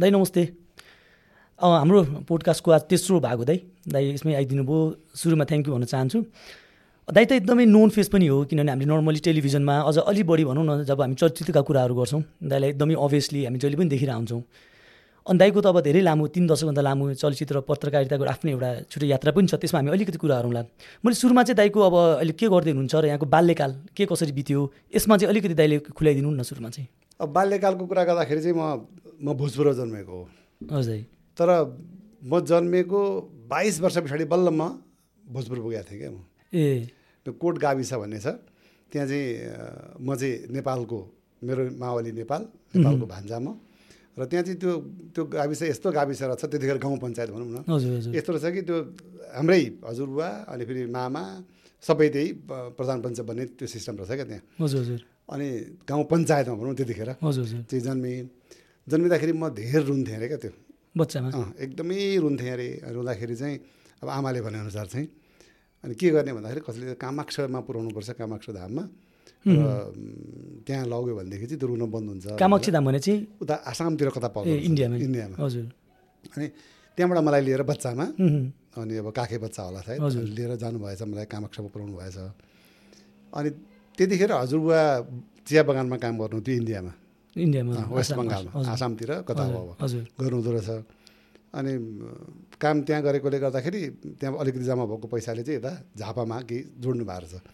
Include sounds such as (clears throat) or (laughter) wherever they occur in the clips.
दाइ नमस्ते। हाम्रो पोडकास्टको आज तेस्रो भाग हो दाइ। दाइ यसमै आइदिनु भयो। सुरुमा थ्याङ्क यू भन्न चाहन्छु। दाइ त एकदमै नोन फेस पनि हो किनभने हामीले नर्मली टेलिभिजनमा अझ अलि बढी भनौँ न जब हामी चलचित्रका कुराहरू गर्छौँ दाइलाई एकदमै अभियसली हामी जहिले पनि देखिरहेको हुन्छौँ। अनि दाइको त अब धेरै लामो तिन दशकभन्दा लामो चलचित्र पत्रकारिताको आफ्नै एउटा छुट्टै यात्रा पनि छ त्यसमा हामी अलिकति कुराहरू होला। मैले सुरुमा चाहिँ दाइको अब अहिले के गर्दै हुनुहुन्छ र यहाँको बाल्यकाल के कसरी बित्यो यसमा चाहिँ अलिकति दाइले खुलाइदिनु न सुरुमा चाहिँ। अब बाल्यकालको कुरा गर्दाखेरि चाहिँ म म भोजपुर जन्मेको हो। हजुर। तर म जन्मेको बाइस वर्ष पछाडि बल्ल म भोजपुर पुगेको थिएँ क्या म। ए। त्यो कोट गाविस भन्ने छ। त्यहाँ चाहिँ म चाहिँ नेपालको मेरो मावली नेपाल नेपालको भान्जा म। र त्यहाँ चाहिँ त्यो त्यो गाविस यस्तो गाविस रहेछ त्यतिखेर गाउँ पञ्चायत भनौँ न। यस्तो रहेछ कि त्यो हाम्रै हजुरबुवा अनि फेरि मामा सबै त्यही प्रधान पञ्चायत भन्ने त्यो सिस्टम रहेछ क्या त्यहाँ। हजुर हजुर। अनि गाउँ पञ्चायतमा भनौँ त्यतिखेर। चाहिँ जन्मेँ। जन्मिँदाखेरि म धेरै रुन्थेँ अरे क्या त्यो। बच्चामा? अँ एकदमै रुन्थेँ अरे। रुँदाखेरि चाहिँ अब आमाले भनेअनुसार चाहिँ अनि के गर्ने भन्दाखेरि कसैले कामाक्षमा पुऱ्याउनुपर्छ कामाक्ष धाममा। र त्यहाँ लग्यो भनेदेखि चाहिँ त्यो रुन बन्द हुन्छ। कामाक्षी धाम भने चाहिँ उता आसामतिर कता पाउँछ इन्डियामा। इन्डियामा। हजुर। अनि त्यहाँबाट मलाई लिएर बच्चामा अनि अब काखे बच्चा होला सायद। लिएर जानुभएछ मलाई कामाक्षमा पुऱ्याउनु भएछ। अनि त्यतिखेर हजुरबुवा चिया बगानमा काम गर्नु थियो इन्डियामा। इन्डियामा। वेस्ट बङ्गालमा आसामतिर कता गर्नुहुँदो रहेछ। अनि काम त्यहाँ गरेकोले गर्दाखेरि त्यहाँ अलिकति जम्मा भएको पैसाले चाहिँ यता झापामा केही जोड्नु भएको रहेछ।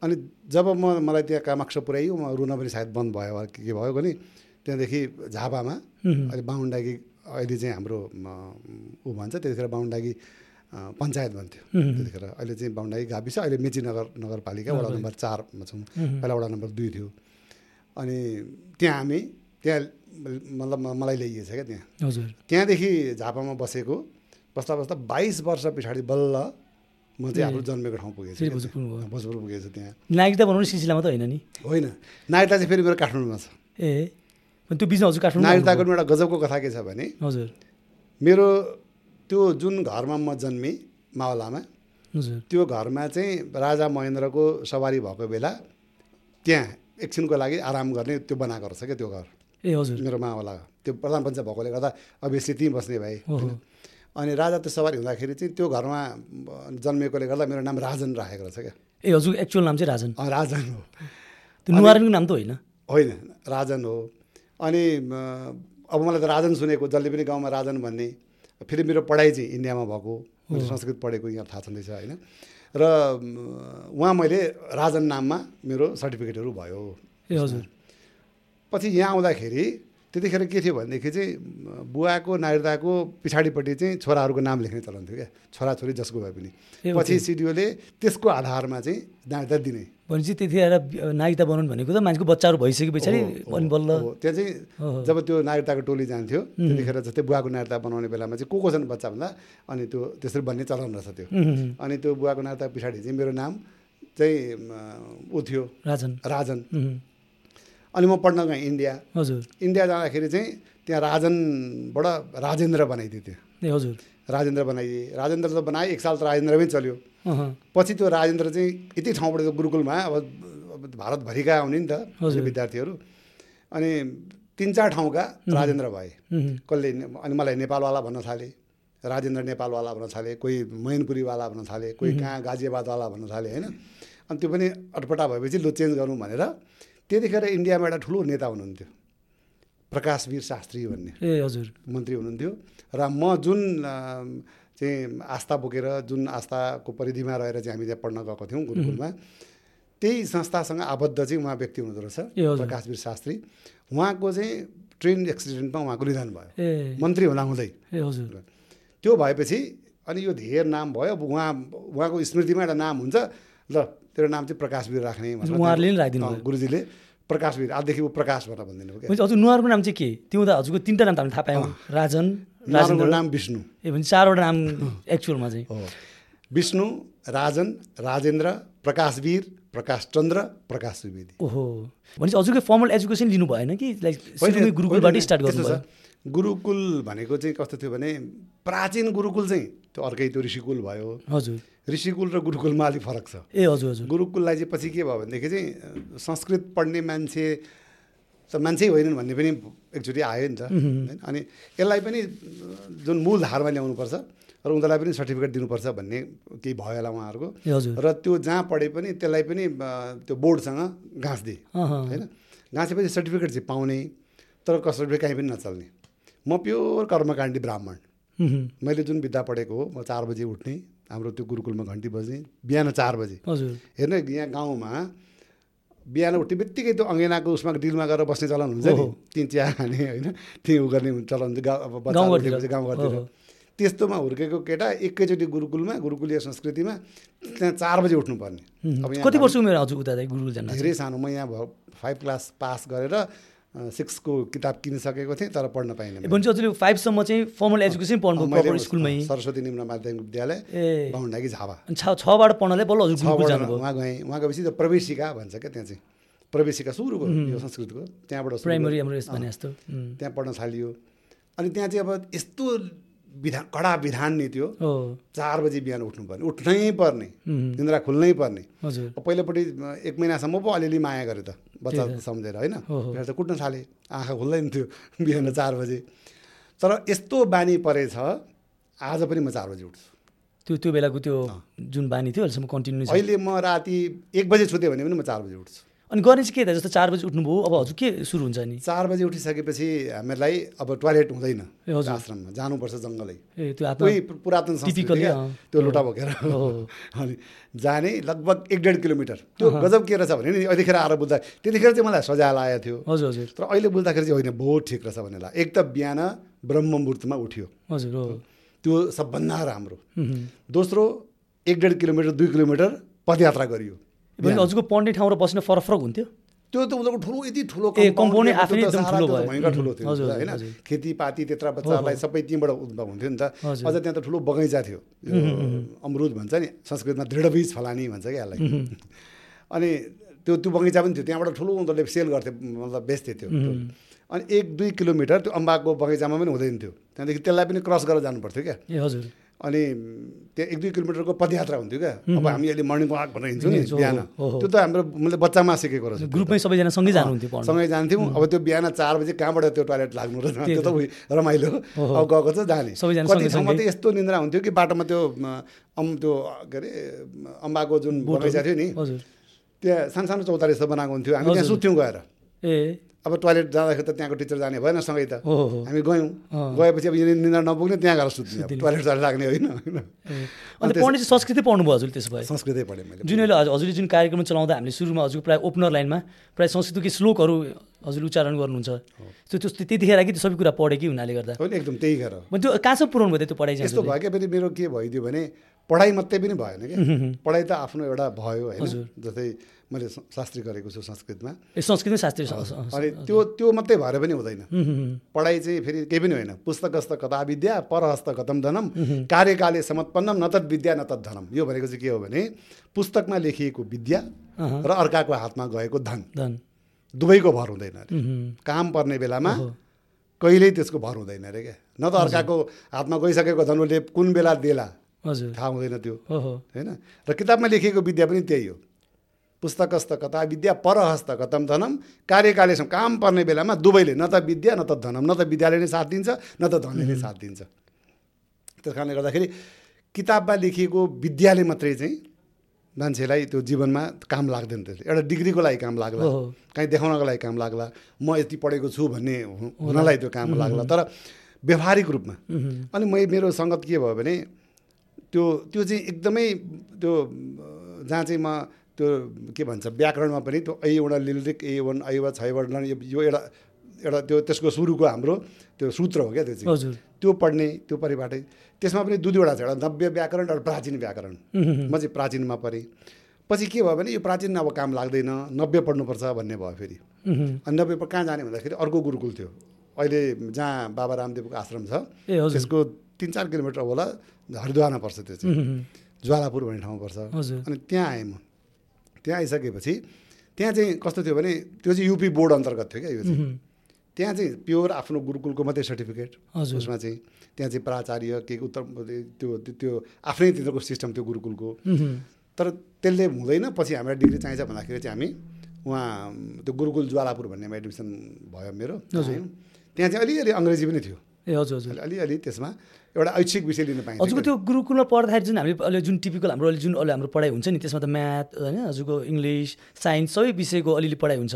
अनि जब म मलाई त्यहाँ कामाक्ष पुऱ्याइयो म रुन पनि सायद बन्द भयो वा के भयो भने त्यहाँदेखि झापामा अहिले बाहुन्डागी अहिले चाहिँ हाम्रो ऊ भन्छ त्यतिखेर बाहुन्डागी पञ्चायत भन्थ्यो। त्यतिखेर अहिले चाहिँ बाहुन्डागी गाविस अहिले मेची नगर नगरपालिका। वडा नम्बर चारमा छौँ पहिला वडा नम्बर दुई थियो। अनि त्यहाँ हामी त्यहाँ मतलब मलाई ल्याइएछ क्या त्यहाँ। हजुर। त्यहाँदेखि झापामा बसेको बस्दा बस्दा बाइस वर्ष पछाडि बल्ल म चाहिँ हाम्रो जन्मेको ठाउँ पुगेछु फेरि क्या भोजपुर। भोजपुर पुगेछु त्यहाँ। नागरिकता बनाउनु सिलसिलामा त होइन नि? होइन। नागरिकता चाहिँ फेरि मेरो काठमाडौँमा छ। ए। त्यो बिचमा हजुर काठमाडौँ नागरिकताको एउटा गजबको कथा के छ भने हजुर। मेरो त्यो जुन घरमा म जन्मेँ मावलामा त्यो घरमा चाहिँ राजा महेन्द्रको सवारी भएको बेला त्यहाँ एकछिनको लागि आराम गर्ने त्यो बनाएको रहेछ क्या त्यो घर। ए हजुर। मेरो मावला त्यो प्रधान पञ्चायत भएकोले गर्दा अभियसली त्यहीँ बस्ने भए। अनि राजा त्यो सवारी हुँदाखेरि चाहिँ त्यो घरमा जन्मेकोले गर्दा मेरो नाम राजन राखेको रहेछ क्या। ए हजुर एक्चुअल नाम चाहिँ राजन। राजन हो। त्यो नुहारनको नाम त होइन। होइन राजन हो। अनि अब मलाई त राजन सुनेको जसले पनि गाउँमा राजन भन्ने। फेरि मेरो पढाइ चाहिँ इन्डियामा भएको मेरो संस्कृत पढेको यहाँ थाहा छँदैछ होइन? र उहाँ मैले राजन नाममा मेरो सर्टिफिकेटहरू भयो। ए हजुर। पछि यहाँ आउँदाखेरि त्यतिखेर के थियो भनेदेखि चाहिँ बुवाको नागरिकताको पछाडिपट्टि चाहिँ छोराहरूको नाम लेख्ने चलन थियो क्या। छोराछोरी जसको भए पनि। पछि सिडिओले त्यसको आधारमा चाहिँ नागरिकता दिने। भनेपछि त्यतिखेर नागरिकता बनाउनु भनेको त मान्छेको बच्चाहरू भइसके पछाडि अनि बल्ल त्यहाँ चाहिँ। जब त्यो नागरिकताको टोली जान्थ्यो त्यतिखेर जस्तै बुवाको नागरिकता बनाउने बेलामा चाहिँ को को छन् बच्चा भन्दा अनि त्यो त्यसरी भन्ने चलन रहेछ त्यो। अनि त्यो बुवाको नागरिकता पछाडि चाहिँ मेरो नाम चाहिँ ऊ थियो राजन। राजन। अनि म पढ्न गएँ इन्डिया। हजुर। इन्डिया जाँदाखेरि चाहिँ त्यहाँ राजनबाट राजेन्द्र बनाइदियो त्यो हजुर। राजेन्द्र बनाइदिए। राजेन्द्र त बनाए एक साल त राजेन्द्रमै चल्यो। पछि त्यो राजेन्द्र चाहिँ यति ठाउँबाट त्यो गुरुकुलमा अब भारतभरिका आउने नि त। विद्यार्थीहरू। अनि तिन चार ठाउँका राजेन्द्र भए। कसले अनि मलाई नेपालवाला भन्न थाले राजेन्द्र नेपालवाला भन्न थाले कोही मैनपुरीवाला भन्न थाले कोही कहाँ गाजियाबादवाला भन्न थाले होइन? अनि त्यो पनि अटपटा भएपछि लु चेन्ज गरौँ भनेर त्यतिखेर इन्डियामा एउटा ठुलो नेता हुनुहुन्थ्यो। प्रकाशवीर शास्त्री भन्ने। ए हजुर। मन्त्री हुनुहुन्थ्यो। र म जुन चाहिँ आस्था बोकेर जुन आस्थाको परिधिमा रहेर चाहिँ हामी त्यहाँ पढ्न गएको थियौँ गुरुकुलमा त्यही संस्थासँग आबद्ध चाहिँ उहाँ व्यक्ति हुनुहुँदो रहेछ। प्रकाशवीर शास्त्री। उहाँको चाहिँ ट्रेन एक्सिडेन्टमा उहाँको निधन भयो। मन्त्री हुँदा हुँदै। त्यो भएपछि अनि यो धेर नाम भयो अब उहाँ उहाँको स्मृतिमा एउटा नाम हुन्छ ल तेरो नाम चाहिँ प्रकाशवीर राख्ने उहाँहरूले गुरुजीले प्रकाशवीर आजदेखि ऊ प्रकाश भनेर भनिदिनु क्या हजुर नुहारको नाम चाहिँ के? त्यो त हजुरको तिनवटा नाम त हामीले थाहा पायौँ। राजन राजेन्द्र। नाम विष्णु। ए भने चारवटा नाम एक्चुअलमा चाहिँ। विष्णु राजन राजेन्द्र प्रकाशवीर प्रकाशचन्द्र प्रकाश सुवेदी ओहो। भनेपछि हजुरको फर्मल एजुकेसन लिनु भएन कि लाइक गुरुकुलबाटै स्टार्ट छ। गुरुकुल भनेको चाहिँ कस्तो थियो भने प्राचीन गुरुकुल चाहिँ त्यो अर्कै त्यो ऋषिकुल भयो। हजुर। ऋषिकुल र गुरुकुलमा अलिक फरक छ। ए हजुर हजुर। गुरुकुललाई चाहिँ पछि के भयो भनेदेखि चाहिँ संस्कृत पढ्ने मान्छे त मान्छे होइनन् भन्ने पनि एकचोटि आयो नि त। होइन? अनि यसलाई पनि जुन मूल धारमा ल्याउनुपर्छ र उनीहरूलाई पनि सर्टिफिकेट दिनुपर्छ भन्ने केही भयो होला उहाँहरूको। र त्यो जहाँ पढे पनि त्यसलाई पनि त्यो बोर्डसँग घाँस दिए। होइन? घाँसेपछि सर्टिफिकेट चाहिँ पाउने तर कसरी कहीँ पनि नचल्ने। म प्योर कर्मकाण्डी ब्राह्मण। मैले जुन विद्या पढेको हो म चार बजी उठ्ने हाम्रो त्यो गुरुकुलमा घन्टी बज्ने बिहान चार बजी हजुर हेर्नु यहाँ गाउँमा बिहान उठ्ने बित्तिकै त्यो अङ्गेनाको उसमा डिलमा गएर बस्ने चलन हुन्छ नि। तिन चिया खाने होइन त्यहीँ उ गर्ने चलन हुन्छ गाउँ। उठेपछि गाउँघरतिर। त्यस्तोमा हुर्केको केटा एकैचोटि गुरुकुलमा गुरुकुलीय संस्कृतिमा त्यहाँ चार बजी उठ्नुपर्ने अब कति वर्ष उमेर हजुर उता गुरुकुल धेरै सानो म यहाँ भयो फाइभ क्लास पास गरेर सिक्सको किताब किनिसकेको थिएँ तर पढ्न पाइनँ। भनेपछि फाइभसम्म चाहिँ फर्मल एजुकेसन पढ्नु स्कुलमै? सरस्वती निम्न माध्यमिक विद्यालय बाहुन्डाकी झापा छबाट पढ्नलाई बल्ल उहाँ गएँ उहाँ गएपछि त्यो प्रवेशिका भन्छ क्या त्यहाँ चाहिँ। प्रवेशिका सुरुको यो संस्कृतको त्यहाँबाट प्राइमरी। हाम्रो। त्यहाँ पढ्न थालियो। अनि त्यहाँ चाहिँ अब यस्तो विधान कडा विधान नि त्यो चार बजी बिहान उठ्नै पर्ने। उम्, निन्द्रा खुल्नै पर्ने। पहिलोपट्टि एक महिनासम्म पो अलिअलि माया गरेँ त बच्चा। सम्झेर होइन? त कुट्न थालेँ। आँखा खुल्दैन थियो (laughs) बिहान चार बजे। तर यस्तो बानी परेछ आज पनि म चार बजी उठ्छु। त्यो त्यो बेलाको त्यो जुन बानी थियो अहिलेसम्म कन्टिन्यू अहिले म राति एक बजे सुतेँ भने पनि म चार बजी उठ्छु। अनि गर्ने चाहिँ के त? जस्तो चार बजी उठ्नुभयो। अब हजुर के सुरु हुन्छ नि? चार बजी उठिसकेपछि हामीलाई अब टोयलेट हुँदैन। आश्रममा। जानुपर्छ जङ्गलै। त्यो कोही पुरातन। त्यो लोटा बोकेर। (laughs) अनि जाने लगभग एक डेढ किलोमिटर। त्यो गजब के रहेछ भने नि यतिखेर आएर बुझ्दा त्यतिखेर चाहिँ मलाई सजाय लागेको थियो। हजुर हजुर। तर अहिले बुझ्दाखेरि चाहिँ होइन बहुत ठिक रहेछ लाग्यो। एक त बिहान ब्रह्म मुहुर्तमा उठ्यो। हजुर हो। त्यो सबभन्दा राम्रो। दोस्रो एक डेढ किलोमिटर दुई किलोमिटर पदयात्रा गरियो। भने हजुरको पढ्ने ठाउँ र बस्ने फरक फरक हुन्थ्यो। त्यो त उनीहरूको ठुलो यति ठुलो ए, compound compound नै थियो, आफै त्यो त एकदम ठुलो भयो। भयङ्कर ठुलो थियो होइन। खेतीपाती त्यत्र बच्चाहरूलाई सबै त्यहीँबाट उद्भव हुन्थ्यो नि त। अझ त्यहाँ त ठुलो बगैँचा थियो। अमरुद भन्छ नि संस्कृतमा दृढबीज फलानी भन्छ क्या यसलाई। (laughs) अनि त्यो त्यो बगैँचा पनि थियो। त्यहाँबाट ठुलो उनीहरूले सेल गर्थे मतलब बेच्थे त्यो। अनि एक दुई किलोमिटर त्यो अम्बाको बगैँचामा पनि हुँदैन थियो। त्यहाँदेखि त्यसलाई पनि क्रस गरेर जानु पर्थ्यो क्या हजुर। अनि त्यहाँ एक दुई किलोमिटरको पदयात्रा हुन्थ्यो क्या। अब हामी अहिले मर्निङ वाक भनेर हिँड्छौँ नि बिहान। त्यो त हाम्रो मैले बच्चामा सिकेको रहेछ। ग्रुपमै सबैजना सँगै जानुहुन्थ्यो सँगै जान्थ्यौँ। अब त्यो बिहान चार बजी कहाँबाट त्यो टोयलेट लाग्नु र त्यो त रमाइलो। अब गएको छ जाने। सबैजना कति ठाउँमा सँगै। त यस्तो निन्द्रा हुन्थ्यो कि बाटोमा त्यो अम त्यो के अरे अम्बाको जुन बगैँचा थियो नि त्यहाँ सानो सानो चौतारी जस्तो बनाएको हुन्थ्यो। हामी त्यहाँ। सुत्थ्यौँ गएर। ए। अब टोयलेट जाँदाखेरि त त्यहाँको टिचर जाने भएन सँगै त। हामी गयौँ। गएपछि अब निन्द्रा नपुग्ने त्यहाँ गएर सुत्ने। टोयलेट जान लाग्ने होइन। अन्त पढ्ने चाहिँ संस्कृति पढ्नुभयो हजुर त्यसो भए? संस्कृतै पढेँ मैले। जुन अहिले हजुर- हजुरले जुन कार्यक्रम चलाउँदा हामीले सुरुमा हजुरको प्रायः ओपनर लाइनमा प्रायः संस्कृतकै श्लोकहरू हजुरले उच्चारण गर्नुहुन्छ। त्यो त्यो त्यतिखेर कि त्यो सबै कुरा पढेँ कि हुनाले गर्दा? होइन एकदम त्यही गरेर त्यो कहाँसम्म पुऱ्याउनु भयो त्यो पढाइ चाहिँ यस्तो? भयो क्या फेरि मेरो के भइदियो भने पढाइ मात्रै पनि भएन क्या। पढाइ त आफ्नो एउटा भयो होइन। जस्तै मैले शास्त्री गरेको छु संस्कृतमा। संस्कृत स- अनि त्यो त्यो मात्रै भएर पनि हुँदैन। पढाइ चाहिँ फेरि केही पनि होइन। पुस्तकस्त कथा विद्या परहस्त कथम धनम। कार्यकाले समत्पन्नम न तत् विद्या न तत् धनम। यो भनेको चाहिँ के हो भने पुस्तकमा लेखिएको विद्या। र अर्काको हातमा गएको धन। धन। दुवैको भर हुँदैन अरे। काम पर्ने बेलामा। कहिल्यै त्यसको भर हुँदैन अरे क्या। न त अर्काको हातमा गइसकेको धन उसले कुन बेला देला? हजुर। थाहा हुँदैन त्यो। होइन? र किताबमा लेखिएको विद्या पनि त्यही हो। पुस्तकस्त कथा विद्या परहस्त कथम धनम कार्यकालेसम्म काम पर्ने बेलामा दुवैले न त विद्या न त धनम न त विद्याले नै साथ दिन्छ न त धनले नै साथ दिन्छ। त्यस कारणले गर्दाखेरि किताबमा लेखिएको विद्याले मात्रै चाहिँ मान्छेलाई त्यो जीवनमा काम लाग्दैन त्यसले। एउटा डिग्रीको लागि काम लाग्ला। काहीँ देखाउनको लागि काम लाग्ला म यति पढेको छु भन्ने हुनलाई त्यो काम लाग्ला। तर व्यवहारिक रूपमा। अनि मै मेरो सङ्गत के भयो भने त्यो त्यो चाहिँ एकदमै त्यो जहाँ चाहिँ म त्यो के भन्छ व्याकरणमा पनि त्यो ऐ एउटा लिलिक ए वन ऐवा छैवर्ण यो यो एउटा एउटा त्यो त्यसको सुरुको हाम्रो त्यो सूत्र हो क्या त्यो चाहिँ। हजुर। त्यो पढ्ने त्यो परिबाटै त्यसमा पनि दुई दुईवटा छ एउटा नव्य व्याकरण एउटा प्राचीन व्याकरण। म चाहिँ प्राचीनमा पढेँ। पछि के भयो भने यो प्राचीन अब काम लाग्दैन नब्बे पढ्नुपर्छ भन्ने भयो फेरि। अनि नब्बे कहाँ जाने भन्दाखेरि अर्को गुरुकुल थियो। अहिले जहाँ बाबा रामदेवको आश्रम छ त्यसको तिन चार किलोमिटर होला हरिद्वारमा पर्छ त्यो चाहिँ। ज्वालापुर भन्ने ठाउँमा पर्छ। हजुर। अनि त्यहाँ आएँ म। त्यहाँ आइसकेपछि त्यहाँ चाहिँ कस्तो थियो भने त्यो चाहिँ युपी बोर्ड अन्तर्गत थियो क्या यो चाहिँ। त्यहाँ चाहिँ प्योर आफ्नो गुरुकुलको मात्रै सर्टिफिकेट। उसमा चाहिँ त्यहाँ चाहिँ प्राचार्य के उत्तर त्यो त्यो- आफ्नै तिनीहरूको सिस्टम थियो गुरुकुलको। तर त्यसले हुँदैन पछि हामीलाई डिग्री चाहिन्छ भन्दाखेरि चाहिँ हामी उहाँ त्यो गुरुकुल ज्वालापुर भन्नेमा एडमिसन भयो मेरो। त्यहाँ चाहिँ अलिअलि अङ्ग्रेजी पनि थियो। ए हजुर हजुर। अलि- अलिअलि त्यसमा एउटा ऐच्छिक विषय लिन पाइन्छ। हजुरको त्यो गुरुकुलमा पढ्दाखेरि जुन हामीले अहिले जुन टिपिकल हाम्रो अहिले जुन अहिले हाम्रो पढाइ हुन्छ नि त्यसमा त म्याथ होइन हजुरको इङ्ग्लिस साइन्स सबै विषयको अलिअलि पढाइ हुन्छ।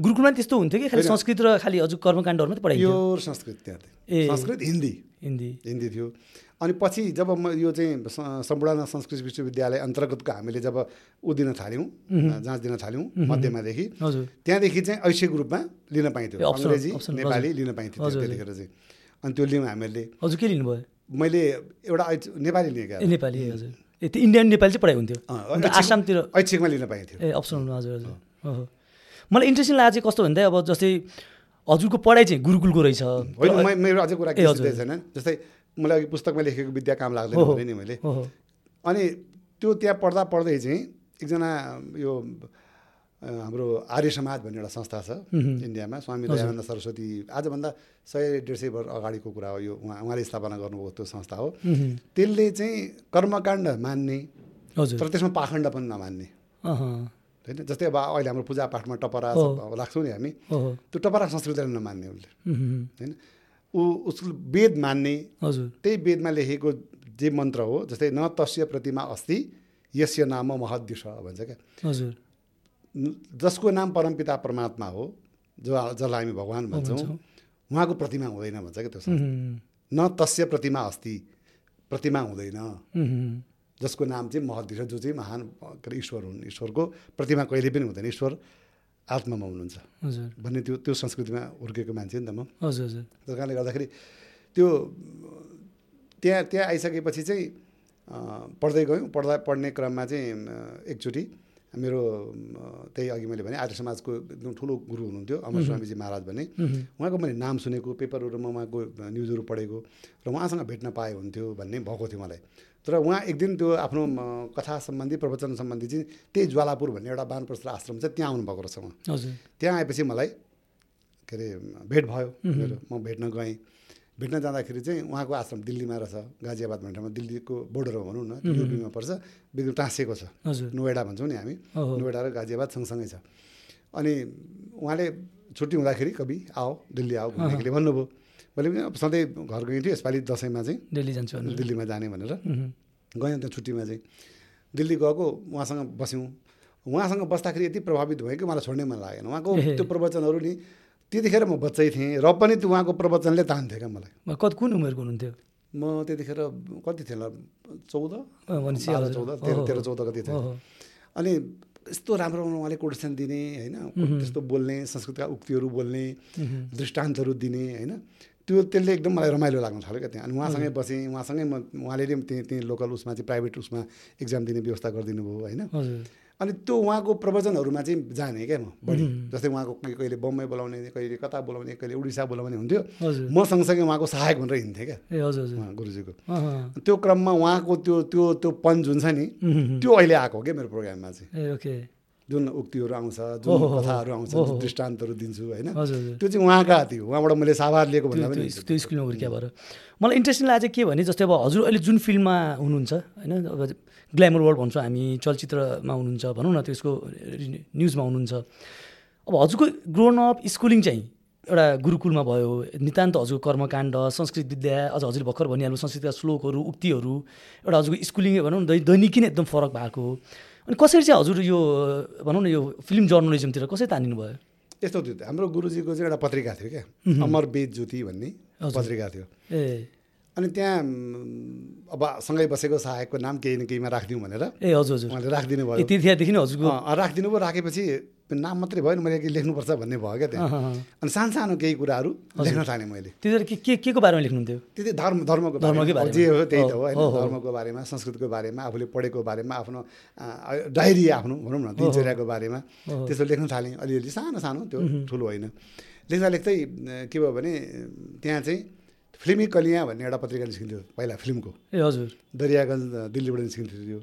गुरुकुलमा त्यस्तो हुन्थ्यो कि खालि संस्कृत र खालि हजुर कर्मकाण्डहरू मात्रै प्योर संस्कृत त्यहाँ ए। संस्कृत हिन्दी। हिन्दी। हिन्दी थियो। अनि पछि जब म यो चाहिँ सम्पूर्ण संस्कृत विश्वविद्यालय अन्तर्गतको हामीले जब ऊ दिन थाल्यौँ जाँच दिन थाल्यौँ मध्यमादेखि त्यहाँदेखि चाहिँ ऐच्छिक रूपमा लिन पाइन्थ्यो। अङ्ग्रेजी नेपाली। लिन पाइन्थ्यो त्यतिखेर चाहिँ। अनि त्यो लियौँ हामीले। हजुर के लिनुभयो? मैले एउटा नेपाली लिएँ क्या ए नेपाली हजुर। ए त्यो इन्डियन नेपाली चाहिँ पढाइ हुन्थ्यो? आसामतिर? ऐच्छिकमा लिन पाइन्थ्यो। ए अप्सनलमा हजुर हजुर। मलाई इन्ट्रेस्टिङ चाहिँ कस्तो भन्दा अब जस्तै हजुरको पढाइ चाहिँ गुरुकुलको रहेछ। होइन मेरो अझै कुरा के छैन जस्तै मलाई अघि पुस्तकमा लेखेको विद्या काम लाग्दैन। भने नि मैले। अनि त्यो त्यहाँ पढ्दा पढ्दै चाहिँ एकजना यो हाम्रो आर्य समाज भन्ने एउटा संस्था छ इन्डियामा। स्वामी दयानन्द सरस्वती आजभन्दा सय डेढ सय वर्ष अगाडिको कुरा हो यो उहाँ उहाँले स्थापना गर्नुभएको त्यो संस्था हो। त्यसले चाहिँ कर्मकाण्ड मान्ने तर त्यसमा पाखण्ड पनि नमान्ने। होइन? जस्तै अब अहिले हाम्रो पूजापाठमा टपरा हो। अब राख्छौँ नि हामी। त्यो टपरा संस्कृतिलाई नमान्ने उसले। होइन? ऊ उसको वेद मान्ने। त्यही वेदमा लेखेको जे मन्त्र हो जस्तै न तस्य प्रतिमा अस्ति यस्य नाम महद्युष भन्छ क्या। जसको नाम परमपिता परमात्मा हो जो जसलाई हामी भगवान् भन्छौँ उहाँको प्रतिमा हुँदैन भन्छ क्या त्यो न तस्य प्रतिमा अस्ति प्रतिमा हुँदैन। जसको नाम चाहिँ महद्युष जो चाहिँ महान के अरे ईश्वर हुन्। ईश्वरको प्रतिमा कहिले पनि हुँदैन। ईश्वर आत्मामा हुनुहुन्छ। हजुर। भन्ने त्यो त्यो संस्कृतिमा हुर्केको मान्छे नि त म। हजुर हजुर। त्यस कारणले गर्दाखेरि त्यो त्यहाँ त्यहाँ आइसकेपछि चाहिँ पढ्दै गयौँ। पढ्दा पढ्ने क्रममा चाहिँ एकचोटि मेरो त्यही अघि मैले भने आर्य समाजको एकदम ठुलो गुरु हुनुहुन्थ्यो अमर स्वामीजी महाराज भने उहाँको मैले नाम सुनेको पेपरहरूमा उहाँको न्युजहरू पढेको र उहाँसँग भेट्न पाए हुन्थ्यो भन्ने भएको थियो मलाई। तर उहाँ एक दिन त्यो आफ्नो कथा सम्बन्धी प्रवचन सम्बन्धी चाहिँ त्यही ज्वालापुर भन्ने एउटा बानप्रस्थ आश्रम छ त्यहाँ आउनुभएको रहेछ उहाँ। त्यहाँ आएपछि मलाई के अरे भेट भयो मेरो। म भेट्न गएँ। भेट्न जाँदाखेरि चाहिँ उहाँको आश्रम दिल्लीमा रहेछ गाजियाबाद भन्ने ठाउँमा दिल्लीको बोर्डर हो भनौँ न युपीमा पर्छ बिल्कुल टाँसिएको छ। नोएडा भन्छौँ नि हामी। नोएडा र गाजियाबाद सँगसँगै छ। अनि उहाँले छुट्टी हुँदाखेरि कवि आओ दिल्ली आओ के भन्नुभयो। मैले पनि अब सधैँ घर गइन्थ्यो यसपालि दसैँमा चाहिँ दिल्ली जान्छु दिल्लीमा जाने भनेर। गयौँ त्यहाँ छुट्टीमा चाहिँ। दिल्ली गएको उहाँसँग बस्यौँ। उहाँसँग बस्दाखेरि यति प्रभावित भएँ कि मलाई छोड्नै मन लागेन। उहाँको। त्यो प्रवचनहरू नि त्यतिखेर म बच्चै थिएँ र पनि त्यो उहाँको प्रवचनले तान्थ्यो क्या मलाई कति कुन उमेरको हुनुहुन्थ्यो? म त्यतिखेर कति थिएँ होला चौध। चौध? तेह्र। तेह्र चौध कति थियो अनि यस्तो राम्रो राम्रो उहाँले कोटेसन दिने होइन? त्यस्तो बोल्ने संस्कृतका उक्तिहरू बोल्ने दृष्टान्तहरू दिने होइन? त्यो त्यसले एकदम मलाई रमाइलो लाग्न थाल्यो क्या त्यहाँ। अनि उहाँसँगै बसेँ उहाँसँगै म उहाँले नि त्यहीँ त्यहीँ लोकल उसमा चाहिँ प्राइभेट उसमा इक्जाम दिने व्यवस्था गरिदिनु भयो होइन अनि त्यो उहाँको प्रवचनहरूमा चाहिँ जाने क्या म बढी। जस्तै उहाँको कहिले बम्बई बोलाउने कहिले कता बोलाउने कहिले उडिसा बोलाउने हुन्थ्यो। म सँगसँगै उहाँको सहायक भनेर हिँड्थेँ क्या। ए हजुर गुरुजीको। त्यो क्रममा उहाँको त्यो त्यो त्यो पन जुन छ नि त्यो अहिले आएको हो क्या मेरो प्रोग्राममा चाहिँ। ओके। जुन उक्तिहरू आउँछ जुन कथाहरू आउँछ जुन। दृष्टान्तहरू दिन्छु होइन। त्यो चाहिँ उहाँका थियो उहाँबाट मैले साभार लिएको भन्दा पनि त्यो- त्यो स्कुलमा हुर्किया भएर मलाई इन्ट्रेस्टिङ लाग्छ के भने जस्तै अब हजुर अहिले जुन फिल्डमा हुनुहुन्छ होइन अब ग्ल्यामर वर्ल्ड भन्छौँ हामी चलचित्रमा हुनुहुन्छ भनौँ न त्यसको न्युजमा हुनुहुन्छ। अब हजुरको ग्रोन अप स्कुलिङ चाहिँ एउटा गुरुकुलमा भयो नितान्त हजुरको कर्मकाण्ड संस्कृत विद्या अझ हजुरले भर्खर भनिहाल्नु संस्कृतका श्लोकहरू उक्तिहरू एउटा हजुरको स्कुलिङ भनौँ न दैनिकी नै एकदम फरक भएको हो। अनि कसरी चाहिँ हजुर यो भनौँ न यो फिल्म जर्नलिजमतिर कसरी तानिनु भयो? यस्तो थियो हाम्रो गुरुजीको चाहिँ एउटा पत्रिका थियो क्या अमर वेद ज्योति भन्ने। पत्रिका थियो। ए। अनि त्यहाँ अब सँगै बसेको सहायकको नाम केही न केहीमा राखिदिउँ भनेर। ए हजुर हजुर। उहाँले राखिदिनु भयो नै हजुरको? राखिदिनु भयो राखेपछि नाम मात्रै भयो नि मैले के लेख्नुपर्छ भन्ने भयो क्या त्यहाँ। अनि सानो सानो केही कुराहरू लेख्न थालेँ मैले। त्यतिखेर के के के बारेमा लेख्नुहुन्थ्यो? त्यति धर्म धर्मको धर्मकै। जे हो त्यही त हो होइन। धर्मको बारेमा संस्कृतको बारेमा आफूले पढेको बारेमा आफ्नो डायरी आफ्नो भनौँ न दिनचर्याको बारेमा। त्यस्तो लेख्न थालेँ अलिअलि। सानो सानो त्यो ठुलो होइन। लेख्दा लेख्दै के भयो भने त्यहाँ चाहिँ फिल्मी कलिया भन्ने एउटा पत्रिका निस्किन्थ्यो पहिला फिल्मको। ए हजुर। दरियागञ्ज दिल्लीबाट निस्किन्थ्यो त्यो।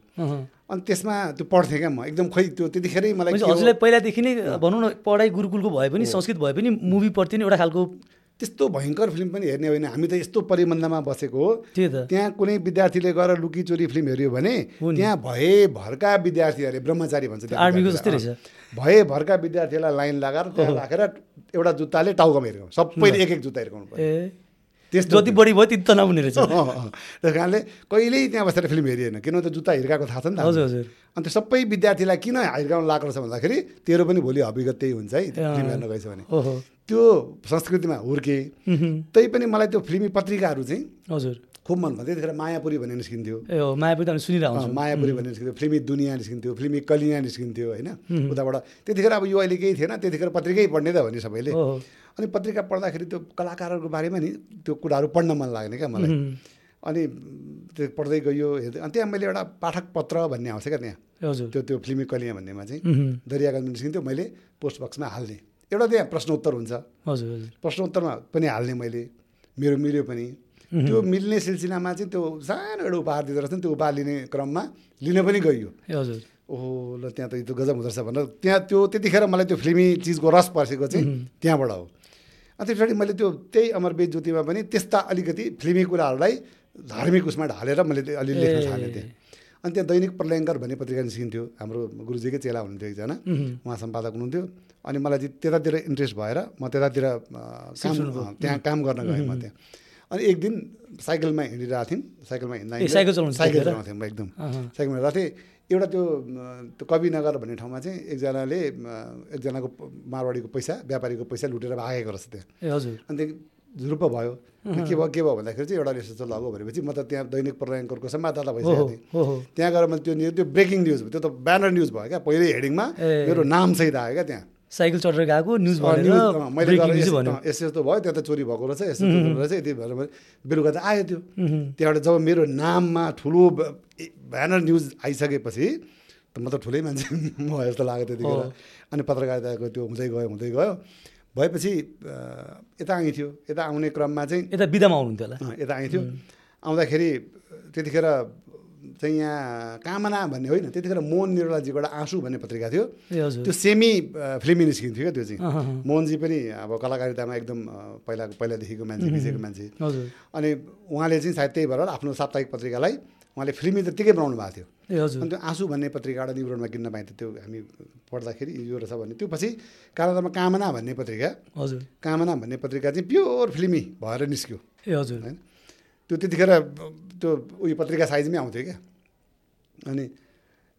अनि त्यसमा त्यो पढ्थेँ क्या म। एकदम खै त्यो त्यतिखेरै मलाई हजुरलाई पहिलादेखि नै भनौँ न पढाइ गुरुकुलको भए पनि संस्कृत भए पनि मुभी प्रति नै एउटा खालको। त्यस्तो भयङ्कर फिल्म पनि हेर्ने होइन। हामी त यस्तो परिबन्धमा बसेको हो। त्यही कुनै विद्यार्थीले गएर लुकी चोरी फिल्म हेऱ्यो भने। त्यहाँ भएभरका विद्यार्थीहरूले ब्रह्मचारी भन्छ आर्मीको विद्यार्थीलाई। जस्तै रहेछ। भएभरका विद्यार्थीलाई लाइन लगाएर त्यहाँ राखेर एउटा जुत्ताले टाउकोमा हिर्काउनु। सबैले एक एक जुत्ता हिर्काउनु पर्यो। त्यस्तो जति बढी भयो त्यति तनाव हुने रहेछ। त्यस कारणले कहिल्यै त्यहाँ बसेर फिल्म हेरिएन किनभने त्यो जुत्ता हिर्काएको थाहा छ नि त हजुर। हजुर। अन्त सबै विद्यार्थीलाई किन हिर्काउनु लाग्दो रहेछ भन्दाखेरि तेरो पनि भोलि अभिगत त्यही हुन्छ है। फिल्म हेर्न गएछ भने। त्यो संस्कृतिमा हुर्के उहुँ, तै पनि मलाई त्यो फिल्मी पत्रिकाहरू चाहिँ हजुर। खुब मन पर्थ्यो त्यतिखेर मायापुरी भन्ने निस्किन्थ्यो। मायापुरी त मायापुरी भन्ने निस्किन्थ्यो फिल्मी दुनियाँ निस्किन्थ्यो फिल्मी कलिया निस्किन्थ्यो होइन? उताबाट। त्यतिखेर अब यो अहिले केही थिएन त्यतिखेर पत्रिकै पढ्ने त भन्ने सबैले। अनि पत्रिका पढ्दाखेरि त्यो कलाकारहरूको बारेमा नि त्यो कुराहरू पढ्न मन लाग्ने क्या मलाई। अनि त्यो पढ्दै गयो हेर्दै अनि त्यहाँ मैले एउटा पाठक पत्र भन्ने आउँछ क्या त्यहाँ। त्यो त्यो फिल्मी कलिया भन्नेमा चाहिँ। दरियागञ्ज निस्किन्थ्यो मैले पोस्ट बक्समा हाल्ने। एउटा त्यहाँ प्रश्नोत्तर हुन्छ। हजुर हजुर। प्रश्नोत्तरमा पनि हाल्ने मैले। मेरो मिल्यो पनि। त्यो मिल्ने सिलसिलामा चाहिँ त्यो सानो एउटा उपहार दिँदो रहेछ नि त्यो उपहार लिने क्रममा लिन पनि गइयो। हजुर ओहो ल त्यहाँ त यो त गजब हुँदो रहेछ भनेर त्यहाँ त्यो त्यतिखेर मलाई त्यो फिल्मी चिजको रस पर्सेको चाहिँ त्यहाँबाट हो। अनि त्यस पछाडि मैले त्यो त्यही अमरबेद ज्योतिमा पनि त्यस्ता अलिकति फिल्मी कुराहरूलाई धार्मिक उसमा ढालेर मैले अलि लेख्न। थालेँ थिएँ। अनि त्यहाँ दैनिक प्रलयङ्कर भन्ने पत्रिका निस्किन्थ्यो हाम्रो गुरुजीकै चेला हुनुहुन्थ्यो एकजना। उहाँ सम्पादक हुनुहुन्थ्यो। अनि मलाई चाहिँ त्यतातिर इन्ट्रेस्ट भएर म त्यतातिर काम त्यहाँ काम गर्न गएँ म त्यहाँ। अनि एक दिन साइकलमा हिँडिरहेको थियौँ। साइकलमा हिँड्दा साइकल चलाउनु साइकल त्यतिखेर? चलाउँथेँ म एकदम। साइकलमा हिँड्दा थिएँ। एउटा त्यो त्यो कविनगर भन्ने ठाउँमा चाहिँ एकजनाले एकजनाको मारवाडीको पैसा व्यापारीको पैसा लुटेर भागेको रहेछ त्यहाँ। हजुर। अनि त्यहाँ झुरुप्प भयो। के भयो के भयो भन्दाखेरि चाहिँ एउटा यस्तो लगो भनेपछि म त त्यहाँ दैनिक प्रलयङ्करको संवाददाता भइसकेको थिएँ। त्यहाँ गएर मैले त्यो न्युज त्यो ब्रेकिङ न्युज भयो त्यो त ब्यानर न्युज भयो क्या? पहिल्यै हेडिङमा। मेरो नामसहित आयो क्या त्यहाँ। साइकल चढेर गएको न्युज मैले यस्तो यस्तो भयो त्यहाँ त चोरी भएको रहेछ यस्तो रहेछ यति भएर मैले बेलुका त आयो त्यो। त्यहाँबाट जब मेरो नाममा ठुलो ब्यानर न्युज आइसकेपछि त म त ठुलै मान्छे (laughs) म जस्तो लाग्यो त्यतिखेर। अनि पत्रकारिताको त्यो हुँदै गयो हुँदै गयो। भएपछि यता आइथ्यो यता आउने क्रममा चाहिँ यता बिदामा आउनुहुन्थ्यो होला। यता आइथ्यो आउँदाखेरि त्यतिखेर चाहिँ यहाँ कामना भन्ने होइन त्यतिखेर मोहन निरोलाजीको एउटा आँसु भन्ने पत्रिका थियो। त्यो सेमी फिल्मी निस्किन्थ्यो क्या त्यो चाहिँ। मोहनजी पनि अब कलाकारितामा एकदम पहिला पहिलादेखिको मान्छे बिजेको मान्छे। अनि उहाँले चाहिँ सायद त्यही भएर आफ्नो साप्ताहिक पत्रिकालाई उहाँले फिल्मी त्यत्तिकै बनाउनु भएको थियो। अनि त्यो आँसु भन्ने पत्रिका एउटा निवरणमा किन्न पाइन्थ्यो त्यो हामी पढ्दाखेरि यो रहेछ भन्ने। त्यो पछि कालादामा कामना भन्ने पत्रिका हजुर। कामना भन्ने पत्रिका चाहिँ प्योर फिल्मी भएर निस्क्यो। ए हजुर। होइन? त्यो त्यतिखेर त्यो उयो पत्रिका साइजमै आउँथ्यो क्या। अनि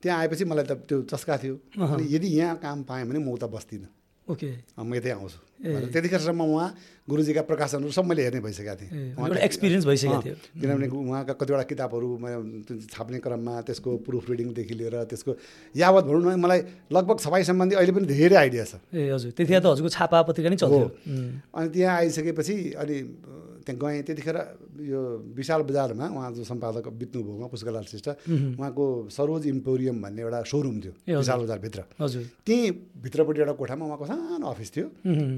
त्यहाँ आएपछि मलाई त त्यो चस्का थियो। अनि यदि यहाँ काम पाएँ भने म उता बस्दिनँ। ओके। म यतै आउँछु। त्यतिखेरसम्म उहाँ गुरुजीका प्रकाशनहरू सब मैले हेर्ने भइसकेको थिएँ। एक्सपिरियन्स भइसकेको थियो। किनभने उहाँका कतिवटा किताबहरू छाप्ने क्रममा त्यसको प्रुफ रिडिङदेखि लिएर त्यसको यावत भनौँ न मलाई लगभग छपाई सम्बन्धी अहिले पनि धेरै आइडिया छ। ए हजुर। त्यतिखेर त हजुरको छापा पत्रिका नै चल्थ्यो। अनि त्यहाँ आइसकेपछि अनि त्यहाँ गएँ त्यतिखेर यो विशाल बजारमा उहाँ जो सम्पादक बित्नुभयो उहाँ पुष्कलाल श्रेष्ठ उहाँको सरोज इम्पोरियम भन्ने एउटा सोरुम थियो। विशाल बजारभित्र। हजुर। त्यहीँ भित्रपट्टि एउटा कोठामा उहाँको सानो अफिस थियो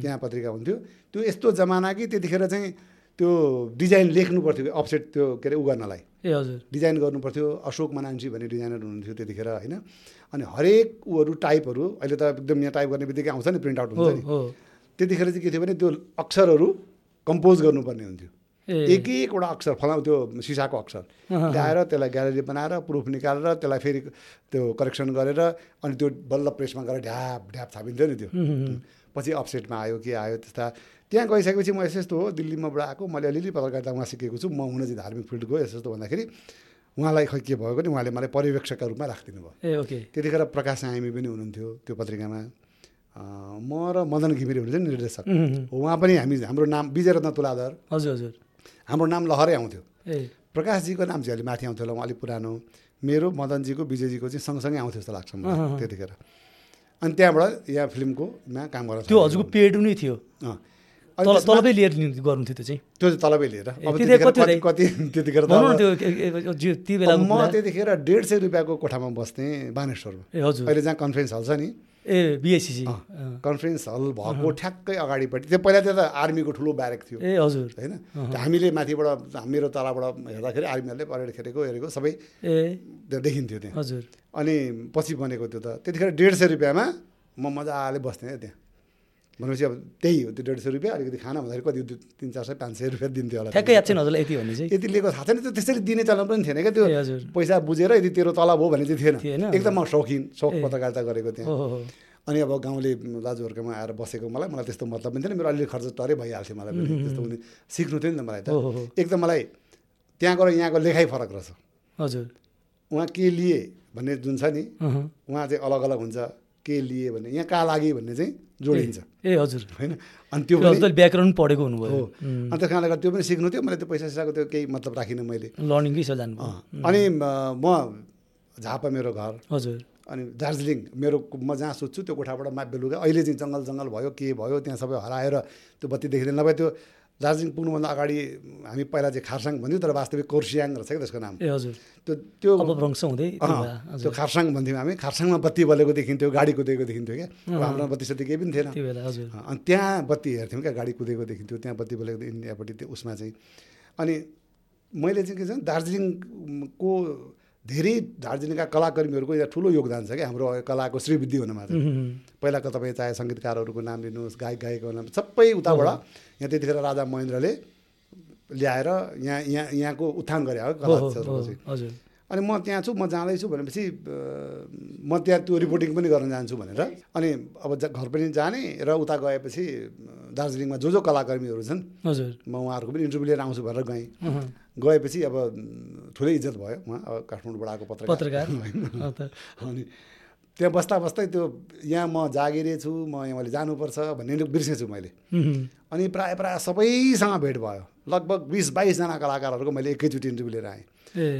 त्यहाँ पत्रिका हुन्थ्यो। त्यो यस्तो जमाना कि त्यतिखेर चाहिँ त्यो डिजाइन लेख्नु पर्थ्यो अफसेट त्यो के अरे उ गर्नलाई ए हजुर। डिजाइन गर्नु पर्थ्यो अशोक मनान्सी भन्ने डिजाइनर हुनुहुन्थ्यो त्यतिखेर होइन। अनि हरेक उहरू टाइपहरू अहिले त एकदम यहाँ टाइप गर्ने बित्तिकै आउँछ नि प्रिन्ट आउट हुन्छ नि। त्यतिखेर चाहिँ के थियो भने त्यो अक्षरहरू कम्पोज गर्नुपर्ने हुन्थ्यो। एक एकवटा अक्षर फला त्यो सिसाको अक्षर। ल्याएर त्यसलाई ग्यालेरी बनाएर प्रुफ निकालेर त्यसलाई फेरि त्यो करेक्सन गरेर अनि त्यो बल्ल प्रेसमा गएर ढ्याप ढ्याप छापिन्थ्यो नि त्यो। पछि अपसेटमा आयो के आयो त्यस्ता। त्यहाँ गइसकेपछि म यस्तो यस्तो हो दिल्लीमाबाट आएको। मैले अलिअलि पत्रकारिता उहाँ सिकेको छु। म हुन चाहिँ धार्मिक फिल्डको यस्तो यस्तो भन्दाखेरि उहाँलाई खै के भयो भने उहाँले मलाई पर्यवेक्षकका रूपमा राखिदिनु भयो ए ओके। त्यतिखेर प्रकाश आइमी पनि हुनुहुन्थ्यो त्यो पत्रिकामा। म र मदन घिमिरे हुनुहुन्छ नि निर्देशक। उहुँ, पनि हामी हाम्रो नाम विजयरत्न तुलाधर। हजुर हजुर। हाम्रो नाम लहरै आउँथ्यो। ए। प्रकाशजीको नाम चाहिँ अलिक माथि आउँथ्यो होला उहाँ अलिक पुरानो। मेरो मदनजीको विजयजीको चाहिँ सँगसँगै आउँथ्यो जस्तो लाग्छ मलाई। त्यतिखेर। अनि त्यहाँबाट यहाँ फिल्मकोमा काम गर्न त्यो हजुरको पेड नै थियो। तलबै लिएर गर्नुहुन्थ्यो त्यो चाहिँ। त्यो चाहिँ तलबै लिएर। अब कति त्यतिखेर म। त्यतिखेर डेढ सय रुपियाँको कोठामा बस्थेँ बानेश्वरमा। अहिले जहाँ कन्फरेन्स हल छ नि ए बिएससिसी। कन्फरेन्स हल भएको ठ्याक्कै अगाडिपट्टि त्यो पहिला त्यो त आर्मीको ठुलो ब्यारेक थियो। ए हजुर। होइन? हामीले माथिबाट मेरो तलबाट हेर्दाखेरि आर्मीहरूले परेड खेलेको हेरेको सबै ए। त्यो देखिन्थ्यो त्यहाँ। हजुर। अनि पछि बनेको त्यो त। त्यतिखेर डेढ सय रुपियाँमा म मजाले बस्थेँ क्या त्यहाँ। भनेपछि अब त्यही हो त्यो डेढ सय रुपियाँ अलिकति खाना भन्दाखेरि कति तिन चार सय पाँच सय रुपियाँ दिन्थ्यो होला। ठ्याक्कै याद छैन हजुरलाई यति भन्ने चाहिँ। यति लिएको थाहा छैन त्यो त्यसरी दिने चलन पनि थिएन क्या त्यो पैसा बुझेर यदि तेरो तलब हो भने चाहिँ थिएन? एकदम म शौकिन शौक ए। पत्रकारिता गरेको हो अनि अब गाउँले दाजुहरूकोमा आएर बसेको मलाई मलाई त्यस्तो मतलब पनि थिएन। मेरो अलिअलि खर्च टरै भइहाल्थ्यो मलाई पनि। त्यस्तो उनी सिक्नु थियो नि त मलाई त। हो हो हो। एक त मलाई त्यहाँ गएर यहाँको लेखाइ फरक रहेछ। हजुर। उहाँ के लिए भन्ने जुन छ नि। उहाँ चाहिँ अलग अलग हुन्छ। के लिए भन्ने यहाँ कहाँ लागि भन्ने चाहिँ जोडिन्छ। ए हजुर। होइन? अनि त्यो व्याकरण पढेको हुनुभयो। अनि त्यस कारणले गर्दा त्यो पनि सिक्नु थियो। मैले त्यो पैसा सिसाको त्यो केही मतलब राखिनँ मैले। लर्निङकै छ अँ। अनि म झापा मेरो घर। हजुर। अनि दार्जिलिङ मेरो म जहाँ सोध्छु त्यो कोठाबाट माप बेलुका अहिले चाहिँ जङ्गल जङ्गल भयो के भयो त्यहाँ सबै हराएर त्यो बत्ती देखिँदैन। नभए त्यो दार्जिलिङ पुग्नुभन्दा अगाडि हामी पहिला चाहिँ खारसाङ भन्थ्यौँ तर वास्तविक कोर्सियाङ रहेछ क्या त्यसको नाम। ए हजुर। त्यो त्यो अपभ्रंश हुँदै त्यो खारसाङ भन्थ्यौँ हामी। खारसाङमा बत्ती बलेको देखिन्थ्यो गाडी कुदेको देखिन्थ्यो क्या। अब हाम्रो बत्ती सत्ती केही पनि थिएन। अनि त्यहाँ बत्ती हेर्थ्यौँ क्या गाडी कुदेको देखिन्थ्यो त्यहाँ बत्ती बलेको इन्डियापट्टि त्यो उसमा चाहिँ। अनि मैले चाहिँ के छ दार्जिलिङको धेरै दार्जिलिङका कलाकर्मीहरूको यहाँ ठुलो योगदान छ क्या हाम्रो कलाको श्रीवृद्धि हुनमा चाहिँ पहिलाको तपाईँ चाहे सङ्गीतकारहरूको नाम लिनुहोस् गायक गायकको नाम सबै उताबाट यहाँ त्यतिखेर राजा महेन्द्रले ल्याएर यहाँ यहाँ यहाँको उत्थान गरे हो कला हजुर। अनि म त्यहाँ छु म जाँदैछु भनेपछि म त्यहाँ त्यो रिपोर्टिङ पनि गर्न जान्छु भनेर। अनि अब घर पनि जाने र उता गएपछि दार्जिलिङमा जो जो कलाकर्मीहरू छन् हजुर। म उहाँहरूको पनि इन्टरभ्यू लिएर आउँछु भनेर गएँ। गएपछि अब ठुलै इज्जत भयो उहाँ अब काठमाडौँबाट आएको पत्रकार। (laughs) अनि त्यहाँ बस्दा बस्दै त्यो यहाँ म जागिरे छु म यहाँ मैले जानुपर्छ भन्ने बिर्सेछु मैले। अनि प्रायः प्रायः सबैसँग भेट भयो। लगभग बिस बाइसजना कलाकारहरूको मैले एकैचोटि इन्टरभ्यू लिएर आएँ।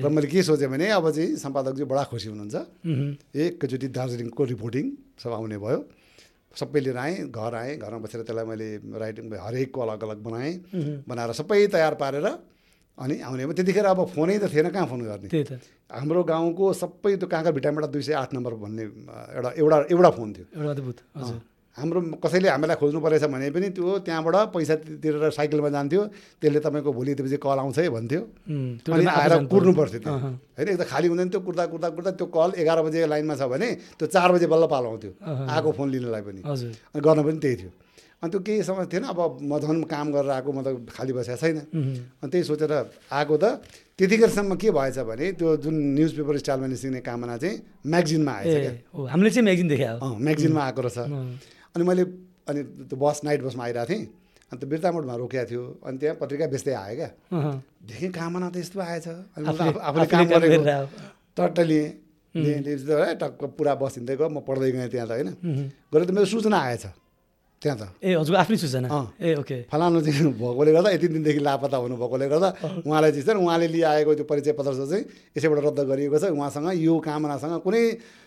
र मैले के सोचेँ भने अब चाहिँ सम्पादकजी बडा खुसी हुनुहुन्छ। एकैचोटि दार्जिलिङको रिपोर्टिङ सब आउने भयो। सबै लिएर आएँ घर आएँ घरमा बसेर त्यसलाई मैले राइटिङ हरेकको अलग अलग बनाएँ बनाएर सबै तयार पारेर अनि आउने त्यतिखेर अब फोनै त थिएन कहाँ फोन गर्ने? त्यही त। हाम्रो गाउँको सबै त्यो काँकर भिटामिनबाट दुई सय आठ नम्बर भन्ने एउटा एउटा एउटा फोन थियो। एउटा अद्भुत हजुर। हाम्रो कसैले हामीलाई खोज्नु परेछ भने पनि त्यो त्यहाँबाट पैसा तिरेर साइकलमा जान्थ्यो। त्यसले तपाईँको भोलि त्यसपछि कल आउँछ है भन्थ्यो। अनि आएर कुर्नु। पर्थ्यो त्यो। होइन एक त खाली हुँदैन त्यो कुर्दा कुर्दा कुर्दा त्यो कल एघार बजे लाइनमा छ भने त्यो चार बजे बल्ल पालो आउँथ्यो। आएको फोन लिनलाई पनि। अनि गर्न पनि त्यही थियो। अनि त्यो केही समस्या थिएन अब म झन् काम गरेर आएको म त खाली बसेको छैन अनि त्यही सोचेर आएको त त्यतिखेरसम्म के भएछ भने त्यो जुन न्युज पेपर स्टाइलमा निस्किने कामना चाहिँ म्यागजिनमा आएछ क्या हामीले चाहिँ म्यागजिन देखायो अँ म्यागजिनमा आएको रहेछ अनि मैले अनि त्यो बस नाइट बसमा आइरहेको थिएँ अनि त्यो बिर्तामोडमा रोकेको थियो अनि त्यहाँ पत्रिका बेच्दै आयो क्या। देखेँ कामना त यस्तो आएछ अनि आफूले आफू- आफूले आफूले काम गरेको गरेर। टट्ट लिएँ टक्क पुरा बस हिँड्दै गयो म पढ्दै गएँ त्यहाँ त होइन गएर त मेरो सूचना आएछ त्यहाँ त। ए हजुर आफ्नै सूचना। ए ओके। फलानु चाहिँ भएकोले गर्दा यति दिनदेखि लापत्ता हुनुभएकोले गर्दा उहाँलाई चाहिँ चाहिँ उहाँले लिआएको त्यो परिचय पत्र चाहिँ यसैबाट रद्द गरिएको छ। उहाँसँग यो कामनासँग कुनै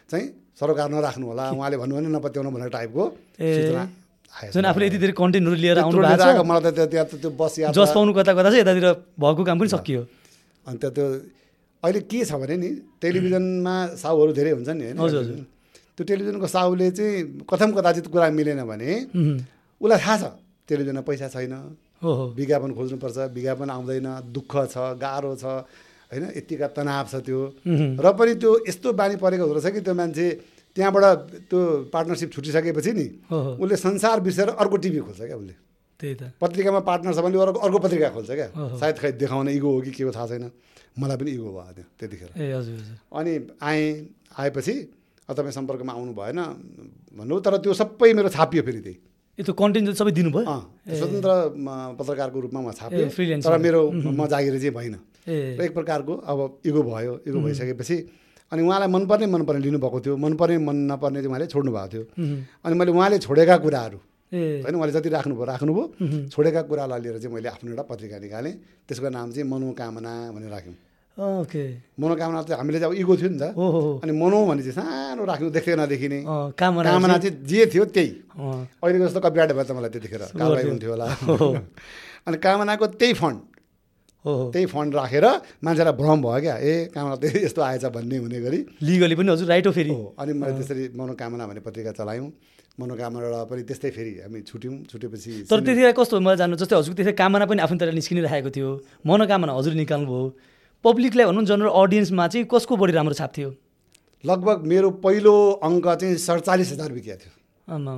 चाहिँ सरोकार नराख्नु होला। उहाँले भन्नु भने नपत्याउनु भन्ने टाइपको। सूचना जुन आफूले यति धेरै कन्टेन्टहरू लिएर आउनु भएको आएको मलाई त त्यो- त्यहाँ त त्यो बस यात्रा जस पाउनु कता कता छ यतातिर भएको काम पनि सकियो। अन्त त्यो अहिले के छ भने नि टेलिभिजनमा साहुहरू धेरै हुन्छन् नि होइन? हजुर, हजुर। त्यो टेलिभिजनको साहुले चाहिँ कथम कदाचित कुरा मिलेन भने उसलाई थाहा छ टेलिभिजनमा पैसा छैन। हो हो। विज्ञापन खोज्नुपर्छ विज्ञापन आउँदैन दुःख छ गाह्रो छ होइन? यतिका तनाव छ त्यो। र पनि त्यो यस्तो बानी परेको हुँदो रहेछ कि त्यो मान्छे त्यहाँबाट त्यो पार्टनरसिप छुटिसकेपछि नि उसले संसार बिर्सेर अर्को टिभी खोल्छ क्या उसले। त्यही त। पत्रिकामा पार्टनर छ भने अर्को अर्को पत्रिका खोल्छ क्या। सायद खै देखाउने इगो हो कि के हो थाहा छैन। मलाई पनि इगो भयो त्यो त्यतिखेर। ए हजुर हजुर। अनि आएँ आएपछि तपाईँ सम्पर्कमा आउनु भएन भन्नु तर त्यो सबै मेरो छापियो फेरि त्यही यो त कन्टेन्ट सबै दिनुभयो? स्वतन्त्र पत्रकारको रूपमा म छाप्यो तर। मेरो म जागिर चाहिँ र एक प्रकारको अब इगो भयो इगो भइसकेपछि अनि उहाँलाई मनपर्ने मनपर्ने लिनुभएको थियो मनपर्ने मन नपर्ने चाहिँ उहाँले छोड्नु भएको थियो। अनि मैले उहाँले छोडेका कुराहरू होइन उहाँले जति राख्नुभयो राख्नुभयो छोडेका कुरालाई लिएर चाहिँ मैले आफ्नो एउटा पत्रिका निकालेँ त्यसको नाम चाहिँ मनोकामना भनेर राख्यौँ। ओके। मनोकामना चाहिँ हामीले चाहिँ अब इगो थियो नि त। अनि मनो भने चाहिँ सानो राख्नु देख्दै नदेखिने कामना कामना चाहिँ जे थियो त्यही। अहिलेको जस्तो कपिराइट भयो त मलाई त्यतिखेर कारवाही। हुन्थ्यो होला। (laughs) अनि कामनाको त्यही फन्ड। त्यही फन्ड राखेर मान्छेलाई भ्रम भयो क्या। ए कामना त्यही यस्तो आएछ भन्ने हुने गरी। लिगली पनि हजुर राइट हो फेरि। हो अनि मैले त्यसरी मनोकामना भन्ने पत्रिका चलायौँ। मनोकामनाबाट पनि त्यस्तै फेरि हामी छुट्यौँ। छुटेपछि तर त्यतिखेर कस्तो मलाई जान्नु? जस्तै हजुरको त्यतिखेर कामना पनि आफ्नो तरिकाले निस्किनिरहेको थियो। मनोकामना हजुर निकाल्नुभयो। पब्लिकलाई भनौँ जनरल अडियन्समा चाहिँ कसको बढी राम्रो छाप थियो? लगभग मेरो पहिलो अङ्क चाहिँ सडचालिस हजार बिकेको थियो। आमा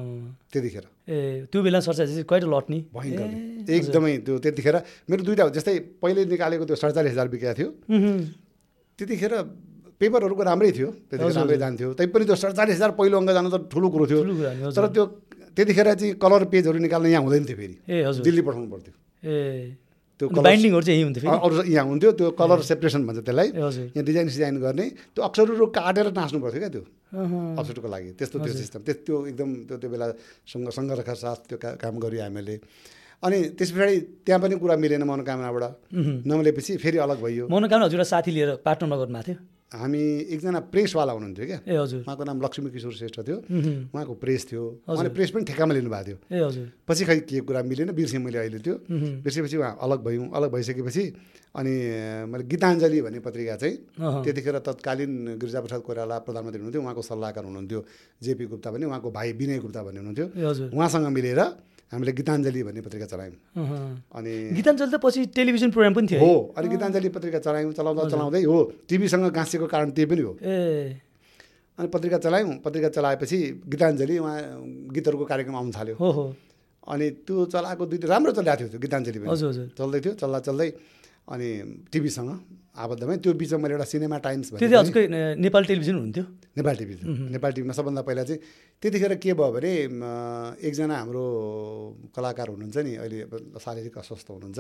त्यतिखेर। ए त्यो बेला सरचार्ज चाहिँ क्वाइट लट नि भयङ्कर एकदमै त्यो त्यतिखेर मेरो दुइटा हो जस्तै पहिले निकालेको त्यो सडचालिस हजार बिकेको थियो। त्यतिखेर पेपरहरूको राम्रै थियो। त्यतिखेर राम्रै जान्थ्यो। तैपनि त्यो सडचालिस हजार पहिलो अङ्क जानु त ठुलो कुरो थियो। तर त्यो त्यतिखेर चाहिँ कलर पेजहरू निकाल्न यहाँ हुँदैन थियो फेरि। ए हजुर। दिल्ली पठाउनु पर्थ्यो। ए। त्यो बाइन्डिङहरू चाहिँ यहीँ हुन्थ्यो अरू यहाँ हुन्थ्यो त्यो कलर सेपरेसन भन्छ त्यसलाई। यहाँ डिजाइन सिजाइन गर्ने। त्यो अक्षरहरू काटेर टाँस्नु पर्थ्यो क्या त्यो। अप्सेटको लागि। त्यस्तो त्यो सिस्टम त्यो एकदम त्यो त्यो बेला सङ्घ सङ्घर्षका साथ त्यो काम गऱ्यो हामीले। अनि त्यस पछाडि त्यहाँ पनि कुरा मिलेन मनोकामनाबाट। नमिलेपछि फेरि अलग भइयो मनोकामना हजुर साथी लिएर पार्टनरमा थियो? हामी एकजना प्रेसवाला हुनुहुन्थ्यो क्या? ए हजुर। उहाँको नाम लक्ष्मी किशोर श्रेष्ठ थियो। उहुँ, उहाँको प्रेस थियो। उहाँले प्रेस पनि ठेकामा लिनुभएको थियो। ए हजुर। पछि खै के कुरा मिलेन बिर्सेँ मैले अहिले त्यो। बिर्सेपछि उहाँ अलग भयौँ अलग भइसकेपछि अनि मैले गीताञ्जली भन्ने पत्रिका चाहिँ त्यतिखेर तत्कालीन गिरिजाप्रसाद कोइराला प्रधानमन्त्री हुनुहुन्थ्यो उहाँको सल्लाहकार हुनुहुन्थ्यो जेपी गुप्ता पनि उहाँको भाइ विनय गुप्ता भन्ने हुनुहुन्थ्यो। उहाँसँग मिलेर हामीले गीताञ्जली भन्ने पत्रिका चलायौँ। अनि गीताञ्जली त पछि टेलिभिजन प्रोग्राम पनि थियो है? अनि गीताञ्जली पत्रिका चलायौँ चलाउँदा चलाउँदै हो टिभीसँग गाँसिएको कारण त्यही पनि हो। ए। अनि पत्रिका चलायौँ पत्रिका चलाएपछि गीताञ्जली उहाँ गीतहरूको कार्यक्रम आउनु थाल्यो। हो हो। अनि त्यो चलाएको दुई राम्रो चलिरहेको थियो त्यो गीताञ्जली पनि। हजुर हजुर। चल्दै थियो चल्दा चल्दै अनि टिभीसँग आबद्धमै त्यो बिचमा मैले एउटा सिनेमा टाइम्स नेपाल टेलिभिजन हुन्थ्यो। नेपाल टिभी नेपाल टिभीमा सबभन्दा पहिला चाहिँ त्यतिखेर के भयो भने म, एकजना हाम्रो कलाकार हुनुहुन्छ नि अहिले शारीरिक अस्वस्थ हुनुहुन्छ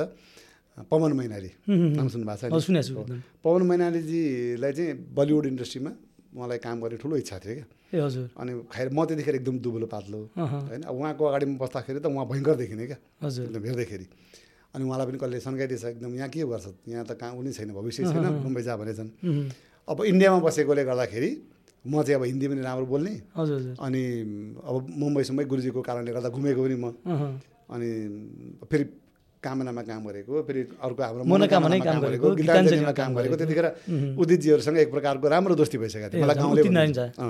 पवन मैनाली। नाम सुन्नुभएको छ हजुर नि सुनेको छु पवन मैनालीजीलाई चाहिँ बलिउड इन्डस्ट्रीमा उहाँलाई काम गर्ने ठुलो इच्छा थियो क्या। हजुर। अनि खाएर म त्यतिखेर एकदम दुब्लो पातलो होइन अब उहाँको अगाडिमा बस्दाखेरि त उहाँ भयङ्कर देखिने क्या। हजुर। एकदम हेर्दाखेरि। अनि उहाँलाई पनि कसले सन्काइदिएछ एकदम यहाँ के गर्छ? यहाँ त कहाँ उनी छैन भविष्य छैन मुम्बई जा भनेछन्। अब इन्डियामा बसेकोले गर्दाखेरि म चाहिँ अब हिन्दी पनि राम्रो बोल्ने। अनि अब मुम्बई सुम्बई गुरुजीको कारणले गर्दा घुमेको पनि म। अनि फेरि कामनामा काम गरेको फेरि अर्को हाम्रो मनोकामनामै काम गरेको, गीताञ्जलीमा काम गरेको। त्यतिखेर उदितजीहरूसँग एक प्रकारको राम्रो दोस्ती भइसकेको थियो। मलाई गाउँले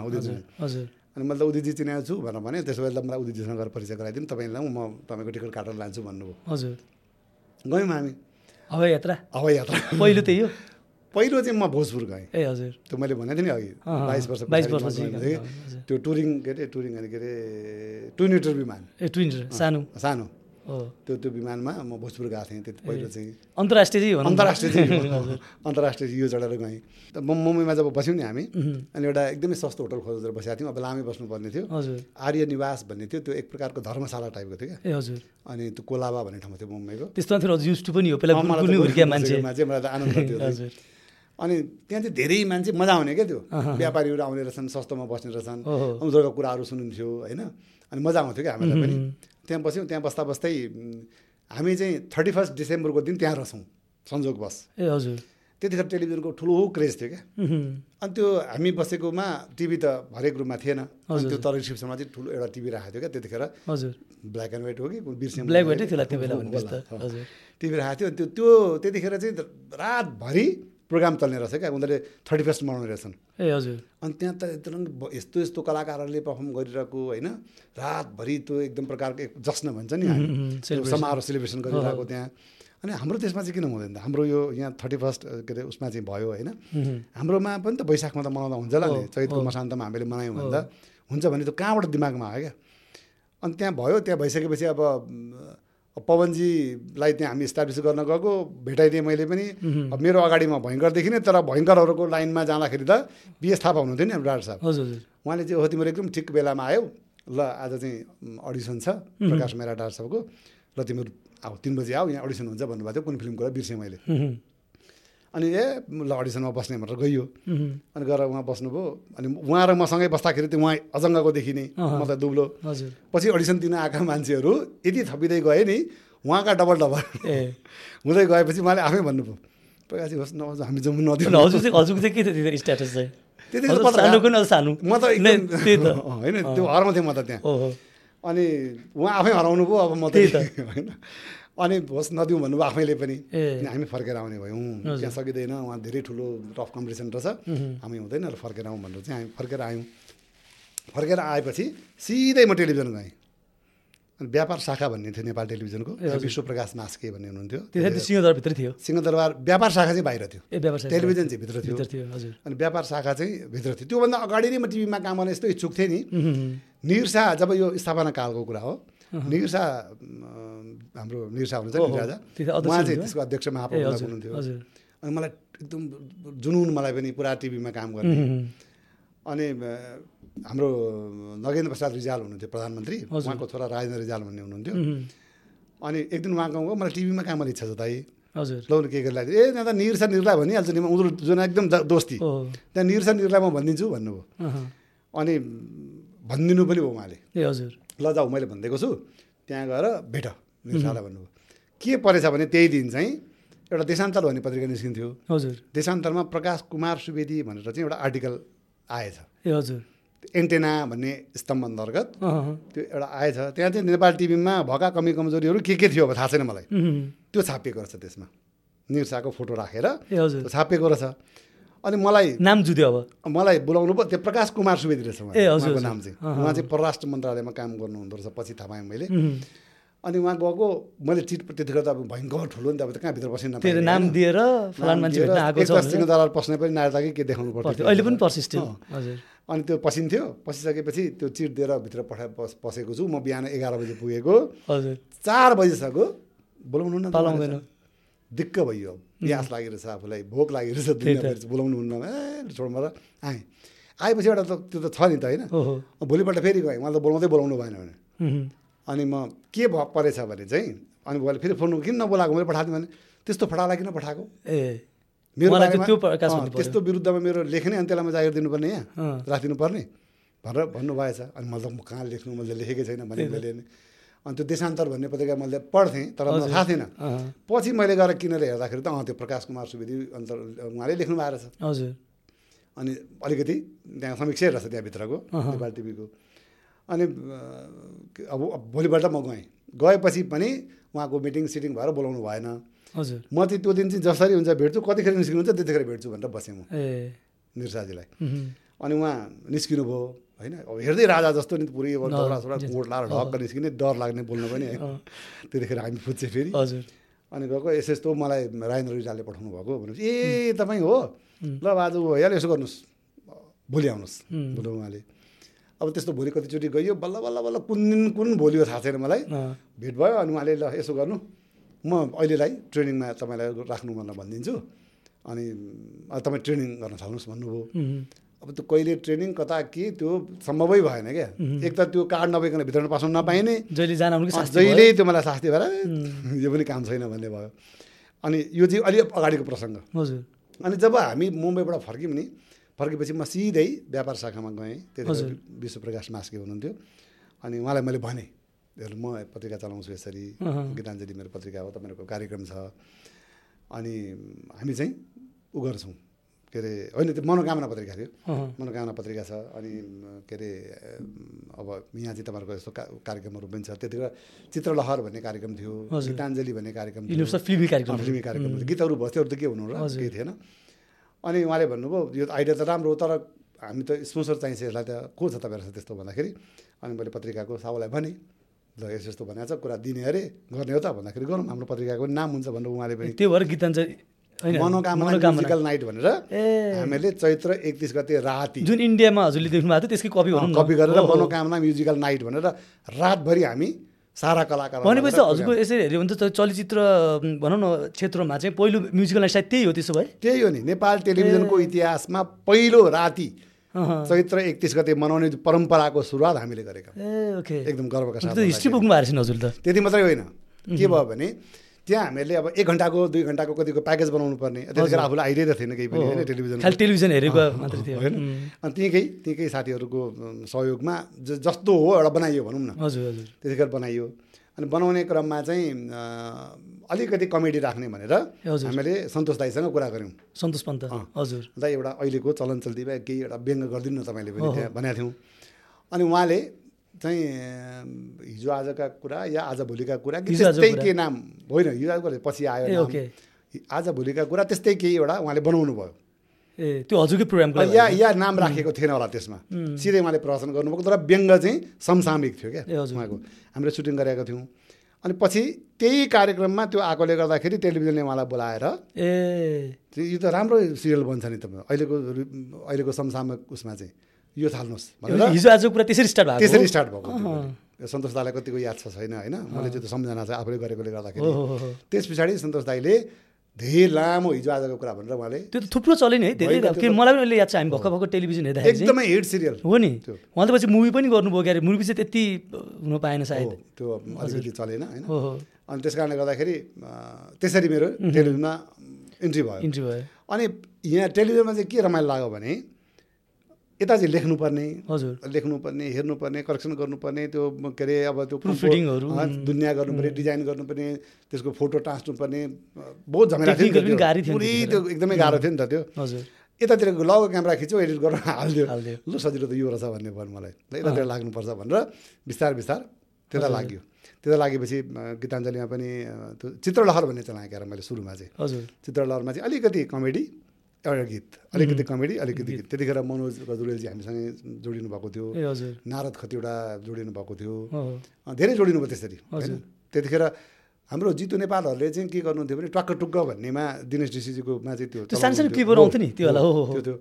उदितजी अनि मैले त उदितजी चिनाएको छु भनेर भने त्यसो भए त मलाई उदितजीसँग गएर परिचय गराइदिनु। तपाईँलाई म तपाईँको टिकट काटेर लान्छु भन्नुभयो। हजुर। गयौँ हामी। हवाई यात्रा हवाई यात्रा पहिलो त्यही हो। पहिलो चाहिँ म भोजपुर गएँ। ए हजुर। त्यो मैले भनेको थिएँ नि अघि। बाइस वर्ष बाइस वर्ष। त्यो टुरिङ के अरे टुरिङ के अरे टुइनेटर विमान। ए ट्विन सानो। सानो। त्यो त्यो विमानमा म भोजपुर गएको थिएँ। त्यति पहिलो चाहिँ। अन्तर्राष्ट्रिय। अन्तर्राष्ट्रिय अन्तर्राष्ट्रिय यो चढेर गएँ। त म मुम्बईमा जब बस्यौँ नि हामी अनि एउटा एकदमै सस्तो होटल खोजेर बसेका थियौँ। अब लामै बस्नुपर्ने थियो। आर्य निवास भन्ने थियो। त्यो एक प्रकारको धर्मशाला टाइपको थियो क्या। हजुर। अनि त्यो कोलाबा भन्ने ठाउँमा थियो मुम्बईको। त्यस्तो पनि हो। पहिला मान्छे। मलाई त आनन्द थियो। त्यो। हजुर। अनि त्यहाँ चाहिँ धेरै मान्छे मजा आउने क्या त्यो। व्यापारीहरू आउने रहेछन् सस्तोमा बस्ने रहेछन्। उनीहरूको कुराहरू सुनिन्थ्यो होइन? अनि मजा आउँथ्यो क्या हामीलाई पनि। त्यहाँ बस्यौँ त्यहाँ बस्दा बस्दै हामी चाहिँ थर्टी फर्स्ट डिसेम्बरको दिन त्यहाँ रहेछौँ संजोगवश ए हजुर। त्यतिखेर टेलिभिजनको ठुलो क्रेज थियो क्या। अनि त्यो हामी बसेकोमा टिभी त हरेक रुममा थिएन। अनि त्यो तर रिसिप्सनमा चाहिँ ठुलो एउटा टिभी राखेको थियो क्या त्यतिखेर। हजुर। ब्ल्याक एन्ड व्हाइट हो कि? बिर्सेँ ब्ल्याक व्हाइटै थियो त्यो बेला टिभी राखेको थियो। त्यो त्यो त्यतिखेर चाहिँ रातभरि प्रोग्राम चल्ने रहेछ क्या? उनीहरूले थर्टी फर्स्ट मनाउने रहेछन्। ए हजुर। अनि त्यहाँ त एकदम यस्तो यस्तो कलाकारहरूले पर्फर्म गरिरहेको होइन रातभरि त्यो एकदम प्रकारको एक जश्न भन्छ नि समारोह सेलिब्रेसन गरिरहेको त्यहाँ। अनि हाम्रो देशमा चाहिँ किन हुँदैन हाम्रो यो यहाँ थर्टी फर्स्ट के अरे उसमा चाहिँ भयो होइन। हाम्रोमा पनि त वैशाखमा त मनाउँदा हुन्छ होला नि। चैतको मसान्तमा हामीले मनायौँ भने त हुन्छ भने त्यो कहाँबाट दिमागमा आयो क्या? अनि त्यहाँ भयो त्यहाँ भइसकेपछि अब पवनजीलाई त्यहाँ हामी इस्टाब्लिस गर्न गएको भेटाइदिएँ मैले पनि। अब मेरो अगाडिमा भयङ्कर देखिने तर भयङ्करहरूको लाइनमा जाँदाखेरि त बिएस थापा हुनुहुन्थ्यो नि हाम्रो डाक्टर साहब। हजुर उहाँले चाहिँ हो तिम्रो एकदम ठिक बेलामा आयौ। ल आज चाहिँ अडिसन छ प्रकाश मेहरा डाक्टर साहबको। ल तिमीहरू आऊ तिन बजी आऊ यहाँ अडिसन हुन्छ भन्नुभएको थियो कुन फिल्मको र बिर्सेँ मैले। अनि ए ल अडिसनमा बस्ने भनेर गइयो। अनि गएर उहाँ बस्नुभयो। अनि उहाँ र मसँगै बस्दाखेरि त्यो उहाँ अजङ्गको देखिने म त दुब्लो। हजुर। पछि अडिसन दिन आएका मान्छेहरू यति थपिँदै गए नि उहाँका डबल डबल। ए। (laughs) हुँदै गएपछि उहाँले आफै भन्नुभयो। प्रकाशी होस् न हामी अनि नदिउँ हजुर चाहिँ हजुरको चाहिँ के थियो त्यतिखेर स्ट्याटस चाहिँ? म त (laughs) होइन त्यो हराउँथेँ म त त्यहाँ। अनि उहाँ आफै हराउनु भयो अब म त। (laughs) होइन। अनि होस् नदिउँ भन्नुभयो आफैले पनि। हामी फर्केर आउने भयौँ। त्यहाँ सकिँदैन उहाँ धेरै ठुलो टफ कम्पिटिसन रहेछ हामी हुँदैन र फर्केर आउँ भनेर चाहिँ हामी फर्केर आयौँ। फर्केर आएपछि सिधै म टेलिभिजन गएँ। अनि व्यापार शाखा भन्ने थियो नेपाल टेलिभिजनको। ए, हजुर। विश्वप्रकाश मास्के भन्ने हुनुहुन्थ्यो। सिंहदरभित्र थियो। सिंहदरबार व्यापार शाखा चाहिँ बाहिर थियो। टेलिभिजन चाहिँ भित्र थियो। अनि व्यापार शाखा चाहिँ भित्र थियो। त्योभन्दा अगाडि नै म टिभीमा काम गर्न यस्तो इच्छुक थिएँ नि। उम्, उम्, निर शाह जब यो स्थापना कालको कुरा हो शाह अम, हाम्रो शाह हुनुहुन्छ नि राजा? उहाँ चाहिँ? त्यसको अध्यक्ष महाप्रबन्धक हुनुहुन्थ्यो अनि मलाई एकदम जुनुन मलाई पनि पुरा टिभीमा काम गर्ने अनि हाम्रो नगेन्द्र प्रसाद रिजाल हुनुहुन्थ्यो प्रधानमन्त्री। उहाँको छोरा राजेन्द्र रिजाल भन्ने हुनुहुन्थ्यो। अनि एक दिन उहाँ गाउँको मलाई टिभीमा काम गर्ने इच्छा छ दाइ हजुर। के गर्दा ए त्यहाँ त निर छ निर्ला भनिहाल्छु नि म। उनीहरू जुन एकदम दोस्ती। त्यहाँ निर छ निर्ला म भनिदिन्छु भन्नुभयो। अनि भनिदिनु पनि भयो उहाँले। ए हजुर। ल जाऊ मैले भनिदिएको छु। त्यहाँ गएर भेट निर्सालाई भन्नुभयो। के परेछ भने त्यही दिन चाहिँ एउटा देशान्तर भन्ने पत्रिका निस्किन्थ्यो। हजुर। देशान्तरमा प्रकाश कुमार सुवेदी भनेर चाहिँ एउटा आर्टिकल आएछ। ए हजुर। एन्टेना भन्ने स्तम्भ अन्तर्गत त्यो एउटा आएछ। त्यहाँ चाहिँ नेपाल टिभीमा भएका कमी कमजोरीहरू के के थियो अब थाहा छैन मलाई। त्यो छापिएको रहेछ त्यसमा। निर्साको फोटो राखेर छापिएको रहेछ। अनि मलाई नाम जुद्यो अब। मलाई बोलाउनु भयो त्यो प्रकाश कुमार सुवेदी रहेछ ए, हजुर। नाम चाहिँ। उहाँ चाहिँ परराष्ट्र मन्त्रालयमा काम गर्नुहुँदो रहेछ पछि थाहा पाएँ मैले अनि उहाँ गएको मैले चिट त्यतिखेर त अब भयङ्कर ठुलो नि त अब त कहाँ भित्र बसिन तेरो नाम दिएर फलान मान्छे भेट्न आएको छ भनेर। सिंहदरबार पस्ने पनि नायता कि के देखाउनु पर्थ्यो अहिले पनि। हजुर। अनि त्यो पसिन्थ्यो पसिसकेपछि त्यो चिट दिएर भित्र पठा पस पसेको छु। म बिहान एघार बजी पुगेको। हजुर। चार बजीसक्यो बोलाउनु न पालाउँदैन। दिक्क भइयो प्यास लागिरहेछ आफूलाई भोक लागिरहेछ दुनियाँभरि बोलाउनु हुन्न ए छोड्नु र आएँ। आएपछि एउटा त त्यो त छ नि त होइन। भोलिपल्ट फेरि गएँ मलाई त बोलाउँदै बोलाउनु भएन भने। अनि म के भ परेछ भने चाहिँ अनि मैले फेरि फोन किन नबोलाएको? मैले पठाएको भने त्यस्तो फटाला किन पठाएको? ए। मेरो मलाई। त्यस्तो विरुद्धमा मेरो लेख्ने अनि त्यसलाई म जागिर दिनुपर्ने यहाँ। राखिदिनु पर्ने भनेर भन्नुभएछ। अनि मैले त म कहाँ लेख्नु? मैले लेखेकै छैन भने मैले अनि त्यो देशान्तर भन्ने पत्रिका मैले पढ्थेँ तर मलाई थाहा थिएन। पछि मैले गएर किनेर हेर्दाखेरि त अँ त्यो प्रकाश कुमार सुवेदी अन्त उहाँले लेख्नु भएको रहेछ। हजुर। अनि अलिकति त्यहाँ समीक्षा रहेछ त्यहाँभित्रको। नेपाल टिभीको। अनि अब भोलिपल्ट म गएँ। गएपछि पनि उहाँको मिटिङ सिटिङ भएर बोलाउनु भएन। हजुर। म चाहिँ त्यो दिन चाहिँ जसरी हुन्छ भेट्छु कतिखेर निस्किनुहुन्छ त्यतिखेर भेट्छु भनेर बसेँ म। निरसाजीलाई। अनि उहाँ निस्किनु भयो। होइन? अब हेर्दै राजा जस्तो नि पुरै अब दौरा सोरा कोट लाएर ढक्क निस्किने डर लाग्ने बोल्न पनि है अँ, त्यतिखेर हामी फुच्चे फेरि। हजुर। अनि गएको यस्तो यस्तो मलाई राजेन्द्र रिजालले पठाउनु भएको भनेपछि ए तपाईँ हो? ल आज भइहाल्यो यसो गर्नुहोस्। भोलि आउनुहोस्. बोलो उहाँले। अब त्यस्तो भोलि कतिचोटि गइयो बल्ल बल्ल बल्ल कुन दिन कुन भोलि हो थाहा छैन मलाई। भेट भयो अनि उहाँले ल यसो गर्नु। म अहिलेलाई ट्रेनिङमा तपाईँलाई राख्नु भनेर भनिदिन्छु। अनि तपाईँ ट्रेनिङ गर्न थाल्नुहोस् भन्नुभयो। अब त्यो कहिले ट्रेनिङ कता के त्यो सम्भवै भएन क्या। एक त त्यो कार्ड नभइकन भित्र पास्नु नपाइने जहिले जान। जहिले त्यो मलाई शास्ति भएर (laughs) यो पनि काम छैन भन्ने भयो। अनि यो चाहिँ अलि अगाडिको प्रसङ्ग। हजुर। अनि जब हामी मुम्बईबाट फर्क्यौँ नि फर्केपछि म सिधै व्यापार शाखामा गएँ। त्यति। विश्वप्रकाश मास्के हुनुहुन्थ्यो। अनि उहाँलाई मैले भनेँ हेर्नु म पत्रिका चलाउँछु यसरी। गीताञ्जली मेरो पत्रिका हो तपाईँहरूको कार्यक्रम छ। अनि हामी चाहिँ उ गर्छौँ। के अरे होइन त्यो मनोकामना पत्रिका थियो। मनोकामना पत्रिका छ अनि के अरे अब यहाँ चाहिँ तपाईँहरूको यस्तो कार्यक्रमहरू पनि छ। त्यतिखेर चित्रलहर भन्ने कार्यक्रम थियो। गीताञ्जली भन्ने कार्यक्रम सब फिल्मी कार्यक्रम फिल्मी कार्यक्रम थियो। गीतहरू भयो त्योहरू त के हुनु र। केही थिएन। अनि उहाँले भन्नुभयो यो आइडिया त राम्रो हो तर हामी त स्पोन्सर चाहिन्छ यसलाई त को छ तपाईँहरू त्यस्तो भन्दाखेरि? अनि मैले पत्रिकाको साहुलाई भनेँ ल यस्तो यस्तो भनेको छ कुरा दिने अरे गर्ने हो त भन्दाखेरि गरौँ हाम्रो पत्रिकाको नाम हुन्छ भनेर उहाँले पनि त्यो भएर गीताञ्जली मनोकामना म्युजिकल नाइट भनेर हामीले चैत्र एकतिस गते राति जुन इन्डियामा हजुरले देख्नु भएको थियो त्यसकै कपी भनौँ न। कपी गरेर। मनोकामना म्युजिकल नाइट भनेर रातभरि हामी सारा कलाकार भनेपछि हजुरको यसरी हेऱ्यो भने त चलचित्र भनौँ न क्षेत्रमा चाहिँ पहिलो म्युजिकल नाइट सायद त्यही हो त्यसो भए। त्यही हो नि। नेपाल टेलिभिजनको इतिहासमा पहिलो राति। चैत्र एकतिस गते मनाउने परम्पराको सुरुवात हामीले गरेका। एकदम गर्वका साथ हिस्ट्री बोक्नु भएको रहेछ नि हजुर त। त्यति मात्रै होइन। के भयो भने त्यहाँ हामीहरूले अब एक घन्टाको दुई घन्टाको कतिको प्याकेज बनाउनु पर्ने त्यतिखेर आफूलाई आइडिया त थिएन केही पनि होइन टेलिभिजन खालि टेलिभिजन हेरेको मात्रै थियो। होइन। अनि त्यहीँकै त्यहीँकै साथीहरूको सहयोगमा जस्तो हो एउटा बनाइयो भनौँ न। हजुर हजुर। त्यतिखेर बनाइयो। अनि बनाउने क्रममा चाहिँ अलिकति कमेडी राख्ने भनेर। हामीले सन्तोष दाईसँग कुरा गऱ्यौँ। सन्तोष पन्त। हजुर। अन्त एउटा अहिलेको चलन चल्तीमा केही एउटा व्यङ्ग गरिदिनु न तपाईँले पनि। त्यहाँ भनेको थियौँ। अनि उहाँले चाहिँ हिजो आजका कुरा या आज भोलिका कुरा कि त्यस्तै कुरा। के नाम होइन हिजो आजको पछि आयो आज भोलिका कुरा त्यस्तै केही एउटा उहाँले बनाउनु भयो। ए त्यो हजुरकै प्रोग्रामको लागि या या नाम राखेको थिएन होला त्यसमा। सिधै उहाँले प्रदर्शन गर्नुभएको तर व्यङ्ग चाहिँ समसामयिक थियो क्या। उहाँको। हामीले सुटिङ गरेका थियौँ। अनि पछि त्यही कार्यक्रममा त्यो आएकोले गर्दाखेरि टेलिभिजनले उहाँलाई बोलाएर ए। यो त राम्रो सिरियल बन्छ नि तपाईँ। अहिलेको अहिलेको समसामयिक उसमा चाहिँ। यो थाल्नुहोस् भनेर हिजो आज कुरा त्यसरी स्टार्ट भएको त्यसरी स्टार्ट भएको। सन्तोष दाईलाई कतिको याद छ छैन होइन? मैले त्यो सम्झना चाहिँ आफूले गरेकोले गर्दाखेरि। त्यस पछाडि सन्तोष दाईले धेरै लामो हिजो आजको कुरा भनेर उहाँले त्यो त थुप्रो चल्यो नि है धेरै त- मलाई पनि अहिले याद छ हामी भर्खर भर्खर टेलिभिजन हेर्दाखेरि चाहिँ। एकदमै हिट सिरियल। हो नि। उहाँले त पछि मुभी पनि गर्नुभयो क्यारे मुभी चाहिँ त्यति हुन पाएन सायद। त्यो अलिकति चलेन होइन? अनि त्यस कारणले गर्दाखेरि त्यसरी मेरो टेलिभिजनमा इन्ट्री भयो। इन्ट्री भयो। अनि यहाँ टेलिभिजनमा चाहिँ के रमाइलो लाग्यो भने यता चाहिँ लेख्नुपर्ने हजुर। लेख्नुपर्ने हेर्नुपर्ने करेक्सन गर्नुपर्ने त्यो के अरे अब त्यो अँ, दुनियाँ गर्नुपर्ने डिजाइन गर्नुपर्ने त्यसको फोटो टाँच्नुपर्ने बहुत झमेला थियो पुरै। त्यो एकदमै गाह्रो थियो नि त त्यो। हजुर। यतातिर लग क्यामेरा खिच्यो एडिट गरेर हालिदियो। हालिदियो। लु सजिलो त यो रहेछ भन्ने भयो मलाई। ल यतातिर लाग्नुपर्छ भनेर बिस्तार बिस्तार त्यता लाग्यो। त्यता लागेपछि गीताञ्जलीमा पनि त्यो चित्रलहर भन्ने चलाएँ क्यार मैले सुरुमा चाहिँ। हजुर। चित्रलहरमा चाहिँ अलिकति कमेडी एउटा गीत अलिकति कमेडी अलिकति गीत। त्यतिखेर मनोज गजुरेलजी हामीसँगै जोडिनु भएको थियो। नारद खतिवटा जोडिनु भएको थियो। धेरै जोडिनु भयो त्यसरी होइन? त्यतिखेर हाम्रो जितु नेपालहरूले चाहिँ के गर्नुहुन्थ्यो भने टक्क टुक्क भन्नेमा दिनेश ऋषिजीकोमा चाहिँ त्यो त्यो सानो सानो चलाउनुहुन्थ्यो। क्लिपहरू हो, आउँथ्यो नि त्यो होला, हो। त्यो त्यो।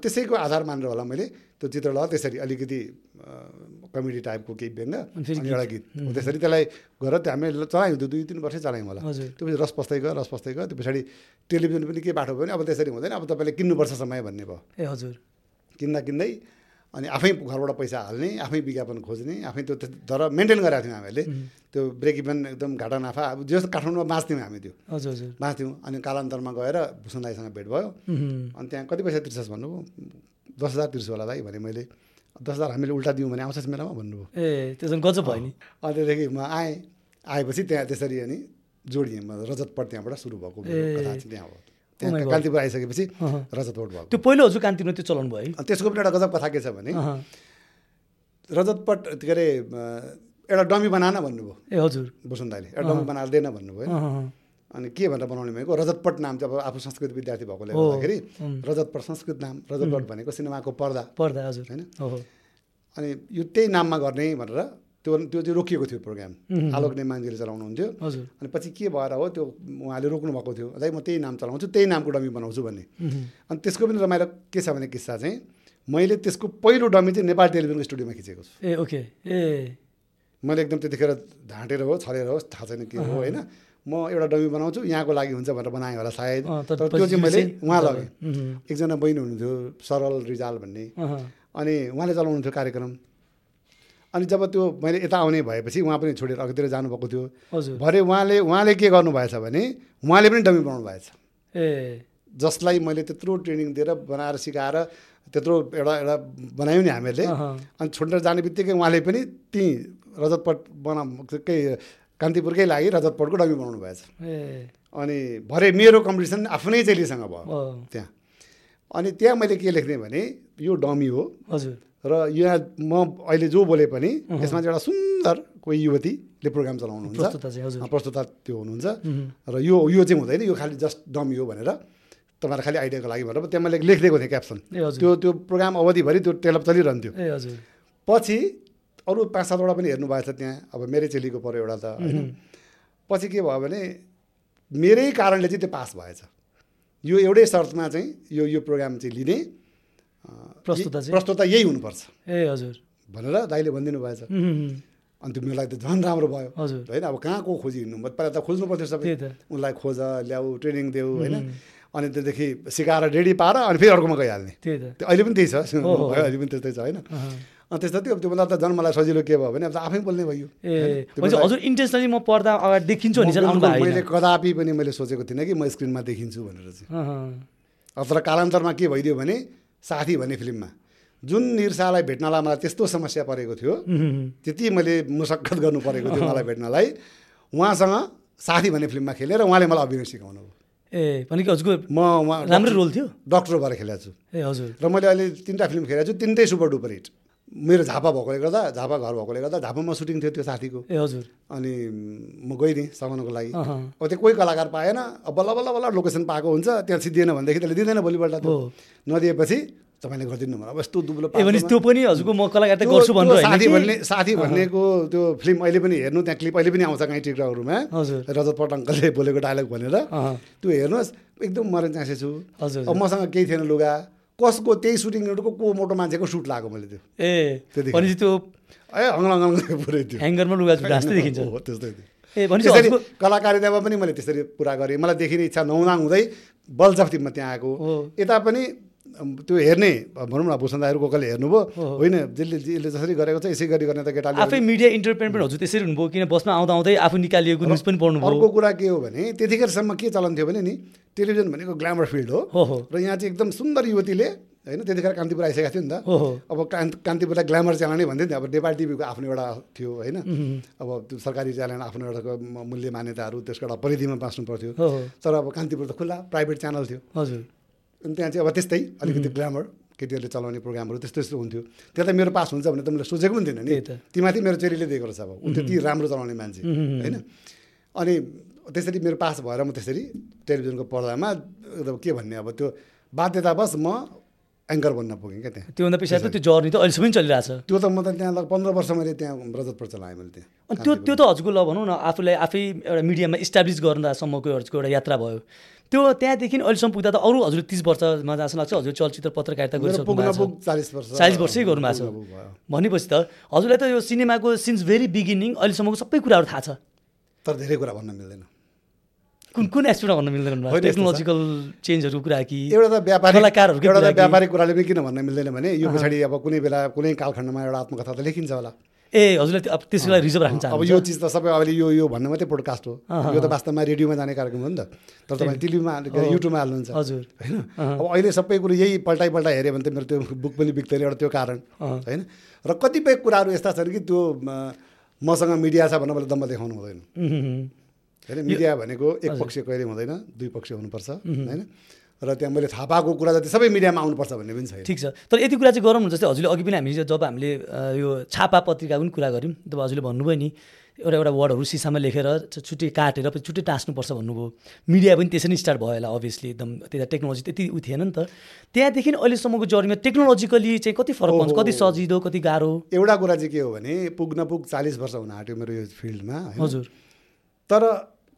त्यसैको आधार मानेर होला मैले त्यो चित्रलहर त्यसरी अलिकति कमेडी टाइपको केही व्यङ्ग अनि एउटा गीत। त्यसरी त्यसलाई गरेर त्यो हामीले चलायौँ त्यो दुई तिन वर्षै चलायौँ होला। त्यो पछि रस पस्दै गयो रस पस्दै गयो। त्यो पछाडि टेलिभिजन पनि के बाटो भयो भने अब त्यसरी हुँदैन। अब तपाईँले किन्नुपर्छ समय भन्ने भयो। ए हजुर। किन्दा किन्दै अनि आफै घरबाट पैसा हाल्ने आफै विज्ञापन खोज्ने आफै त्यो तर मेन्टेन गरेका थियौँ हामीहरूले त्यो ब्रेक इभन एकदम घाटा नाफा अब जस्तो काठमाडौँमा बाँच्थ्यौँ हामी त्यो। हजुर हजुर। बाँच्थ्यौँ अनि कालान्तरमा गएर भूषण दाईसँग भेट भयो। अनि त्यहाँ कति पैसा तिर्छस् भन्नुभयो? दस हजार तिर्छु होला दाई भने मैले। दस हजार हामीले उल्टा दिउँ भने आउँछस् मेरोमा भन्नुभयो। ए त्यो गजब भयो नि। अनि त्यहाँदेखि म आएँ आएपछि त्यहाँ त्यसरी अनि जोडिएँ रजतपट त्यहाँबाट सुरु भएको। कथा चाहिँ त्यहाँ हो। त्यहाँ God. कान्तिपुर आइसकेपछि अहँ। रजतपट भएको त्यो पहिलो हजुर कान्तिमा त्यो चलाउनु भयो त्यसको पनि एउटा गजब कथा के छ भने अहँ। रजतपट के अरे एउटा डमी बनान भन्नुभयो ए हजुर दाईले एउटा डमी बनाएर भन्नुभयो। अनि के भनेर बनाउने भनेको रजतपट नाम चाहिँ अब आफू संस्कृत विद्यार्थी भएकोले। गर्दाखेरि उम्. रजतपट संस्कृत नाम रजतपट भनेको सिनेमाको पर्दा पर्दा हजुर होइन हो अनि यो त्यही नाममा गर्ने भनेर त्यो त्यो चाहिँ रोकिएको थियो प्रोग्राम आलोक नेमाङजीले चलाउनुहुन्थ्यो। हजुर। अनि पछि के भएर हो त्यो उहाँले रोक्नु भएको थियो। दाइ म त्यही नाम चलाउँछु त्यही नामको डमी बनाउँछु भन्ने। अनि त्यसको पनि रमाइलो के छ भने किस्सा चाहिँ मैले त्यसको पहिलो डमी चाहिँ नेपाल टेलिभिजनको स्टुडियोमा खिचेको छु। ए ओके। ए। मैले एकदम त्यतिखेर ढाँटेर होस् छलेर होस् थाहा छैन के हो होइन। म एउटा डमी बनाउँछु यहाँको लागि हुन्छ भनेर बनाएँ होला सायद। तर त्यो चाहिँ मैले उहाँ लगेँ। एकजना बहिनी हुनुहुन्थ्यो सरल रिजाल भन्ने। अनि उहाँले चलाउनुहुन्थ्यो कार्यक्रम। अनि जब त्यो मैले यता आउने भएपछि उहाँ पनि छोडेर अघितिर जानुभएको थियो। भरे उहाँले उहाँले के गर्नुभएछ भने उहाँले पनि डमी बनाउनु भएछ। ए। जसलाई मैले त्यत्रो ट्रेनिङ दिएर बनाएर सिकाएर त्यत्रो एउटा एउटा बनायौँ नि हामीहरूले। अनि छोडेर जाने बित्तिकै उहाँले पनि त्यहीँ रजतपट बना कै कान्तिपुरकै लागि रजतपटको डमी बनाउनु भएछ। अनि भरे मेरो कम्पिटिसन आफ्नै चेलीसँग भयो त्यहाँ। अनि त्यहाँ मैले के लेख्ने भने यो डमी हो। हजुर। र यहाँ म अहिले जो बोले पनि यसमा चाहिँ एउटा सुन्दर कोही युवतीले प्रोग्राम चलाउनुहुन्छ। प्रस्तुता त्यो हुनुहुन्छ। र यो यो चाहिँ हुँदैन यो खालि जस्ट डमी हो भनेर तपाईँलाई खालि आइडियाको लागि भनेर त्यहाँ मैले लेखिदिएको थिएँ क्याप्सन त्यो त्यो प्रोग्राम अवधिभरि त्यो टेलअप चलिरहन्थ्यो। पछि अरू पाँच सातवटा पनि हेर्नु भएको छ त्यहाँ। अब मेरै चेलीको पऱ्यो एउटा त होइन। पछि के भयो भने मेरै कारणले चाहिँ त्यो पास भएछ। यो एउटै शर्तमा चाहिँ यो यो प्रोग्राम चाहिँ लिने। प्रस्तुता यही हुनुपर्छ। ए हजुर। भनेर दाइले भनिदिनु भएछ। अनि त्यो मेरो लागि त झन् राम्रो भयो। हजुर। होइन अब कहाँ को खोजी हिँड्नु? पहिला त खोज्नु पर्थ्यो सबै। उनलाई खोज ल्याऊ ट्रेनिङ देऊ होइन। अनि त्यहाँदेखि सिकाएर रेडी पार अनि फेरि अर्कोमा गइहाल्ने। त्यही त। त्यो अहिले पनि त्यही छ। (laughs) भयो अहिले पनि त्यस्तै छ होइन। अनि त्यस्तो त्यो त्योभन्दा त झन् मलाई सजिलो के भयो भने अब त आफै बोल्ने भयो। हजुर इन्टेन्सनली म पर्दा अगाडि देखिन्छु मैले कदापि पनि मैले सोचेको थिइनँ कि म स्क्रिनमा देखिन्छु भनेर चाहिँ। तर कालान्तरमा के भइदियो भने साथी भन्ने फिल्ममा। जुन निर्सालाई भेट्नलाई मलाई त्यस्तो समस्या परेको थियो। त्यति मैले मुसक्कत गर्नु परेको थियो मलाई भेट्नलाई। उहाँसँग साथी भन्ने फिल्ममा खेलेर उहाँले मलाई अभिनय सिकाउनु भयो। ए भनेको हजुरको म उहाँ राम्रो रोल थियो? डक्टर भएर खेलेको छु। ए हजुर। र मैले अहिले तिनवटा फिल्म खेलेको छु तिनटै सुपर डुपर हिट। मेरो झापा भएकोले गर्दा झापा घर भएकोले गर्दा झापामा सुटिङ थियो त्यो साथीको। ए हजुर। अनि म गइदिएँ समाउनको लागि। अब त्यो कोही कलाकार पाएन अब बल्ल बल्ल बल्ल लोकेसन पाएको हुन्छ त्यहाँ सिद्धिएन भनेदेखि त्यसले दिँदैन भोलिपल्ट त्यो। नदिएपछि तपाईँले गरिदिनु अब यस्तो दुब्लो त्यो पनि हजुरको म कलाकार त गर्छु भनेर साथी? भन्ने साथी भन्नेको त्यो फिल्म अहिले पनि हेर्नु त्यहाँ क्लिप अहिले पनि आउँछ कहीँ टिकटकहरूमा हजुर। रजत पटङ्कले बोलेको डायलग भनेर। त्यो हेर्नुहोस् एकदम मरेन चाँसे छु हजुर अब मसँग केही थिएन लुगा। कसको त्यही सुटिङहरूको को मोटो मान्छेको सुट लगाएको मैले त्यो। ए। भनेपछि त्यो ए हङ्गलङ्ग पुरै त्यो ह्याङ्गरमा लुगा जस्तै देखिन्छ। हो, त्यस्तै थियो। ए भनेपछि कलाकारितामा पनि मैले त्यसरी पुरा गरेँ। मलाई देखिने इच्छा नहुँदा हुँदै बलजफ्तीमा त्यहाँ आएको। यता पनि त्यो हेर्ने भनौँ न भूषण दाईहरू को कसले हेर्नुभयो। होइन जसले जसले जसरी गरेको छ यसै गरी गर्ने त केटाले आफै मिडिया इन्टरटेनमेन्ट हजुर त्यसरी हुनुभयो किन बसमा आउँदा आउँदै आफू निकालिएको न्युज पनि पढ्नुभयो। अर्को कुरा के हो भने त्यतिखेरसम्म के चलन थियो भने नि टेलिभिजन भनेको ग्ल्यामर फिल्ड हो। र यहाँ चाहिँ एकदम सुन्दर युवतीले होइन त्यतिखेर कान्तिपुर आइसकेको थियो नि त। अब कान्त कान्तिपुरलाई ग्ल्यामर च्यानल नै भन्थ्यो नि अब नेपाल टिभीको आफ्नो एउटा थियो होइन। अब त्यो सरकारी च्यानल आफ्नो एउटा मूल्य मान्यताहरू त्यसको एउटा परिधिमा बाँच्नु पर्थ्यो। तर अब कान्तिपुर त खुल्ला प्राइभेट च्यानल थियो। हजुर। अनि त्यहाँ चाहिँ अब त्यस्तै अलिकति ग्ल्यामर केटीहरूले चलाउने प्रोग्रामहरू त्यस्तो त्यस्तो हुन्थ्यो। त्यहाँ त मेरो पास हुन्छ भने त मैले सोचेको पनि थिएन नि। तीमाथि मेरो चेलीले दिएको रहेछ अब। ऊ त्यति राम्रो चलाउने मान्छे होइन? अनि त्यसरी मेरो पास भएर म त्यसरी टेलिभिजनको पर्दामा के भन्ने अब त्यो बाध्यतावश म एङ्कर बन्न पुगेँ क्या त्यहाँ। त्योभन्दा पछाडि त त्यो जर्नी त अहिलेसम्म पनि चलिरहेछ। त्यो त म त त्यहाँ लगभग पन्ध्र वर्ष मैले त्यहाँ रजतपुर चलाएँ मैले त्यहाँ। अनि त्यो त्यो त हजुरको ल भनौँ न आफूलाई आफै एउटा मिडियामा इस्टाब्लिस गर्दासम्मको हजुरको एउटा यात्रा भयो। त्यो त्यहाँदेखि अहिलेसम्म पुग्दा त अरू हजुर तिस वर्षमा जस्तो लाग्छ हजुर चलचित्र पत्रकारिता गरिसक्नु छ। चालिस वर्ष। चालिस वर्षै गर्नुभएको छ। भनेपछि त हजुरलाई त यो सिनेमाको सिन्स भेरी बिगिनिङ अहिलेसम्मको सबै कुराहरू थाहा छ। तर धेरै कुरा भन्न मिल्दैन। कुन कुन एस्पेक्टमा भन्न मिल्दैन। टेक्नोलोजिकल चेन्जहरूको कुरा कि एउटा त व्यापारिक कलाकारहरूकै एउटा त। व्यापारिक कुराले पनि किन भन्न मिल्दैन भने यो पछाडि अब कुनै बेला कुनै कालखण्डमा एउटा आत्मकथा त लेखिन्छ होला। ए हजुरलाई अब त्यसको लागि रिजर्भ राख्न अब यो चिज त सबै अहिले यो यो भन्नु मात्रै पोडकास्ट हो। यो त वास्तवमा रेडियोमा जाने कार्यक्रम हो नि त। तर तपाईँले टिभीमा युट्युबमा हाल्नुहुन्छ। हजुर। होइन? अब अहिले सबै कुरो यही पल्टाइ पल्टाइ हेऱ्यो भने त मेरो त्यो बुक पनि बिक्दैन एउटा त्यो कारण। होइन? र कतिपय कुराहरू यस्ता छन् कि त्यो मसँग मिडिया छ भनेर मैले दम्ब देखाउनु हुँदैन। होइन मिडिया भनेको एक पक्ष कहिले हुँदैन दुई पक्ष हुनुपर्छ होइन? र त्यहाँ मैले थाहा पाएको कुरा जति सबै मिडियामा आउनुपर्छ भन्ने पनि छैन। ठिक छ। तर यति कुरा चाहिँ गरौँ न जस्तै हजुरले अघि पनि हामी जब हामीले यो छापा पत्रिकाको पनि कुरा गऱ्यौँ तब हजुरले भन्नुभयो नि एउटा एउटा वर्डहरू सिसामा लेखेर छु- छुट्टै काटेर पछि छुट्टै टाँस्नुपर्छ भन्नुभयो। मिडिया पनि त्यसरी नै स्टार्ट भयो होला अभियसली एकदम त्यता टेक्नोलोजी त्यति उ थिएन नि त। त्यहाँदेखि अहिलेसम्मको जर्नीमा टेक्नोलोजिकली चाहिँ कति फरक ओहो। कति सजिलो कति गाह्रो? एउटा कुरा चाहिँ के हो भने पुग्न पुग चालिस वर्ष हुन आँट्यो मेरो यो फिल्डमा? हजुर। तर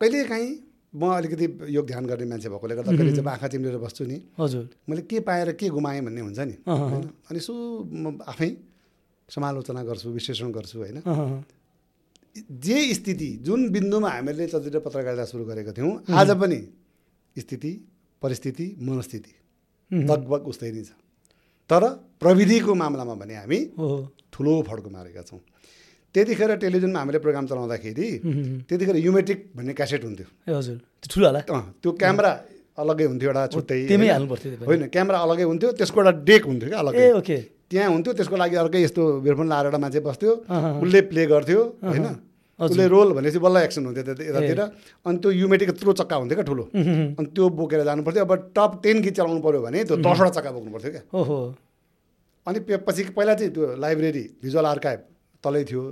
कहिलेकाहीँ म अलिकति योग ध्यान गर्ने मान्छे भएकोले गर्दा कहिले जब आँखा चिम्लेर बस्छु नि। हजुर। मैले के पाएर के गुमाएँ भन्ने हुन्छ नि। होइन? अनि यसो म आफै समालोचना गर्छु विश्लेषण गर्छु होइन? जे स्थिति जुन बिन्दुमा हामीले चलचित्र पत्रकारिता सुरु गरेका थियौँ आज पनि स्थिति परिस्थिति मनस्थिति लगभग उस्तै नै छ। तर प्रविधिको मामलामा भने हामी ठुलो फड्को मारेका छौँ। त्यतिखेर टेलिभिजनमा हामीले प्रोग्राम चलाउँदाखेरि त्यतिखेर युमेट्रिक भन्ने क्यासेट हुन्थ्यो। हजुर। ठुलो होला? त्यो क्यामेरा अलग्गै हुन्थ्यो एउटा छुट्टै। होइन? क्यामेरा अलग्गै हुन्थ्यो त्यसको एउटा डेक हुन्थ्यो क्या अलग्गै। ओके। त्यहाँ हुन्थ्यो त्यसको लागि अर्कै यस्तो इयरफोन लाएर एउटा मान्छे बस्थ्यो। उसले प्ले गर्थ्यो होइन। उसले रोल भनेपछि बल्ल एक्सन हुन्थ्यो यतातिर। अनि त्यो युमेटिक यत्रो चक्का हुन्थ्यो क्या ठुलो। अनि त्यो बोकेर जानु पर्थ्यो अब टप टेन गीत चलाउनु पऱ्यो भने त्यो दसवटा चक्का बोक्नु पर्थ्यो क्या। अनि पछि पहिला चाहिँ त्यो लाइब्रेरी भिजुअल आर्काइभ। तलै थियो।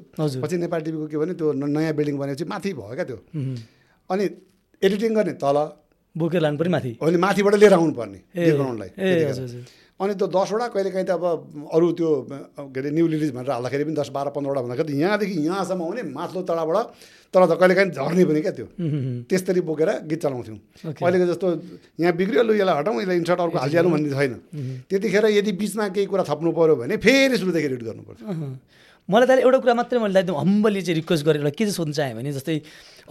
पछि नेपाल टिभीको के भने त्यो नयाँ बिल्डिङ बनेपछि माथि भयो क्या त्यो अनि एडिटिङ गर्ने तल। बोकेर लानु पनि माथि। अहिले माथिबाट लिएर आउनु पर्ने ए गीत बनाउनलाई ए त्यतिखेर। हजुर हजुर। अनि त्यो दसवटा कहिले काहीँ त अब अरू त्यो के अरे न्यु रिलिज भनेर हाल्दाखेरि पनि दस बाह्र पन्ध्रवटा भन्दाखेरि यहाँदेखि यहाँसम्म आउने माथिल्लो तडाबाट तर त कहिले काहीँ झर्ने पनि क्या त्यो। त्यस्तरी बोकेर गीत चलाउँथ्यौँ. अहिलेको जस्तो यहाँ बिग्रियो लु यसलाई हटाउँ यसलाई इन्सर्ट अर्को हालिहालौँ भन्ने छैन। त्यतिखेर यदि बिचमा केही कुरा थप्नु पऱ्यो भने फेरि सुरुदेखि रेड गर्नु पर्छ अहँ। मलाई त एउटा कुरा मात्रै मैले एकदम हम्बली चाहिँ रिक्वेस्ट गरेर के चाहिँ सोध्न चाहेँ भने जस्तै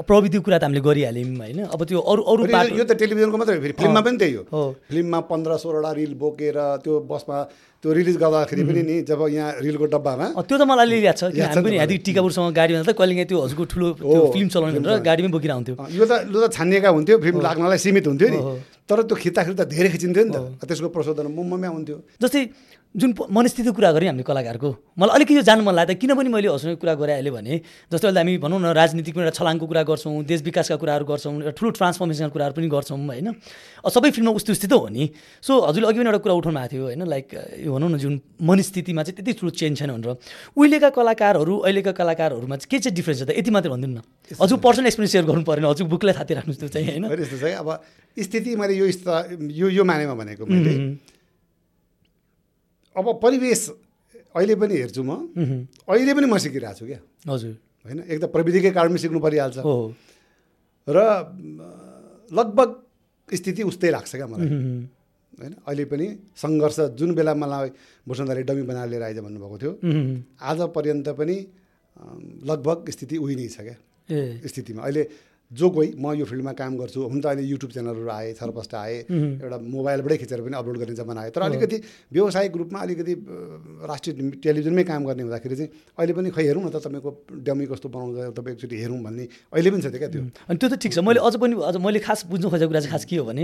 प्रविधिको कुरा त हामीले गरिहाल्यौँ होइन। अब त्यो अरू अरू यो- त टेलिभिजनको मात्रै फिल्ममा पनि त्यही हो। फिल्ममा पन्ध्र सोह्रवटा रिल बोकेर त्यो बसमा त्यो रिलिज गर्दाखेरि पनि नि जब यहाँ रिलको डब्बामा त्यो त मलाई अलिअलि याद छ हामी पनि यहाँदेखि टिकापुरसँग गाडीमा जाँदा कहिले काहीँ त्यो हजुरको ठुलो फिल्म चलाउने भनेर गाडीमै बोकेर आउँथ्यो। यो त लु त छानिएका हुन्थ्यो फिल्म लाग्नलाई सीमित हुन्थ्यो नि। तर त्यो खिच्दाखेरि त धेरै खिचिन्थ्यो नि त। त्यसको प्रशोधन मुम्बईमै आउँथ्यो जस्तै जुन मनस्थितिको कुरा गरेँ हामीले कलाकारको मलाई अलिकति यो जान्नु मन लाग्यो किन पनि मैले हजुरको कुरा गरेँ अहिले भने जस्तै अहिले हामी भनौँ न राजनीतिकमा एउटा छलाङको कुरा गर्छौँ देश विकासका कुराहरू गर्छौँ एउटा ठुलो ट्रान्सफर्मेसनका कुराहरू पनि गर्छौँ होइन? सबै फिल्ममा उस्तो उस्तै त हो नि। सो हजुरले अघि पनि एउटा कुरा उठाउनु भएको थियो होइन? लाइक यो भनौँ न जुन मनस्थितिमा चाहिँ त्यति ठुलो चेन्ज छैन भनेर। उहिलेका कलाकारहरू अहिलेका कलाकारहरूमा चाहिँ के चाहिँ डिफ्रेन्स छ त? यति मात्रै भनिदिनु न। हजुर पर्सनल एक्सपिरियन्स सेयर गर्नु परेन हजुर बुकलाई थाहा राख्नुहोस् त्यो चाहिँ होइन? यस्तो कि अब स्थिति मैले यो यो मानेमा भनेको मैले। अब परिवेश अहिले पनि हेर्छु म अहिले पनि म सिकिरहेको छु क्या। हजुर। होइन? एक त प्रविधिकै कारणमै सिक्नु परिहाल्छ। हो। र लगभग स्थिति उस्तै लाग्छ क्या मलाई। होइन? अहिले पनि सङ्घर्ष जुन बेला मलाई वसुन्धराले डमी बनाएर लिएर आइज भन्नुभएको थियो आज पर्यन्त पनि लगभग स्थिति उही नै छ क्या। स्थितिमा। अहिले जो कोही म यो फिल्डमा काम गर्छु हुन त अहिले युट्युब च्यानलहरू आए छरपष्ट आए एउटा मोबाइलबाटै खिचेर पनि अपलोड गर्ने जमाना आयो। तर अलिकति व्यावसायिक रूपमा अलिकति राष्ट्रिय टेलिभिजनमै काम गर्ने हुँदाखेरि चाहिँ अहिले पनि खै हेरौँ न त तपाईँको डमी कस्तो बनाउँछ तपाईँ एकचोटि हेरौँ भन्ने अहिले पनि छ त्यो क्या त्यो। अनि त्यो त ठिक छ। मैले अझ पनि अझ मैले खास बुझ्नु खोजेको कुरा चाहिँ खास के हो भने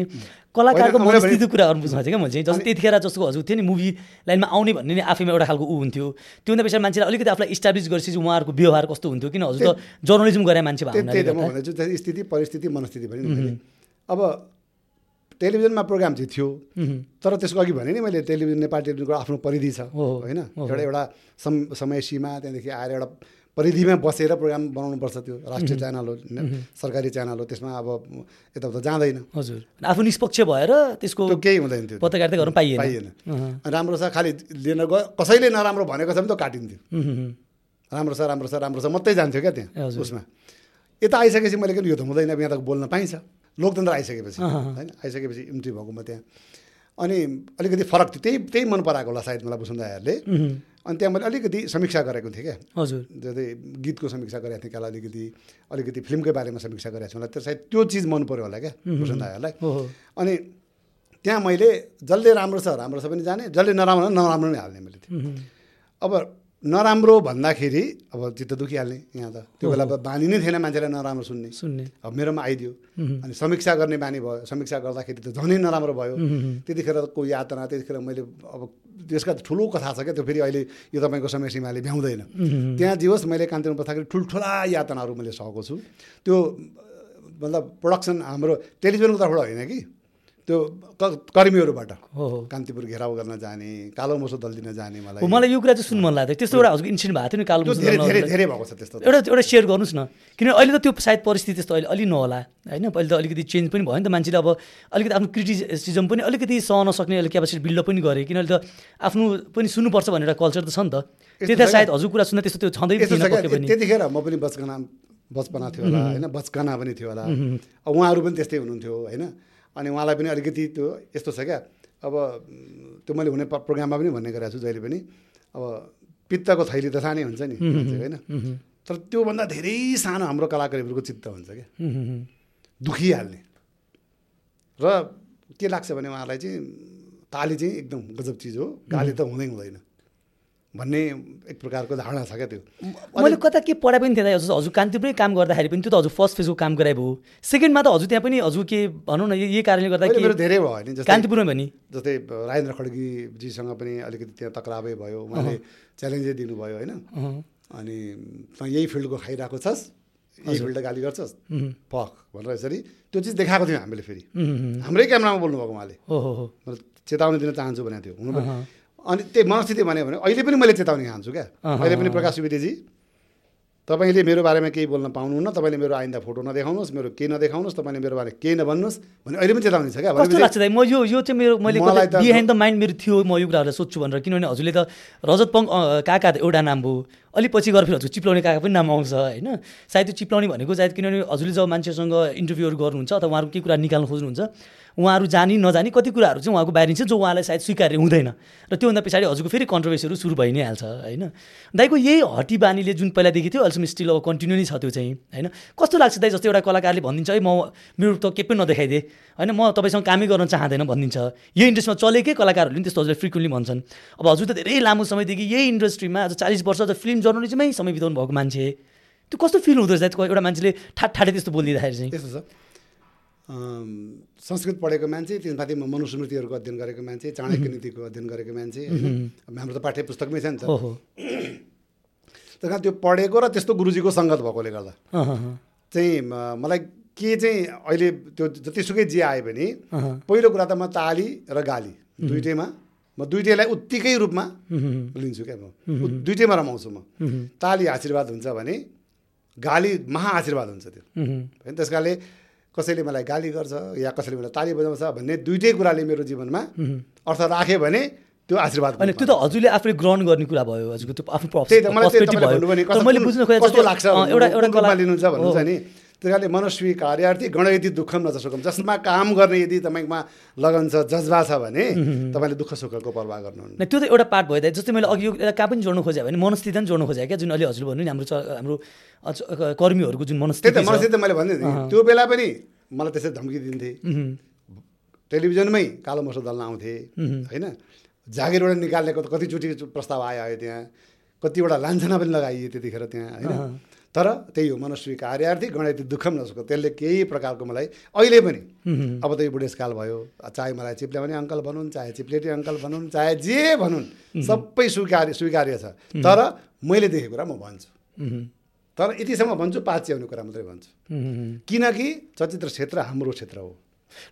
कलाकारको मनस्थितिको कुराहरू बुझ्नु खोजेँ क्या मैले जस्तो त्यतिखेर जस्तो हजुर थियो नि मुभी लाइनमा आउने भन्ने नि आफैमा एउटा खालको ऊ हुन्थ्यो। त्योभन्दा पछाडि मान्छेले अलिकति आफूलाई इस्टाब्लिस गरेपछि उहाँहरूको व्यवहार कस्तो हुन्थ्यो किन हजुर त जर्नलिजम गरे मान्छे भएको स्थिति परिस्थिति मनस्थिति भने मैले अब टेलिभिजनमा प्रोग्राम चाहिँ थियो। तर त्यसको अघि भने नि मैले टेलिभिजन नेपाल टेलिभिजनको आफ्नो परिधि छ हो, होइन? एउटा एउटा सम समय सीमा त्यहाँदेखि आएर एउटा परिधिमा बसेर प्रोग्राम बनाउनुपर्छ त्यो राष्ट्रिय च्यानल हो सरकारी च्यानल हो त्यसमा अब यताउता जाँदैन। हजुर। आफ्नो निष्पक्ष भएर त्यसको त्यो केही हुँदैन थियो पत्रकारिता गर्नु पाइएन। पाइएन। राम्रो छ खालि लिन गयो। कसैले नराम्रो भनेको छ भने त काटिन्थ्यो। राम्रो छ राम्रो छ राम्रो छ मात्रै जान्थ्यो क्या त्यहाँ। उसमा। यता आइसकेपछि मैले किन यो त हुँदैन यहाँ त बोल्न पाइन्छ। लोकतन्त्र आइसकेपछि। होइन? आइसकेपछि इन्ट्री भएको म त्यहाँ। अनि अलिकति फरक थियो त्यही त्यही मन पराएको होला सायद मलाई वसुन्धाहरूले उम्, अनि त्यहाँ मैले अलिकति समीक्षा गरेको थिएँ क्या। हजुर। जस्तै गीतको समीक्षा गरेको थिएँ काला अलिकति अलिकति फिल्मकै बारेमा समीक्षा गरेको छु मलाई त्यो सायद त्यो चिज मन पऱ्यो होला क्या हो अनि त्यहाँ मैले जसले राम्रो छ राम्रो छ पनि जाने जसले नराम्रो नराम्रो नै हाल्ने मैले अब नराम्रो भन्दाखेरि अब चित्त दुखिहाल्ने यहाँ त। त्यो बेला बानी नै थिएन मान्छेलाई नराम्रो सुन्ने। सुन्ने। अब मेरोमा आइदियो। अनि समीक्षा गर्ने बानी भयो। समीक्षा गर्दाखेरि त झनै नराम्रो भयो। त्यतिखेरको यातना त्यतिखेर मैले अब त्यसका ठुलो कथा छ क्या त्यो फेरि अहिले यो तपाईँको समय सीमाले भ्याउँदैन। त्यहाँ जे होस् मैले कान्तिमा बस्दाखेरि ठुल्ठुला यातनाहरू मैले सकेको छु। त्यो मतलब प्रोडक्सन हाम्रो टेलिभिजनको तर्फबाट होइन कि? त्यो कर्मीहरूबाट हो कान्तिपुर घेराउ गर्न जाने कालो मोसो दल दिन जाने मलाई। मलाई यो कुरा चाहिँ सुन्नु मन लाग्थ्यो। त्यस्तो एउटा हजुरको इन्सिडेन्ट भएको थियो नि कालो धेरै धेरै। धेरै भएको छ त्यस्तो। एउटा एउटा सेयर गर्नुहोस् न। किनभने अहिले त त्यो सायद परिस्थिति त्यस्तो अहिले अलि नहोला होइन? पहिले त अलिकति चेन्ज पनि भयो नि त मान्छेले अब अलिकति आफ्नो क्रिटिसिजम पनि अलिकति सहन सक्ने अहिले क्यापासिटी बिल्डअप पनि गरे। किनभने त आफ्नो पनि सुन्नुपर्छ भन्ने एउटा कल्चर त छ नि त। त्यही त छ सायद हजुर कुरा सुन्दा त्यस्तो त्यो छँदै त्यतिखेर म पनि बचपना बचपना थियो होला होइन? बचकना पनि थियो होला। अब उहाँहरू पनि त्यस्तै हुनुहुन्थ्यो होइन? अनि उहाँलाई पनि अलिकति त्यो यस्तो छ क्या। अब त्यो मैले हुने प्रोग्राममा पनि भन्ने गरेको छु जहिले पनि। अब पित्तको थैली त सानै हुन्छ नि होइन। तर त्योभन्दा धेरै सानो हाम्रो कलाकारहरूको चित्त हुन्छ क्या। दुखिहाल्ने। र के लाग्छ भने उहाँलाई चाहिँ ताली चाहिँ एकदम गजब चिज हो। गाली त हुँदै हुँदैन। भन्ने एक प्रकारको धारणा छ क्या त्यो। मैले कता के पढाइ पनि थिएन। हजुर हजुर कान्तिपुरै काम गर्दाखेरि पनि त्यो त हजुर फर्स्ट फेजको काम गराए भयो। सेकेन्डमा त हजुर त्यहाँ पनि हजुर के भनौँ न यही कारणले गर्दा मेरो धेरै भयो नि कान्तिपुरमा भयो नि जस्तै राजेन्द्र खड्गीजीसँग पनि अलिकति त्यहाँ तक्राबै भयो उहाँले च्यालेन्जै दिनुभयो होइन। अनि तँ यही फिल्डको खाइरहेको छस् यही फिल्ड गाली गर्छस् फक भनेर यसरी त्यो चिज देखाएको थियो हामीले फेरि। हाम्रै क्यामरामा बोल्नुभएको उहाँले। चेतावनी दिन चाहन्छु भनेको थियो। अनि त्यही मनस्थिति भन्यो भने अहिले पनि मैले चेतावनी चाहन्छु क्या। अहँ। अहिले पनि प्रकाश सुवेदीजी तपाईँले मेरो बारेमा केही बोल्न पाउनुहुन्न तपाईँले मेरो आइन्दा फोटो नदेखाउनुहोस् मेरो केही नदेखाउनुहोस् तपाईँले मेरो बारे केही नभन्नुहोस् भने अहिले पनि चेतावनी छ क्या। लाग्छ म यो यो चाहिँ मेरो मैले बिहाइन्ड द माइन्ड मेरो थियो म यो कुराहरूलाई सोध्छु भनेर। किनभने हजुरले त रजत पङ काका एउटा नाम भयो। अलिक पछि गएर फेरि हजुर चिप्लाउने काका पनि नाम आउँछ होइन? सायद त्यो चिप्लाउने भनेको सायद किनभने हजुरले जब मान्छेसँग इन्टरभ्यूहरू गर्नुहुन्छ अथवा उहाँहरू केही कुरा निकाल्न खोज्नुहुन्छ? उहाँहरू जानी नजानी कति कुराहरू चाहिँ उहाँको बाहिरिन्छ जो उहाँलाई सायद स्वीकार्य हुँदैन। र त्योभन्दा पछाडि हजुरको फेरि कन्ट्रोभर्सीहरू सुरु भइ नै हाल्छ होइन? दाइको यही हटी बानीले जुन पहिलादेखि थियो अहिलेसम्म स्टिल अब कन्टिन्यू नै छ त्यो चाहिँ होइन? कस्तो लाग्छ दाइ जस्तो एउटा कलाकारले भनिदिन्छ है म मेरो त केही पनि नदेखाइदिए होइन? म तपाईँसँग कामै गर्न चाहँदैन भनिदिन्छ। यो इन्डस्ट्रीमा चलेकै कलाकारहरूले पनि त्यस्तो हजुरले फ्रिक्वेन्टली भन्छन्। अब हजुर त धेरै लामो समयदेखि यही इन्डस्ट्रीमा आज चालिस वर्ष त फिल्म जर्नलिजमै समय बिताउनु भएको मान्छे। त्यो कस्तो फिल हुँदो रहेछ एउटा मान्छेले ठाट ठाडै त्यस्तो बोलिदिँदाखेरि चाहिँ। यस्तो छ। संस्कृत पढेको मान्छे त्यसमाथि म मनुस्मृतिहरूको अध्ययन गरेको मान्छे चाणक्य नीतिको अध्ययन गरेको मान्छे होइन? हाम्रो त पाठ्य पुस्तकमै छ नि त। त्यस कारण त्यो पढेको र त्यस्तो गुरुजीको सङ्गत भएकोले गर्दा। चाहिँ मलाई के चाहिँ अहिले त्यो जतिसुकै जे आए पनि अँ, पहिलो कुरा त म ताली र गाली दुइटैमा म दुइटैलाई उत्तिकै रूपमा लिन्छु क्या म। दुइटैमा रमाउँछु म। ताली आशीर्वाद हुन्छ भने गाली महाआशीर्वाद हुन्छ त्यो। होइन? त्यस कारणले कसैले मलाई गाली गर्छ या कसैले मलाई ताली बजाउँछ भन्ने दुइटै कुराले मेरो जीवनमा अर्थ राख्यो भने त्यो आशीर्वाद होइन त्यो त हजुरले आफूले ग्रहण गर्ने कुरा भयो हजुरको त्यो आफ्नो एउटा एउटा कला लिनुहुन्छ भन्नुहुन्छ। नि? त्यस कारणले मनस्वी कार्यार्थी गणयति दुःखम न सुखम जसमा काम गर्ने यदि तपाईँमा लगन छ जज्बा छ भने तपाईँले दुःख सुखको पर्वाह गर्नुहुन्न। त्यो त एउटा पार्ट भयो त जस्तै मैले अघि यो कहाँ पनि जोड्नु खोजेँ भने मनस्थिति पनि जोड्नु खोजेँ क्या जुन अहिले हजुर भन्नु नि हाम्रो हाम्रो कर्मीहरूको जुन त्यही मनस्थिति त छ। मलाई त मैले भन्दै थिएँ। त्यो बेला पनि मलाई त्यसरी धम्की दिन्थे। टेलिभिजनमै कालो मसो दल्न आउँथे। होइन? जागिरबाट निकाल्नेको त कतिचोटि प्रस्ताव आयो त्यहाँ। कतिवटा लान्छना पनि लगाइयो त्यतिखेर त्यहाँ। होइन? तर त्यही हो मनस्वी कार्यार्थी गणित दुःखम नसुख त्यसले केही प्रकारको मलाई अहिले पनि अब त यो बुढेसकाल भयो चाहे मलाई चिप्ले पनि अङ्कल भनुन् चाहे चिप्लेटी अङ्कल भनुन् चाहे जे भनुन् सबै स्वीकार्य स्वीकार्य छ। तर मैले देखेको कुरा म भन्छु। तर यतिसम्म भन्छु पाच्याउने कुरा मात्रै भन्छु। किनकि चलचित्र क्षेत्र हाम्रो क्षेत्र हो।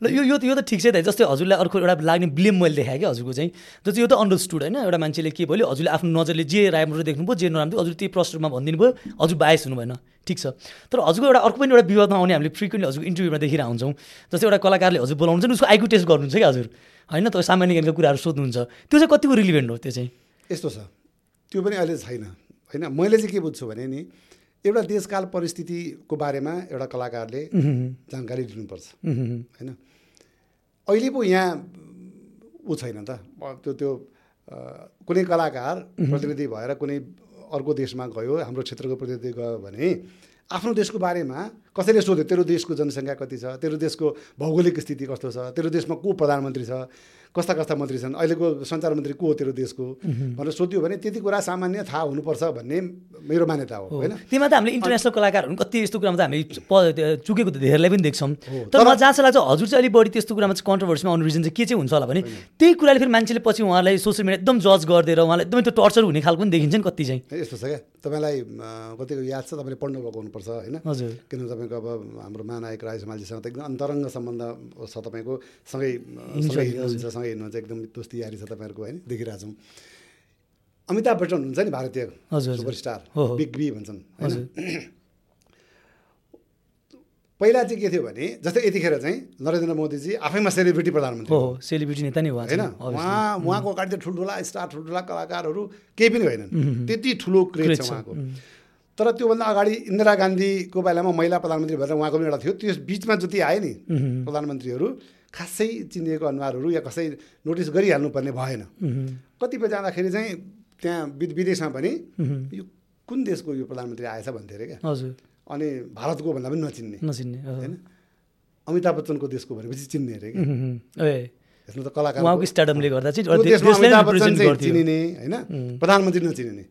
ल यो यो त यो त ठिक छ त जस्तै हजुरलाई अर्को एउटा लाग्ने ब्लेम मैले देखाएँ क्या हजुरको चाहिँ। जस्तै यो त अन्डरस्टुड होइन। एउटा मान्छेले के भयो हजुरले आफ्नो नजरले जे राम्रो देख्नुभयो जे नराम्रो हजुर त्यही प्रश्नमा भनिदिनु भयो हजुर बायस हुनु भएन ठिक छ। तर हजुरको एउटा अर्को पनि एउटा विवादमा आउने हामीले फ्रिक्वेन्टली हजुरको इन्टरभ्यूमा देखिरहेको हुन्छौँ। जस्तै एउटा कलाकारले हजुर बोलाउनुहुन्छ नि उसको आइक्यू टेस्ट गर्नुहुन्छ क्या हजुर। होइन त सामान्य ज्ञानका कुराहरू सोध्नुहुन्छ। त्यो चाहिँ कतिको रिलिभेन्ट हो त्यो चाहिँ? यस्तो छ। त्यो पनि अहिले छैन। होइन मैले चाहिँ के बुझ्छु भने नि एउटा देशकाल परिस्थितिको बारेमा एउटा कलाकारले जानकारी लिनुपर्छ उम्, होइन? अहिले पो यहाँ ऊ छैन त। त्यो त्यो कुनै कलाकार प्रतिनिधि भएर कुनै अर्को देशमा गयो हाम्रो क्षेत्रको प्रतिनिधि गयो भने आफ्नो देशको बारेमा कसैले सोध्यो तेरो देशको जनसङ्ख्या कति छ? तेरो देशको भौगोलिक स्थिति कस्तो छ? तेरो देशमा को प्रधानमन्त्री छ? कस्ता कस्ता मन्त्री छन्? अहिलेको सञ्चार मन्त्री को हो तेरो देशको? भनेर सोध्यो भने त्यति कुरा सामान्य थाहा हुनुपर्छ भन्ने मेरो मान्यता हो होइन? त्यहीमा त हामीले इन्टरनेसनल कलाकारहरू कति यस्तो कुरामा त हामी चुकेको त धेरैलाई पनि देख्छौँ। तर मलाई जहाँ चाहिँ लाग्छ हजुर चाहिँ अलिक बढी त्यस्तो कुरामा चाहिँ कन्ट्रोभर्सीमा आउने रिजन चाहिँ के चाहिँ हुन्छ होला भने त्यही कुराले फेरि मान्छेले पछि उहाँलाई सोसियल मिडिया एकदम जज गरिदिएर उहाँलाई एकदमै त्यो टर्चर हुने खालको पनि देखिन्छ नि कति चाहिँ। यस्तो छ क्या? तपाईँलाई कतिको याद छ? तपाईँले पढ्नु भएको हुनुपर्छ होइन? हजुर। किनभने तपाईँको अब हाम्रो महानायक राय समालजीसँग त एकदम अन्तरङ्ग सम्बन्ध छ तपाईँको सँगै सँगै हिँड्नुहुन्छ एकदम दोस्ती यारी छ तपाईँहरूको होइन? देखिरहेछौँ। अमिताभ बच्चन हुन्छ नि भारतीय। सुपरस्टार। बिग बी भन्छन् (clears throat) पहिला चाहिँ के थियो भने जस्तै यतिखेर चाहिँ नरेन्द्र मोदीजी आफैमा सेलिब्रिटी प्रधानमन्त्री हो सेलिब्रिटी नेता नै होइन। उहाँ उहाँको अगाडि त ठुल्ठुला स्टार ठुल्ठुला कलाकारहरू केही पनि होइनन्। त्यति ठुलो क्रेज छ छ, उहाँको। तर त्योभन्दा अगाडि इन्दिरा गान्धीको बेलामा महिला प्रधानमन्त्री भएर उहाँको पनि एउटा थियो। त्यस बिचमा जति आए नि प्रधानमन्त्रीहरू खासै चिनिएको अनुहारहरू या कसै नोटिस गरिहाल्नुपर्ने भएन। कतिपय जाँदाखेरि चाहिँ त्यहाँ विद विदेशमा पनि यो कुन देशको यो प्रधानमन्त्री आएछ भन्थ्यो अरे क्या? हजुर। अनि भारतको भन्दा पनि नचिन्ने। नचिन्ने। होइन? अमिताभ बच्चनको देशको भनेपछि चिन्ने अरे क्या। यसमा त कलाकार स्टार्डमले गर्दा चिनिने होइन? प्रधानमन्त्री नचिनिने।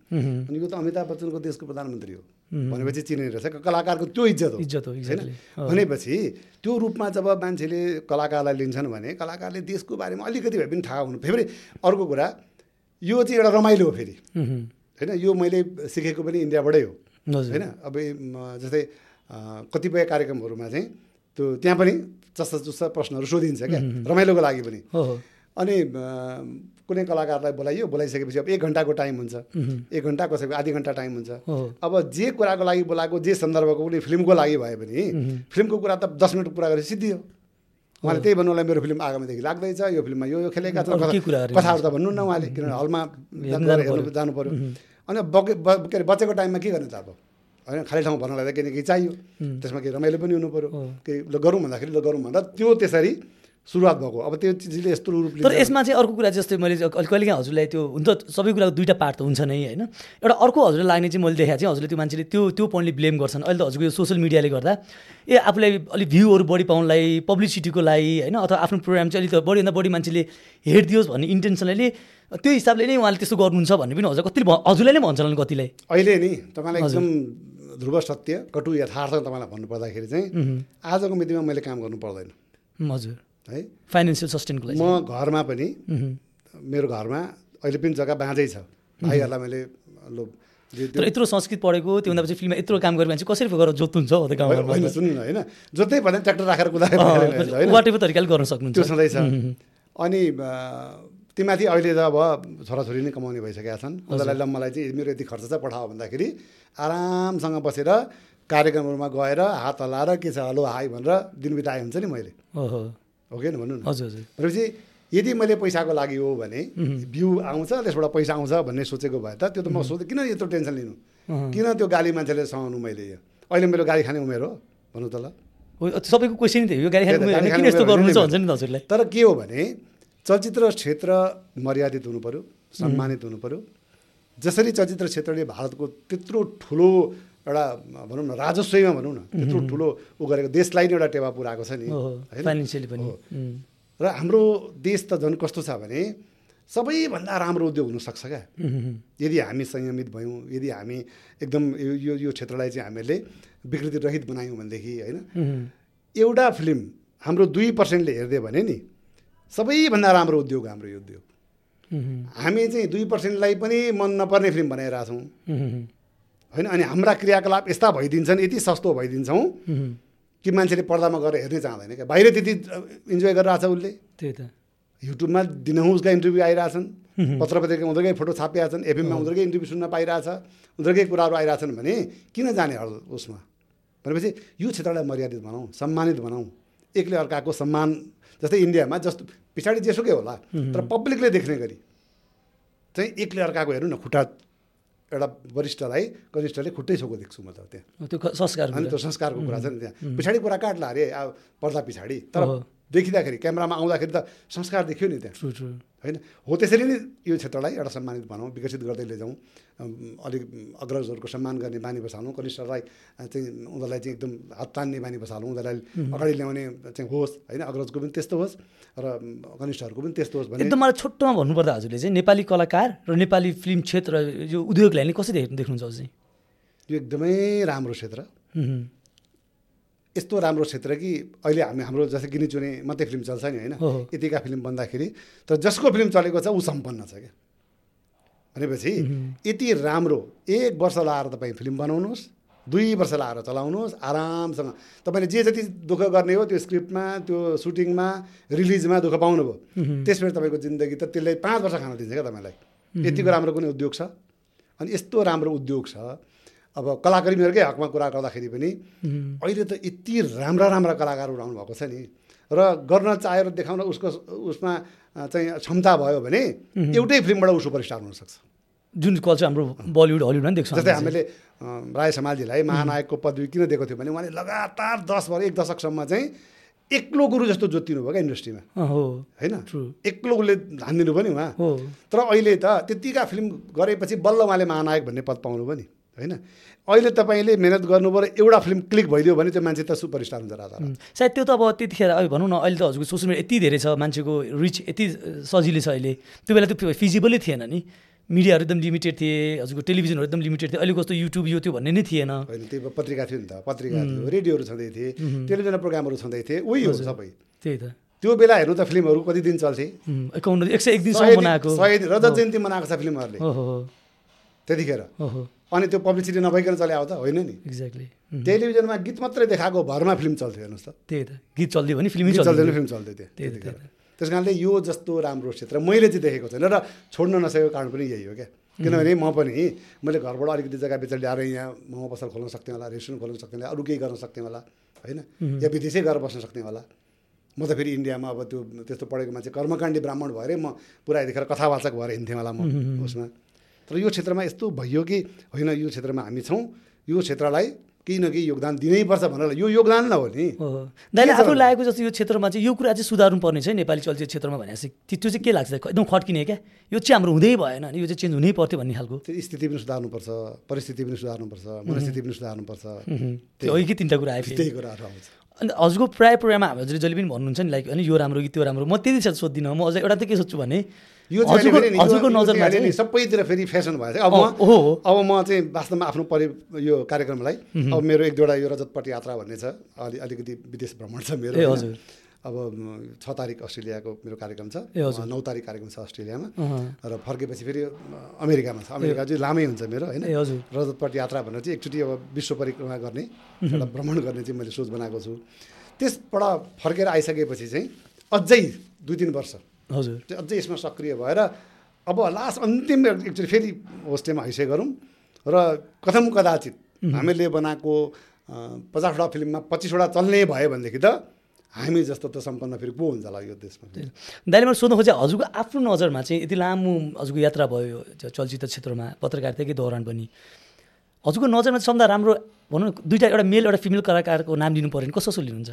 अनि यो त अमिताभ बच्चनको देशको प्रधानमन्त्री हो। भनेपछि चिनिने रहेछ। कलाकारको त्यो इज्जत हो। इज्जत हो होइन? भनेपछि त्यो रूपमा जब मान्छेले कलाकारलाई लिन्छन् भने कलाकारले देशको बारेमा अलिकति भए पनि थाहा हुनु फेरि अर्को कुरा यो चाहिँ एउटा रमाइलो हो फेरि। होइन? यो मैले सिकेको पनि इन्डियाबाटै हो। होइन? अब जस्तै कतिपय कार्यक्रमहरूमा चाहिँ त्यो त्यहाँ पनि चस्ता चुस्ता प्रश्नहरू सोधिन्छ क्या। रमाइलोको लागि पनि। अनि कुनै कलाकारलाई बोलाइयो बोलाइसकेपछि अब एक घन्टाको टाइम हुन्छ। एक घन्टा कसैको आधी घन्टा टाइम हुन्छ। अब जे कुराको लागि बोलाएको जे सन्दर्भको कुनै फिल्मको लागि भयो भने फिल्मको कुरा त दस मिनट कुरा गरेर सिद्धियो। उहाँले त्यही भन्नुलाई मेरो फिल्म आगामीदेखि लाग्दैछ यो फिल्ममा यो यो खेलेका कुराहरू कथाहरू त भन्नु न उहाँले किनभने हलमा हेर्नु जानु पऱ्यो। अनि बके ब- के अरे बचेको टाइममा के गर्ने त अब? होइन खाली ठाउँ भन्नलाई त केही न केही चाहियो। त्यसमा केही रमाइलो पनि हुनु पऱ्यो। केही गरौँ भन्दाखेरि ल गरौँ भन्दा त्यो त्यसरी सुरुवात भएको। अब त्यो चिजले यस्तो रूप तर यसमा चाहिँ अर्को कुरा जस्तै मैले कहिले काहीँ हजुरलाई त्यो हुन त सबै कुराको दुइटा पार्ट त हुन्छ नै होइन? एउटा अर्को हजुरलाई लाग्ने चाहिँ मैले देखाएको चाहिँ हजुरले त्यो मान्छेले त्यो त्यो पोइन्टले ब्लेम गर्छन्। अहिले त हजुरको यो सोसियल मिडियाले गर्दा ए आफूलाई अलिक भ्यूहरू बढी पाउनलाई पब्लिसिटीको लागि होइन? अथवा आफ्नो प्रोग्राम चाहिँ अलिक त बढीभन्दा बढी मान्छेले हेरिदियोस् भन्ने इन्टेन्सनले त्यो हिसाबले नै उहाँले त्यस्तो गर्नुहुन्छ भन्ने पनि हजुर कतिले भ- हजुरलाई नै भन्छ होला कतिलाई? अहिले नि तपाईँलाई एकदम ध्रुव सत्य कटु यथार्थ तपाईँलाई भन्नुपर्दाखेरि चाहिँ आजको मितिमा मैले काम गर्नु पर्दैन। हजुर। है? फाइनेन्सियल सस्टेनको लागि म घरमा पनि मेरो घरमा अहिले पनि जग्गा बाँझै छ। भाइहरूलाई मैले लो तर यत्रो संस्कृत पढेको त्योभन्दा पछि फिल्ममा यत्रो काम गरेर मान्छे कसरी गरेर जोत्नुहुन्छ होइन सुन्नु होइन। जतै भन्दा ट्र्याक्टर राखेर कुदाएर होइन। वाट एभर तरिकाले गर्न सक्नुहुन्छ। त्यो छँदैछ अनि अ, तीमाथि अहिले त अब छोराछोरी नै कमाउने भइसकेका छन्। उनीहरूलाई ल मलाई चाहिँ मेरो यति खर्च छ पठाओ भन्दाखेरि आरामसँग बसेर कार्यक्रमहरूमा गएर हात हल्लाएर के छ हेलो हाई भनेर दिन बिताए हुन्छ नि मैले। ओहो। हो कि भन्नु न? हजुर हजुर। भनेपछि यदि मैले पैसाको लागि हो भने भ्यू आउँछ त्यसबाट पैसा आउँछ भन्ने सोचेको भए त त्यो त म सोधेँ किन यत्रो टेन्सन लिनु? किन त्यो गाली मान्छेले सहनु मैले यो? अहिले मेरो गाली खाने उमेर हो भन्नु त ल। सबैको क्वेसन यो खाने किन यस्तो गर्नुहुन्छ नि हजुरलाई तर के हो भने चलचित्र क्षेत्र मर्यादित हुनु पऱ्यो सम्मानित हुनु पऱ्यो जसरी चलचित्र क्षेत्रले भारतको त्यत्रो ठुलो एउटा भनौँ न राजस्वमा भनौँ न त्यत्रो ठुलो ऊ गरेको देशलाई नै एउटा टेवा पुऱ्याएको छ नि? फाइनेन्सियली पनि र हाम्रो देश त झन् कस्तो छ भने सबैभन्दा राम्रो उद्योग हुनसक्छ क्या। यदि हामी संयमित भयौँ यदि हामी एकदम यो यो क्षेत्रलाई चाहिँ हामीले विकृति रहित बनायौँ भनेदेखि होइन? एउटा फिल्म हाम्रो दुई पर्सेन्टले हेरिदियो भने नि सबैभन्दा राम्रो उद्योग हाम्रो यो उद्योग। हामी चाहिँ दुई पर्सेन्टलाई पनि मन नपर्ने फिल्म बनाइरहेछौँ। होइन अनि हाम्रा क्रियाकलाप यस्ता भइदिन्छन् यति सस्तो भइदिन्छौँ कि मान्छेले पर्दामा गएर हेर्नै चाहँदैन क्या। बाहिर त्यति इन्जोय गरिरहेछ उसले। त्यही त। युट्युबमा दिनहुँ उसका इन्टरभ्यू आइरहेछन् पत्र पत्रिका उनीहरूकै फोटो छापिरहेका छन् एफएममा उनीहरूकै इन्टरभ्यू सुन्न पाइरहेछ उनीहरूकै कुराहरू आइरहेछन् भने किन जाने उसमा? भनेपछि यो क्षेत्रलाई मर्यादित बनाऊ सम्मानित बनाऊ। एकले अर्काको सम्मान जस्तै इन्डियामा जस्तो पछाडि जेसुकै होला तर पब्लिकले देख्ने गरी चाहिँ एकले अर्काको हेर्नु न खुट्टा एउटा वरिष्ठलाई कनिष्ठले खुट्टै छोको देख्छु म त त्यहाँ। त्यो संस्कार अनि त्यो संस्कारको कुरा छ नि त्यहाँ। पछाडि कुरा काट्ला अरे अब पर्दा पछाडि। तर। देखिँदाखेरि क्यामेरामा आउँदाखेरि त संस्कार देखियो नि त्यहाँ होइन? हो त्यसरी नै यो क्षेत्रलाई एउटा सम्मानित बनाऊँ विकसित गर्दै लैजाउँ अलिक अग्रजहरूको सम्मान गर्ने बानी बसालौँ कनिष्ठलाई चाहिँ उनीहरूलाई चाहिँ एकदम हात तान्ने बानी बसालौँ उनीहरूलाई अगाडि ल्याउने चाहिँ होस् होइन? अग्रजको पनि त्यस्तो होस् र कनिष्ठहरूको पनि त्यस्तो होस् भने एकदम मलाई छोटोमा भन्नुपर्दा हजुरले चाहिँ नेपाली कलाकार र नेपाली फिल्म क्षेत्र यो उद्योगलाई नि कसरी हेर्नु देख्नुहुन्छ हजुर चाहिँ? यो एकदमै राम्रो क्षेत्र। यस्तो राम्रो क्षेत्र कि अहिले हामी हाम्रो जस्तै गिनी चुने मात्रै फिल्म चल्छ नि होइन। यतिका फिल्म बन्दाखेरि। तर जसको फिल्म चलेको छ ऊ सम्पन्न छ क्या। भनेपछि यति राम्रो एक वर्ष लाएर तपाईँ फिल्म बनाउनुहोस् दुई वर्ष लाएर चलाउनुहोस् आरामसँग। तपाईँले जे जति दुःख गर्ने हो त्यो स्क्रिप्टमा त्यो सुटिङमा रिलिजमा दुःख पाउनुभयो। त्यसपछि तपाईँको जिन्दगी त त्यसले पाँच वर्ष खान दिन्छ क्या तपाईँलाई। यतिको राम्रो कुनै उद्योग छ? अनि यस्तो राम्रो उद्योग छ अब कलाकर्मीहरूकै हकमा कुरा गर्दाखेरि पनि अहिले त यति राम्रा राम्रा कलाकारहरू आउनु भएको छ नि। र गर्न चाहेर देखाउन उसको उसमा चाहिँ क्षमता भयो भने एउटै फिल्मबाट ऊ सुपरस्टार हुनसक्छ। जुन कल्चर हाम्रो बलिउड हलिउडमा पनि देख्छौँ जस्तै हामीले राय समालजीलाई महानायकको पदवी किन दिएको थियो भने उहाँले लगातार दस वर्ष एक दशकसम्म चाहिँ एक्लो गुरु जस्तो जोतिनु भयो क्या इन्डस्ट्रीमा। होइन? एक्लो उसले ध्यान दिनु पनि उहाँ। तर अहिले त त्यतिका फिल्म गरेपछि बल्ल उहाँले महानायक भन्ने पद पाउनु पनि होइन? अहिले तपाईँले मेहनत गर्नुभयो र एउटा फिल्म क्लिक भइदियो भने त्यो मान्छे त सुपरस्टार हुन्छ राजा सायद त्यो त अब त्यतिखेर अब भनौँ न अहिले त हजुरको सोसियल मिडिया यति धेरै छ मान्छेको रिच यति सजिलो छ अहिले। त्यो बेला त्यो फिजिबलै थिएन नि। मिडियाहरू एकदम लिमिटेड थिए हजुरको टेलिभिजनहरू एकदम लिमिटेड थियो अहिले कस्तो युट्युब यो त्यो भन्ने नै थिएन। होइन त्यो पत्रिका थियो नि त पत्रिका थियो रेडियोहरू छँदै थिए टेलिभिजन प्रोग्रामहरू छँदै थिए उही हो सबै। त्यही त। त्यो बेला हेर्नु त फिल्महरू कति दिन चल्थे? एक सय एक दिन- रजत जयन्ती मनाएको छ फिल्महरूले। त्यतिखेर। अनि त्यो पब्लिसिटी नभइकन चले त होइन नि? एक्ज्याक्टली टेलिभिजनमा गीत मात्रै देखाएको भरमा फिल्म चल्थ्यो हेर्नुहोस् त। त्यही त। गीत चल्दियो भने फिल्मै चल्दैन फिल्म चल्दै थियो त्यही त, त्यतिखेर त्यही त्यस कारणले यो जस्तो राम्रो क्षेत्र मैले चाहिँ देखेको छैन र छोड्न नसकेको कारण पनि यही हो क्या। किनभने म पनि मैले घरबाट अलिकति जग्गा बेचेर ल्याएर यहाँ मोमो पसल खोल्न सक्थेँ होला रेस्टुरेन्ट खोल्न सक्थेँ होला अरू केही गर्न सक्थेँ होला होइन? या विदेशै गएर बस्न सक्थेँ होला। म त फेरि इन्डियामा अब त्यो त्यस्तो पढेको मान्छे कर्मकाण्डी ब्राह्मण भएरै म पुरा यतिखेर कथावाचक भएर हिँड्थेँ होला म उसमा। तर यो क्षेत्रमा यस्तो भयो कि होइन यो क्षेत्रमा हामी छौँ यो क्षेत्रलाई केही न केही योगदान दिनैपर्छ भनेर यो योगदान न हो नि हो। दाइले के आफू? लागेको जस्तो यो क्षेत्रमा चाहिँ यो कुरा चाहिँ सुधार्नु पर्ने छ है नेपाली चलचित्र क्षेत्रमा भनेपछि त्यो त्यो चाहिँ के लाग्छ? एकदम खड्किने क्या? यो चाहिँ हाम्रो हुँदै भएन यो चाहिँ चेन्ज हुनै पर्थ्यो भन्ने खालको। त्यो स्थिति पनि सुधार्नुपर्छ परिस्थिति पनि सुधार्नुपर्छ मनस्थिति पनि सुधार्नुपर्छ। त्यो अघि तिनवटा कुरा आयो। त्यही कुराहरू आउँछ। अनि हजुरको प्रायः प्रोग्राममा हजुरले जहिले पनि भन्नुहुन्छ नि लाइक होइन यो राम्रो कि त्यो राम्रो म त्यति साथ सोध्दिनँ। म अझ एउटा त के सोध्छु भने यो चाहिँ सबैतिर फेरि फेसन भएछ अब। अब म चाहिँ वास्तवमा आफ्नो परि यो कार्यक्रमलाई अब मेरो एक दुईवटा यो रजतपट यात्रा भन्ने छ। अलि अलिकति विदेश भ्रमण छ मेरो। अब छ तारिक अस्ट्रेलियाको मेरो कार्यक्रम छ। नौ तारिक कार्यक्रम छ अस्ट्रेलियामा। र फर्केपछि फेरि अमेरिकामा छ। अमेरिका चाहिँ लामै हुन्छ मेरो होइन? रजतपट यात्रा भनेर चाहिँ एकचोटि अब विश्व परिक्रमा गर्ने एउटा भ्रमण गर्ने चाहिँ मैले सोच बनाएको छु। त्यसबाट फर्केर आइसकेपछि चाहिँ अझै दुई तिन वर्ष हजुर। अझै यसमा सक्रिय भएर अब लास्ट अन्तिम एकचोटि फेरि होस्टेलमा हैसे गरौँ र कथम कदाचित हामीले बनाएको पचासवटा फिल्ममा पच्चिसवटा चल्ने भयो भनेदेखि त हामी जस्तो त सम्पन्न फेरि को हुन्छ होला यो देशमा? दाइले मैले सोध्नु खोजेँ हजुरको आफ्नो नजरमा चाहिँ यति लामो हजुरको यात्रा भयो चलचित्र क्षेत्रमा पत्रकारिताकै दौरान पनि? हजुरको नजरमा चाहिँ सबभन्दा राम्रो भनौँ न दुइटा एउटा मेल एउटा फिमेल कलाकारको नाम दिनु पऱ्यो भने कसो कसो लिनुहुन्छ?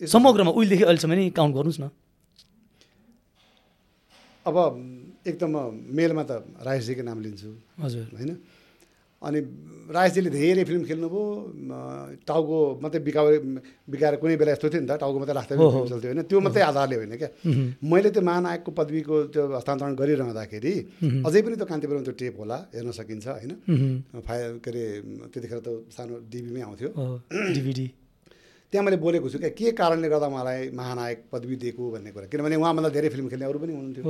समग्रमा उहिलेदेखि अहिलेसम्म नै काउन्ट गर्नुहोस् न। अब एकदम मेलमा त राजेशजीको नाम लिन्छु। हजुर। होइन? अनि राजेशजीले धेरै फिल्म खेल्नुभयो म, टाउको मात्रै बिकाएर बिकाएर कुनै बेला यस्तो थियो नि त टाउको मात्रै राख्दा चल्थ्यो होइन? त्यो मात्रै आधारले होइन क्या? मैले त्यो महानायकको पदवीको त्यो हस्तान्तरण गरिरहँदाखेरि अझै पनि त्यो कान्तिपुरमा त्यो टेप होला हेर्न सकिन्छ होइन? फाइ के अरे त्यतिखेर त सानो डिबीमै आउँथ्यो। डिभिडी। त्यहाँ मैले बोलेको छु क्या के कारणले गर्दा मलाई महानायक पदवी दिएको? भन्ने कुरा। किनभने उहाँभन्दा धेरै फिल्म खेल्ने अरू पनि हुनुहुन्थ्यो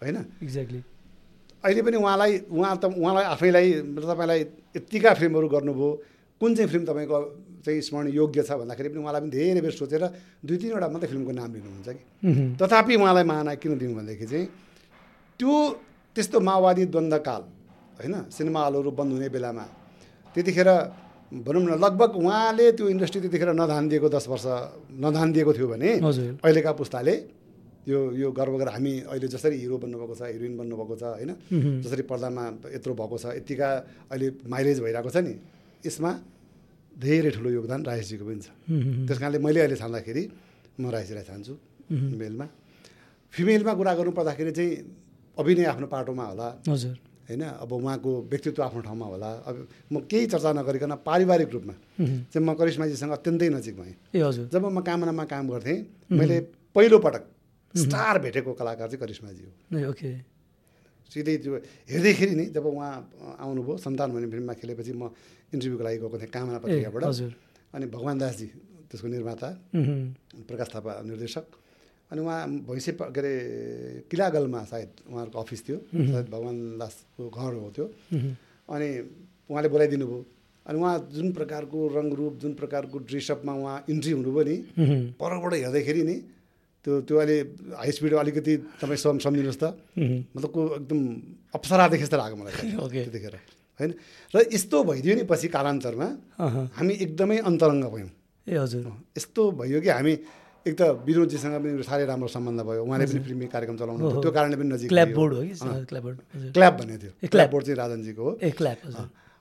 होइन? एक्ज्याक्टली अहिले पनि उहाँलाई उहाँ त उहाँलाई आफैलाई तपाईँलाई यत्तिका फिल्महरू गर्नुभयो कुन चाहिँ फिल्म तपाईँको चाहिँ स्मरण योग्य छ भन्दाखेरि पनि उहाँलाई पनि धेरै बेर सोचेर दुई तिनवटा मात्रै फिल्मको नाम लिनुहुन्छ कि? तथापि उहाँलाई महानायक किन दिनु भनेदेखि चाहिँ त्यो त्यस्तो माओवादी द्वन्द्वकाल होइन? सिनेमा हलहरू बन्द हुने बेलामा त्यतिखेर भनौँ न लगभग उहाँले त्यो इन्डस्ट्री त्यतिखेर नधान दिएको दस वर्ष नधान दिएको थियो भने अहिलेका पुस्ताले यो यो गर्व गरेर हामी अहिले जसरी हिरो बन्नुभएको छ हिरोइन बन्नुभएको छ होइन जसरी पर्दामा यत्रो भएको छ यत्तिका अहिले माइलेज भइरहेको छ नि यसमा धेरै ठुलो योगदान राजेशजीको पनि छ। त्यस कारणले मैले अहिले छान्दाखेरि म राजेशजीलाई छान्छु मेलमा। फिमेलमा कुरा गर्नु पर्दाखेरि चाहिँ अभिनय आफ्नो पाटोमा होला। हजुर। होइन? अब उहाँको व्यक्तित्व आफ्नो ठाउँमा होला। अब म केही चर्चा नगरिकन पारिवारिक रूपमा चाहिँ म करिश्माजीसँग अत्यन्तै नजिक भएँ। ए हजुर। जब म कामनामा काम गर्थेँ मैले पहिलो पटक स्टार भेटेको कलाकार चाहिँ करिश्माजी हो। ओके। सिधै त्यो हेर्दैखेरि नि जब उहाँ आउनुभयो सन्तान भन्ने फिल्ममा खेलेपछि म इन्टरभ्यूको लागि गएको थिएँ कामना पत्रिकाबाट। हजुर। अनि भगवान् दासजी त्यसको निर्माता प्रकाश थापा निर्देशक। अनि उहाँ भैँसे के अरे किलागलमा सायद उहाँहरूको अफिस थियो। सायद भगवान् दासको घर हो त्यो। अनि उहाँले बोलाइदिनु भयो। अनि उहाँ जुन प्रकारको रङरूप जुन प्रकारको ड्रेसअपमा उहाँ इन्ट्री हुनुभयो नि परबाट हेर्दाखेरि नि त्यो त्यो अहिले हाई स्पिड अलिकति तपाईँ सम सम्झिनुहोस् त। मतलब को एकदम अप्सरा देखे जस्तो लाग्यो मलाई। (laughs) त्यतिखेर। होइन? र यस्तो भइदियो नि पछि कालान्तरमा हामी एकदमै अन्तरङ्ग भयौँ। ए हजुर। यस्तो भयो कि हामी एक त विनोदजीसँग पनि साह्रै राम्रो सम्बन्ध भयो। उहाँले पनि फिल्मी कार्यक्रम चलाउनु ओहो। त्यो कारणले पनि नजिक क्ल्याप भयो। बोर्ड हो कि? क्ल्याप भन्ने थियो। क्ल्याप। बोर्ड चाहिँ राजनजीको हो। ए क्ल्याप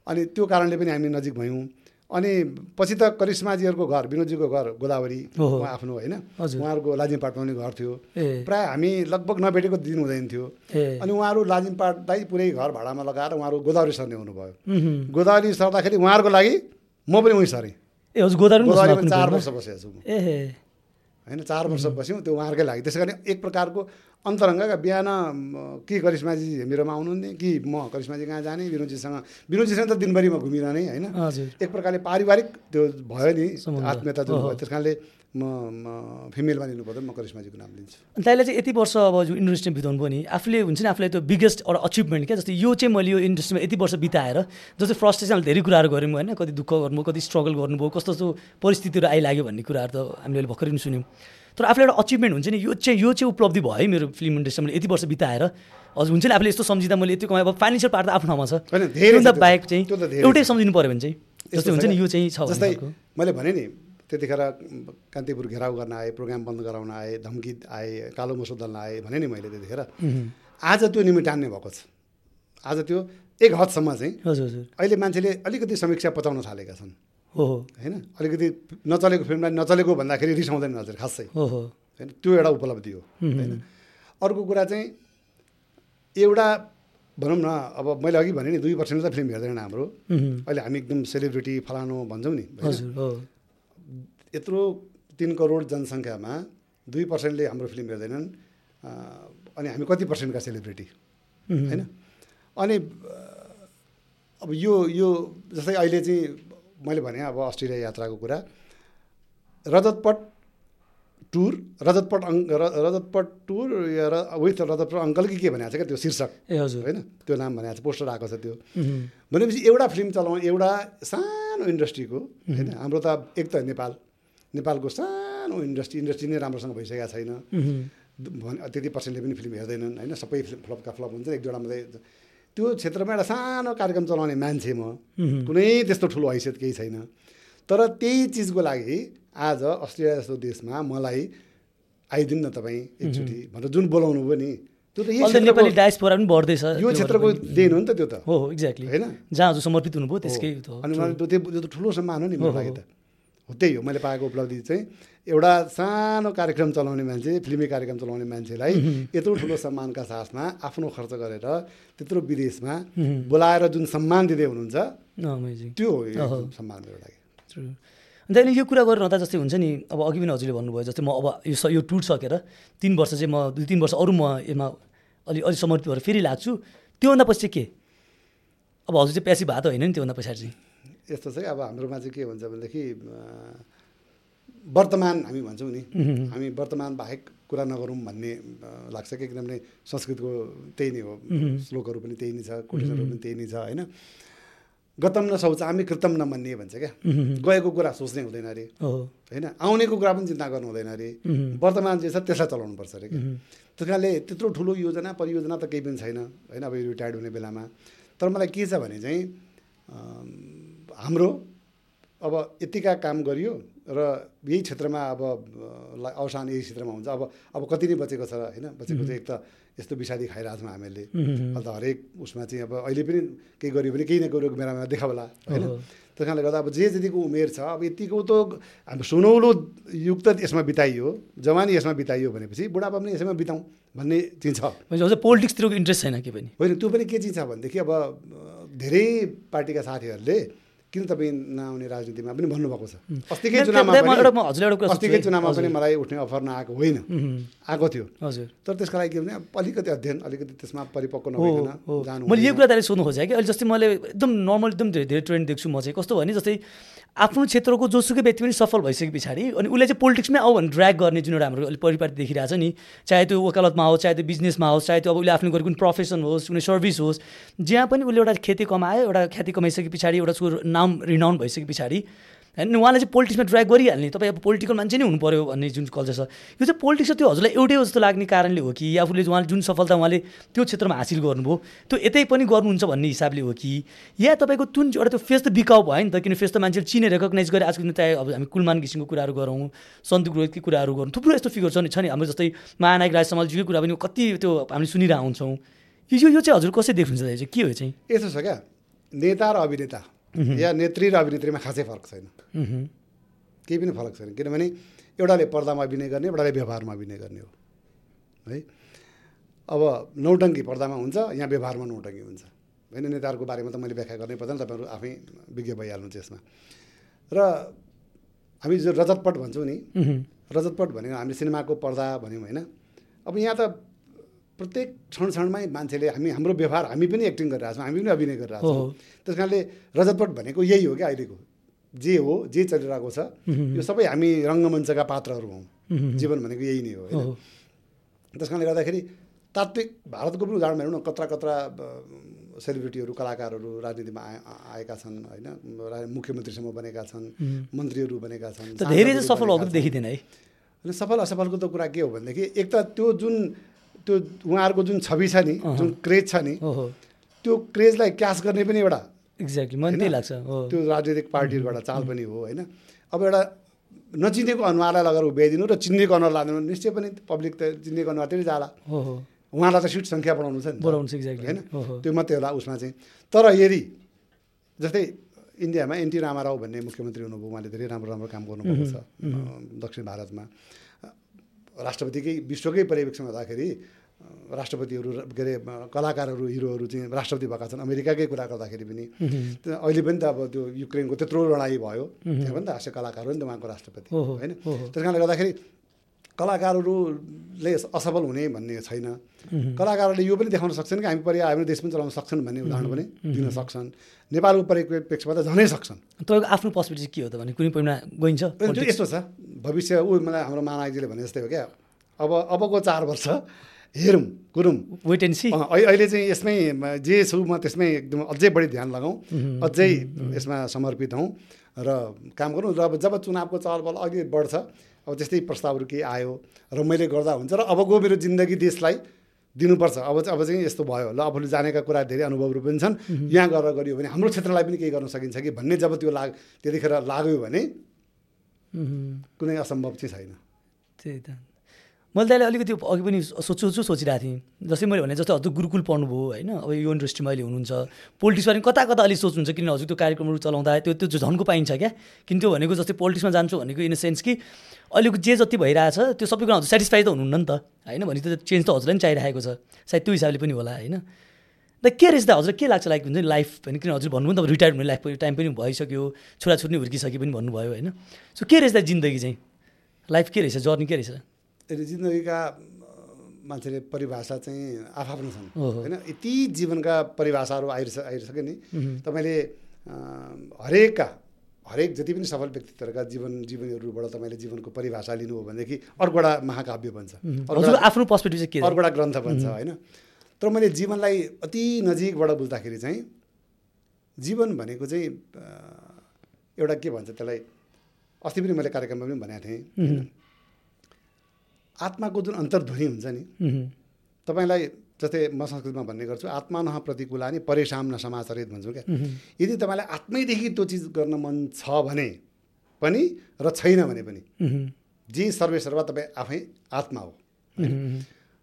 अनि त्यो कारणले पनि हामी नजिक भयौँ। अनि पछि त करिश्माजीहरूको घर विनोदजीको घर गोदावरी। उहाँ आफ्नो होइन। उहाँहरूको लाजिमपाटमा पनि घर थियो। प्राय हामी लगभग नभेटेको दिन हुँदैन थियो। अनि उहाँहरू लाजिमपाटलाई पुरै घर भाडामा लगाएर उहाँहरू गोदावरी सर्ने हुनुभयो। गोदावरी सर्दाखेरि उहाँहरूको लागि म पनि उहीँ सरेँ। ए हजुर गोदावरी चार वर्ष बसेको छु ए। होइन चार वर्ष बस्यौँ त्यो उहाँहरूकै लागि। त्यसै कारण एक प्रकारको अन्तरङ्गका बिहान कि करिश्माजी मेरोमा आउनुहुने कि म करिश्माजी कहाँ जाने? विनोदजीसँग विनोदजीसँग त दिनभरि म घुमिरहने होइन? एक प्रकारले पारिवारिक त्यो भयो नि। आत्मीयता जुन। भयो। त्यस कारणले म फिमेलमा लिनु पर्दा म करिश्माजीको नाम लिन्छु अनि दाइले चाहिँ यति वर्ष अब इन्डस्ट्रीमा बिताउनु भयो नि आफूले हुन्छ नि आफूलाई त्यो बिगेस्ट एउटा अचिभमेन्ट क्या जस्तै यो चाहिँ मैले यो इन्डस्ट्रीमा यति वर्ष बिताएर जस्तै फ्रस्ट्रेसन धेरै कुराहरू गऱ्यौँ होइन कति दुःख गर्नुभयो कति स्ट्रगल गर्नुभयो कस्तो कस्तो परिस्थितिहरू आइलाग्यो भन्ने कुराहरू त हामीले अहिले भर्खरै पनि सुन्यौँ तर आफूले एउटा अचिभमेन्ट हुन्छ नि यो चाहिँ यो चाहिँ उपलब्धि भयो है मेरो फिल्म इन्डस्ट्रीमा मैले यति वर्ष बिताएर हजुर हुन्छ नि आफूले यस्तो सम्झिँदा मैले यति कमाएँ अब फाइनेन्सियल पार्ट त आफ्नो ठाउँमा छ धेरै त्योभन्दा। बाहेक चाहिँ एउटै। सम्झिनु पऱ्यो भने चाहिँ यस्तो जस्तै हुन्छ नि यो चाहिँ छ जस्तै। मैले भने नि त्यतिखेर कान्तिपुर घेराउ गर्न आए प्रोग्राम बन्द गराउन आए धम्की आए कालो मसो दल्न आए भने नि मैले त्यतिखेर। आज त्यो निमिटान्ने भएको छ। आज त्यो एक हदसम्म चाहिँ हजुर हजुर। अहिले मान्छेले अलिकति समीक्षा पचाउन थालेका छन्। हो होइन? अलिकति नचलेको फिल्मलाई नचलेको भन्दाखेरि रिसाउँदैन हजुर खासै। हो हो। होइन? त्यो एउटा उपलब्धि हो। होइन? अर्को कुरा चाहिँ एउटा भनौँ न अब मैले अघि भने नि दुई पर्सेन्ट त फिल्म हेर्दैन हाम्रो। अहिले हामी एकदम सेलिब्रिटी फलानु भन्छौँ नि। यत्रो तिन करोड जनसङ्ख्यामा दुई पर्सेन्टले हाम्रो फिल्म हेर्दैनन् अनि हामी कति पर्सेन्टका सेलिब्रिटी? होइन? अनि अब यो यो जस्तै अहिले चाहिँ मैले भने अब अस्ट्रेलिया यात्राको कुरा रजतपट टुर रजतपट अङ् र- रजतपट टुर या र विथ रजतपट अङ्कल कि के भनेको छ क्या त्यो शीर्षक? ए हजुर। होइन? त्यो नाम भनेको छ पोस्टर आएको छ त्यो। भनेपछि एउटा फिल्म चलाउँ एउटा सानो इन्डस्ट्रीको होइन? हाम्रो त एक त नेपाल। नेपालको सानो इन्डस्ट्री इन्डस्ट्री नै राम्रोसँग भइसकेको छैन। भने त्यति पर्सेन्टले पनि फिल्म हेर्दैनन् होइन? सबै फिल्म फ्लपका फ्लप हुन्छ एक दुईवटा मात्रै त्यो क्षेत्रमा एउटा सानो कार्यक्रम चलाउने मान्छे म। कुनै त्यस्तो ठुलो हैसियत केही छैन। तर त्यही चिजको लागि आज अस्ट्रेलिया जस्तो देशमा मलाई आइदिनु न तपाईँ एकचोटि भनेर जुन बोलाउनु भयो नि त्यो त नेपाली डायस्पोरा पनि बढ्दैछ। यो क्षेत्रको। देन हो नि त त्यो त। हो एक्ज्याक्टली होइन? जहाँ समर्पित हुनुभयो त्यसकै। अनि मलाई त्यो त्यो त ठुलो सम्मान हो नि हो। त। हो त्यही हो मैले पाएको उपलब्धि चाहिँ। एउटा सानो कार्यक्रम चलाउने मान्छे फिल्मी कार्यक्रम चलाउने मान्छेलाई यत्रो ठुलो सम्मानका साथमा आफ्नो खर्च गरेर त्यत्रो विदेशमा बोलाएर जुन सम्मान दिँदै हुनुहुन्छ त्यो हो। सम्मान मेरो लागि। अन्त अहिले यो कुरा गरिरहँदा जस्तै हुन्छ नि अब अघि पनि हजुरले भन्नुभयो जस्तै म अब यो स- यो टुर सकेर तिन वर्ष चाहिँ म दुई तिन वर्ष अरू म यसमा अलि अलि समर्पित भएर फेरि लाग्छु। त्योभन्दा पछि चाहिँ के? अब हजुर चाहिँ प्यासी भएको त होइन नि त्योभन्दा पछाडि चाहिँ। यस्तो चाहिँ अब हाम्रोमा चाहिँ के हुन्छ भनेदेखि वर्तमान हामी भन्छौँ नि। हामी वर्तमान बाहेक कुरा नगरौँ भन्ने लाग्छ कि किनभने संस्कृतको त्यही नै हो। श्लोकहरू पनि त्यही नै छ कोटेसनहरू पनि त्यही नै छ होइन। गतम न शौचामी कृतम न मन्ने भन्छ क्या। गएको कुरा सोच्नै हुँदैन अरे। होइन आउनेको कुरा पनि चिन्ता गर्नु हुँदैन अरे। वर्तमान जे छ त्यसलाई चलाउनु पर्छ अरे क्या। त्यस कारणले त्यत्रो ठुलो योजना परियोजना त केही पनि छैन होइन अब रिटायर्ड हुने बेलामा। तर मलाई के छ भने चाहिँ हाम्रो अब यतिका काम गरियो र यही क्षेत्रमा अब अवसान यही क्षेत्रमा हुन्छ। अब अब कति नै बचेको छ होइन? बचेको चाहिँ एक त यस्तो विषादी खाइरहेको छौँ हामीहरूले अन्त हरेक उसमा चाहिँ अब अहिले पनि केही गऱ्यो भने केही न गऱ्यो बेलामा देखाउला होइन। त्यस कारणले गर्दा अब जे जतिको उमेर छ अब यतिको त अब सुनौलो युग त यसमा बिताइयो जवानी यसमा बिताइयो भनेपछि बुढापा पनि यसैमा बिताउँ भन्ने चिज छ। भनेपछि अझै पोलिटिक्सतिरको इन्ट्रेस्ट छैन के पनि? होइन त्यो पनि के चिज छ भनेदेखि अब धेरै पार्टीका साथीहरूले किन तपाईँ नआउने राजनीतिमा पनि भन्नुभएको छ? अस्तिकै चुनावमा अस्तिकै। चुनावमा पनि। मलाई उठ्ने अफर नआएको होइन। आएको थियो। हजुर। तर त्यसको लागि के भने अलिकति अध्ययन अलिकति त्यसमा परिपक्व नभइकन जानु मैले यो। कुरा सोध्नु खोजेँ कि अहिले जस्तै मैले एकदम नर्मल एकदम धेरै धेरै ट्रेन्ड देख्छु म चाहिँ। कस्तो भने जस्तै आफ्नो क्षेत्रको जोसुकै व्यक्ति पनि सफल भइसके पछाडि अनि उसले चाहिँ पोलिटिक्समै आऊ भने ड्र्याग गर्ने जुन एउटा हाम्रो परिपाटी देखिरहेको छ नि चाहे त्यो वकालतमा होस् चाहे त्यो बिजनेसमा होस् चाहे त्यो अब उसले आफ्नो गरेको कुनै प्रोफेसन होस् कुनै सर्भिस होस् जहाँ पनि उसले एउटा ख्याति कमायो एउटा ख्याति कमाइसके पछाडि एउटा उसको नाम रिनाउन भइसके पछाडि होइन उहाँले चाहिँ पोलिटिक्समा ड्राइभ गरिहाल्ने। तपाईँ अब पोलिटिकल मान्छे नै हुनु पऱ्यो भन्ने जुन कल्चर छ। यो चाहिँ पोलिटिक्स त्यो हजुरलाई एउटै जस्तो लाग्ने कारणले हो कि आफूले उहाँले जुन सफलता उहाँले त्यो क्षेत्रमा हासिल गर्नुभयो त्यो यतै पनि गर्नुहुन्छ भन्ने हिसाबले हो कि? या तपाईँको जुन एउटा त्यो फेस त बिकाउ भयो नि त किन फेस त मान्छेले चिने रेकगनाइज गरे आजको दिन चाहे अब हामी कुलमान घिसिङको कुराहरू गरौँ सन्तु गुरुकी कुराहरू गरौँ थुप्रो यस्तो फिगर छ नि छ नि हाम्रो जस्तै महानायक राज कुरा पनि कति त्यो हामीले सुनिरहेको हुन्छौँ। यो यो चाहिँ हजुर कसरी देख्नुहुन्छ चाहिँ के हो चाहिँ? यस्तो छ क्या नेता र अभिनेता। या नेत्री र अभिनेत्रीमा खासै फरक छैन। मह्म। केही पनि फरक छैन। किनभने एउटाले पर्दामा अभिनय गर्ने एउटाले व्यवहारमा अभिनय गर्ने हो। है? अब नौटङ्की पर्दामा हुन्छ यहाँ व्यवहारमा नौटङ्की हुन्छ। होइन नेताहरूको बारेमा त मैले व्याख्या गर्नै पर्दैन तपाईँहरू आफै विज्ञ भइहाल्नुहुन्छ यसमा। र हामी जो रजतपट भन्छौँ नि मह्म। रजतपट भनेको हामीले सिनेमाको पर्दा भन्यौँ होइन। अब यहाँ त प्रत्येक क्षण क्षणमै मान्छेले हामी हाम्रो व्यवहार हामी पनि एक्टिङ गरिरहेको छौँ हामी पनि अभिनय गरिरहेको छौँ। त्यस कारणले रजतपट भनेको यही हो क्या अहिलेको। जे हो जे चलिरहेको छ यो सबै हामी रङ्गमञ्चका पात्रहरू हौँ। जीवन भनेको यही नै हो होइन। त्यस कारणले गर्दाखेरि तात्विक भारतको पनि उदाहरण हेरौँ न कत्रा कत्रा सेलिब्रिटीहरू कलाकारहरू राजनीतिमा आए आएका छन् होइन। मुख्यमन्त्रीसम्म बनेका छन् मन्त्रीहरू बनेका छन् त धेरै सफल देखिँदैन है। सफल असफलको त कुरा के हो भनेदेखि एक त त्यो जुन त्यो उहाँहरूको जुन छवि छ नि जुन क्रेज छ नि त्यो क्रेजलाई क्यास गर्ने पनि एउटा एक्ज्याक्टली मलाई त्यही लाग्छ त्यो राजनीतिक पार्टीहरूबाट चाल पनि हो होइन? अब एउटा नचिनेको अनुहारलाई लगेर उभ्याइदिनु र चिन्नेको अनुहार लाँदैन निश्चय पनि पब्लिक त चिन्नेको अनुहार त्यही जाला। उहाँलाई त सिट सङ्ख्या बढाउनु छ नि त। बढाउनु छ exactly. होइन। त्यो मात्रै होला उसमा चाहिँ। तर यदि जस्तै इन्डियामा एनटी रामाराव भन्ने मुख्यमन्त्री हुनुभयो उहाँले धेरै राम्रो राम्रो काम गर्नुभएको छ दक्षिण भारतमा। राष्ट्रपतिकै विश्वकै पर्यवेक्षण हुँदाखेरि राष्ट्रपतिहरू के अरे कलाकारहरू हिरोहरू चाहिँ राष्ट्रपति भएका छन् अमेरिकाकै कुरा गर्दाखेरि पनि। अहिले पनि त अब त्यो युक्रेनको त्यत्रो लडाइँ भयो। त्यहाँ पनि त हास्य कलाकार हो नि त उहाँको राष्ट्रपति होइन। त्यस कारणले गर्दाखेरि कलाकारहरूले असफल हुने भन्ने छैन। कलाकारहरूले यो पनि देखाउन सक्छन् कि हामी पर्या हाम्रो देश पनि चलाउन सक्छन् भन्ने उदाहरण पनि दिन सक्छन्। नेपालको परिप्रेक्ष्यमा त झनै सक्छन्। तपाईँको आफ्नो पर्सपेक्टिभ के हो त भने कुनै पोइन्टमा गइन्छ यस्तो छ। भविष्य ऊ मलाई हाम्रो मानाजीले भने जस्तै हो क्या। अब अबको चार वर्ष हेरौँ कुरौँ वेट एन्ड सी अहिले चाहिँ यसमै जे छु म त्यसमै एकदम अझै बढी ध्यान लगाउँ अझै यसमा समर्पित हौँ र काम गरौँ। र अब जब चुनावको चहलपहल अघि बढ्छ अब त्यस्तै प्रस्तावहरू केही आयो र मैले गर्दा हुन्छ र अबको मेरो जिन्दगी देशलाई दिनुपर्छ। अब अब चाहिँ यस्तो भयो ल आफूले जानेका कुरा धेरै अनुभवहरू पनि छन्। यहाँ गरेर गरियो भने हाम्रो क्षेत्रलाई पनि केही गर्न सकिन्छ कि? भन्ने जब त्यो लाग त्यतिखेर लाग्यो भने कुनै असम्भव चाहिँ छैन। त्यही त। मैले त्यसलाई अलिकति अघि पनि सोच्छु सोच्छु सोचिरहेको थिएँ। जस्तै मैले भने जस्तै हजुर गुरुकुल पढ्नुभयो होइन? अब यो इन्डस्ट्रीमा अहिले हुनुहुन्छ। पोलिटिक्समा पनि कता कता अलिक सोच्नुहुन्छ किन हजुर त्यो कार्यक्रमहरू चलाउँदा त्यो त्यो झन्को पाइन्छ क्या? किन त्यो भनेको जस्तै पोलिटिक्समा जान्छु भनेको इन द सेन्स कि अहिलेको जे जति भइरहेछ त्यो सबै कुरा हजुर सेटिस्फाई त हुनुहुन्न नि त होइन? भने त्यो चेन्ज त हजुरलाई पनि चाहिरहेको छ। सायद त्यो हिसाबले पनि होला होइन? द के रहेछ त हजुर के लाग्छ लाइक हुन्छ नि लाइफ होइन किन हजुर भन्नुभयो नि त रिटायर्ड हुने लाइफ टाइम पनि भइसक्यो छोराछोरी पनि हुर्किसके पनि भन्नुभयो होइन? सो के रहेछ त जिन्दगी चाहिँ? लाइफ के रहेछ? जर्नी के रहेछ? यसले जिन्दगीका मान्छेले परिभाषा चाहिँ आफआफ्नो छन्। होइन? यति जीवनका परिभाषाहरू आइरह आइसक्यो नि तपाईँले हरेकका हरेक जति पनि सफल व्यक्तित्वहरूका जीवन जीवनीहरूबाट तपाईँले जीवनको परिभाषा लिनु हो भनेदेखि अर्को एउटा महाकाव्य बन्छ आफ्नो पर्सपेक्टिभ चाहिँ के अर्को एउटा ग्रन्थ बन्छ होइन? तर मैले जीवनलाई अति नजिकबाट बुझ्दाखेरि चाहिँ जीवन भनेको चाहिँ एउटा के भन्छ त्यसलाई अस्ति पनि मैले कार्यक्रममा पनि भनेको थिएँ? आत्माको जुन अन्तर्ध्वनि हुन्छ नि। तपाईँलाई जस्तै म संस्कृतमा भन्ने गर्छु आत्मा परेशान न समाचरित भन्छौँ क्या यदि तपाईँलाई आत्मैदेखि त्यो चिज गर्न मन छ भने पनि र छैन भने पनि। जे सर्वे सर्वा तपाईँ आफै आत्मा हो।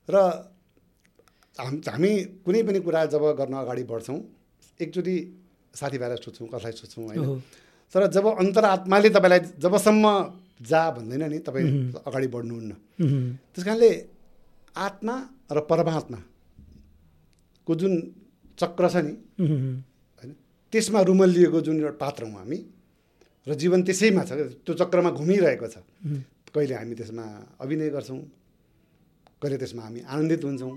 र हाम हामी कुनै पनि कुरा जब गर्न अगाडि बढ्छौँ एकचोटि साथीभाइलाई सोध्छौँ कसलाई सोध्छौँ होइन। तर जब अन्तरात्माले तपाईँलाई जबसम्म जा भन्दैन नि तपाईँ अगाडि बढ्नुहुन्न। त्यस कारणले आत्मा र परमात्माको जुन चक्र छ नि। होइन त्यसमा रुमल्लिएको जुन एउटा पात्र हौँ हामी र जीवन त्यसैमा छ त्यो चक्रमा घुमिरहेको छ। कहिले हामी त्यसमा अभिनय गर्छौँ कहिले त्यसमा हामी आनन्दित हुन्छौँ।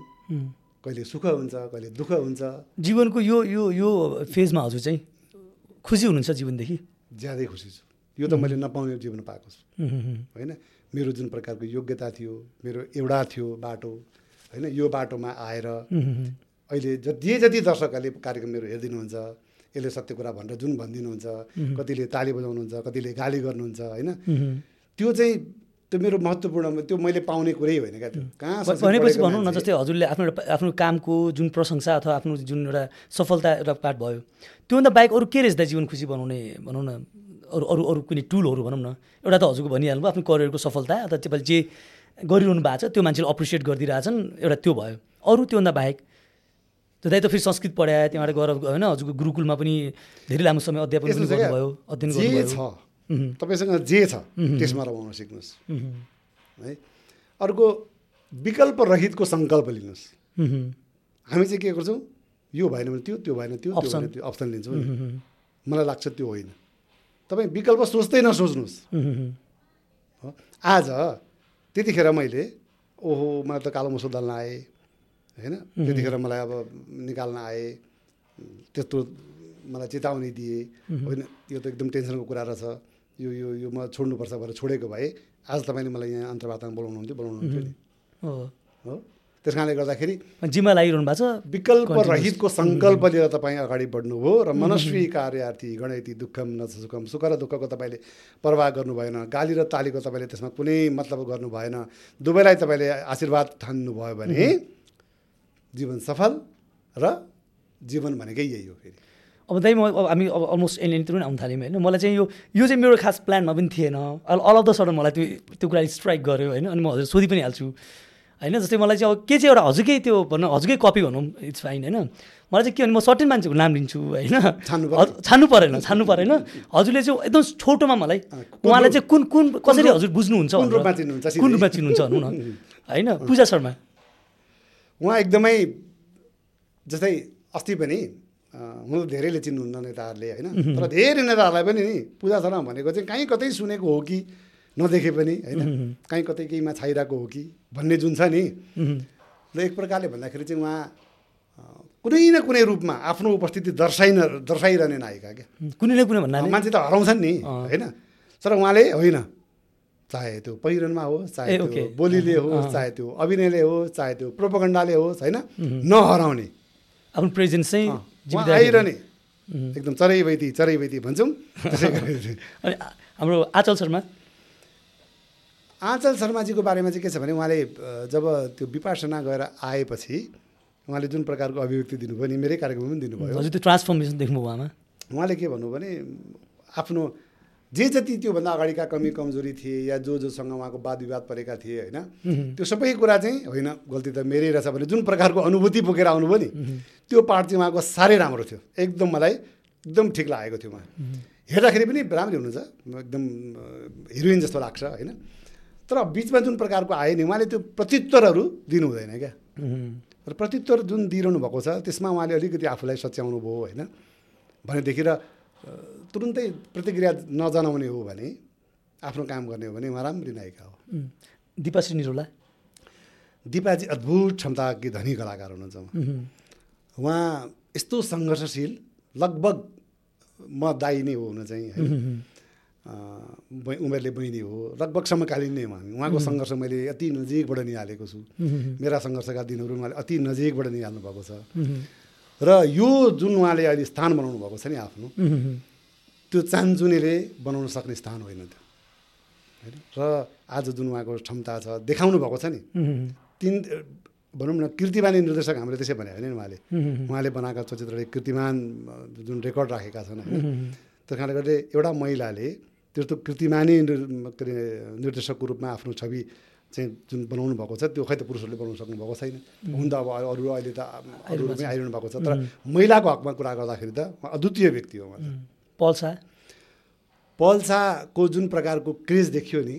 कहिले सुख हुन्छ कहिले दुःख हुन्छ। जीवनको यो यो यो फेजमा हजुर चाहिँ खुसी हुनुहुन्छ जीवनदेखि? ज्यादै खुसी छु। यो त मैले नपाउने जीवन पाएको छु। होइन? मेरो जुन प्रकारको योग्यता थियो मेरो एउटा थियो बाटो होइन? यो बाटोमा आएर। अहिले ज- जति दर्शकहरूले कार्यक्रम मेरो हेरिदिनुहुन्छ यसले सत्य कुरा भनेर जुन भनिदिनुहुन्छ कतिले ताली बजाउनुहुन्छ कतिले गाली गर्नुहुन्छ होइन। त्यो चाहिँ त्यो मेरो महत्त्वपूर्ण त्यो मैले पाउने कुरै होइन क्या त्यो। कहाँ भनेपछि भनौँ न जस्तै हजुरले आफ्नो एउटा आफ्नो कामको जुन प्रशंसा अथवा आफ्नो जुन एउटा सफलता एउटा पार्ट भयो त्योभन्दा बाहेक अरू के रहेछ त जीवन खुसी बनाउने भनौँ न? अरू अरू अरू कुनै टुलहरू भनौँ न एउटा त हजुरको भनिहाल्नु आफ्नो करियरको सफलता अथवा तपाईँले जे गरिरहनु भएको छ त्यो मान्छेले अप्रिसिएट गरिदिरहेछन् एउटा त्यो भयो अरू त्योभन्दा बाहेक त्यो दाइ त फेरि संस्कृत पढायो त्यहाँबाट गएर होइन हजुरको गुरुकुलमा पनि धेरै लामो समय अध्यापन गर्नुभयो अध्ययन गर्नुभयो। तपाईँसँग जे छ त्यसमा रमाउन सिक्नुहोस्। है अर्को विकल्प रहितको सङ्कल्प लिनुहोस्। हामी चाहिँ के गर्छौँ यो भएन भने त्यो त्यो भएन त्यो त्यो. भएन त्यो अप्सन लिन्छौँ। मलाई लाग्छ त्यो होइन तपाईँ विकल्प सोच्दै नसोच्नुहोस्। आज त्यतिखेर मैले ओहो मलाई त कालो मसो दल्न आएँ होइन? त्यतिखेर मलाई अब निकाल्न आए त्यस्तो मलाई चेतावनी दिए होइन? यो त एकदम टेन्सनको कुरा रहेछ। यो यो यो म छोड्नुपर्छ भनेर छोडेको भए आज तपाईँले मलाई यहाँ अन्तर्वार्तामा बोलाउनुहुन्थ्यो बोलाउनुहुन्थ्यो नि। हो। हो? त्यस कारणले गर्दाखेरि जिम्मा लागिरहनु भएको छ। विकल्प. रहितको सङ्कल्प लिएर तपाईँ अगाडि बढ्नुभयो र मनस्वी कार्यार्थी गणयती दुःखम न सुखम सुख र दुःखको तपाईँले प्रवाह गर्नु भएन गाली र तालीको तपाईँले त्यसमा कुनै मतलब गर्नु भएन दुवैलाई तपाईँले आशीर्वाद ठान्नुभयो भने जीवन सफल र जीवन भनेकै यही हो फेरि। अब दाइ म अब हामी अब अलमोस्ट एनएनतिर पनि आउनु थाल्यौँ होइन। मलाई चाहिँ यो यो चाहिँ मेरो खास प्लानमा पनि थिएन। All all of the sudden मलाई त्यो त्यो कुरा स्ट्राइक गर्यो होइन। अनि म हजुर सोधि पनि हाल्छु। होइन? जस्तै मलाई चाहिँ अब के चाहिँ एउटा हजुरकै त्यो भनौँ हजुरकै कपी भनौँ इट्स फाइन होइन? मलाई चाहिँ के भने म सर्टेन मान्छेको नाम लिन्छु होइन? छान्नु परेन। छान्नु परेन हजुरले चाहिँ एकदम छोटोमा मलाई उहाँलाई चाहिँ कुन कुन कसरी हजुर बुझ्नुहुन्छ कुन। रूपमा चिन्नुहुन्छ भनौँ न। (laughs) होइन? पूजा शर्मा। उहाँ एकदमै जस्तै अस्ति पनि हुन त धेरैले चिन्नुहुन्न नेताहरूले होइन? तर धेरै नेताहरूलाई पनि नि पूजा शर्मा भनेको चाहिँ कहीँ कतै सुनेको हो कि नदेखे पनि होइन? कहीँ कतै केहीमा छाइरहेको हो कि भन्ने जुन छ नि। र एक प्रकारले भन्दाखेरि चाहिँ उहाँ कुनै न कुनै रूपमा आफ्नो उपस्थिति दर्शाइन दर्शाइरहने नायिका क्या। कुनै न कुनै भन्नाले? मान्छे त हराउँछन् नि। होइन? तर उहाँले होइन चाहे त्यो पहिरनमा होस् चाहे त्यो। बोलीले होस्। चाहे त्यो अभिनयले होस् चाहे त्यो प्रोपगन्डाले होस् होइन? नहराउने। आफ्नो प्रेजेन्स चाहिँ। आइरहने। एकदम चरैबैती चरैबैती भन्छौँ। (laughs) अनि हाम्रो आचल शर्मा? आँचल शर्माजीको बारेमा चाहिँ के छ भने उहाँले जब त्यो विपासना गएर आएपछि उहाँले जुन प्रकारको अभिव्यक्ति दिनुभयो नि मेरै कार्यक्रममा पनि दिनुभयो। हजुर त्यो ट्रान्सफर्मेसन देख्नुभयो उहाँमा। उहाँले के भन्नु भने आफ्नो जे जति त्योभन्दा अगाडिका कमी कमजोरी थिए या जो जोसँग उहाँको वाद विवाद परेका थिए होइन त्यो सबै कुरा चाहिँ होइन गल्ती त मेरै रहेछ भने जुन प्रकारको अनुभूति बोकेर आउनुभयो नि त्यो पार्ट चाहिँ उहाँको साह्रै राम्रो थियो। एकदम मलाई एकदम ठिक लागेको थियो उहाँ। हेर्दाखेरि पनि राम्रै हुनुहुन्छ। एकदम हिरोइन जस्तो लाग्छ होइन। तर बिचमा जुन प्रकारको आयो नि उहाँले त्यो प्रत्युत्तरहरू दिनु हुँदैन क्या। र प्रत्युत्तर जुन दिइरहनु भएको छ त्यसमा उहाँले अलिकति आफूलाई सच्याउनु भयो होइन? भनेदेखि र तुरुन्तै प्रतिक्रिया नजनाउने हो भने आफ्नो काम गर्ने हो भने उहाँ राम्री नायिका हो। दिपाश्री निरोला दिपाजी अद्भुत क्षमताकी धनी कलाकार हुनुहुन्छ उहाँ। यस्तो सङ्घर्षशील लगभग म दाई नै हो हुन चाहिँ उमेरले बहिनी हो लगभग समकालीन नै हो हामी। उहाँको सङ्घर्ष मैले अति नजिकबाट निहालेको छु। मेरा सङ्घर्षका दिनहरू उहाँले अति नजिकबाट निहाल्नु भएको छ। र यो जुन उहाँले अहिले स्थान बनाउनु भएको छ नि आफ्नो त्यो चान्चुनेले बनाउन सक्ने स्थान होइन त्यो। होइन? र आज जुन उहाँको क्षमता छ देखाउनु भएको छ नि। तिन भनौँ न कीर्तिमानी निर्देशक हामीले त्यसै भने होइन नि उहाँले। उहाँले बनाएका चलचित्रले कीर्तिमान अ, जुन रेकर्ड राखेका छन् होइन? त्यस कारणले गर्दा एउटा महिलाले त्यस्तो कीर्तिमानी निर- के अरे निर्देशकको रूपमा आफ्नो छवि चाहिँ जुन बनाउनु भएको छ त्यो खै त पुरुषहरूले बनाउनु सक्नु भएको छैन। हुन त अब अरू अहिले त अरू पनि आइरहनु भएको छ। तर महिलाको हकमा कुरा गर्दाखेरि त अद्वितीय व्यक्ति हो उहाँ। पल्सा? पल्साको जुन प्रकारको क्रेज देखियो नि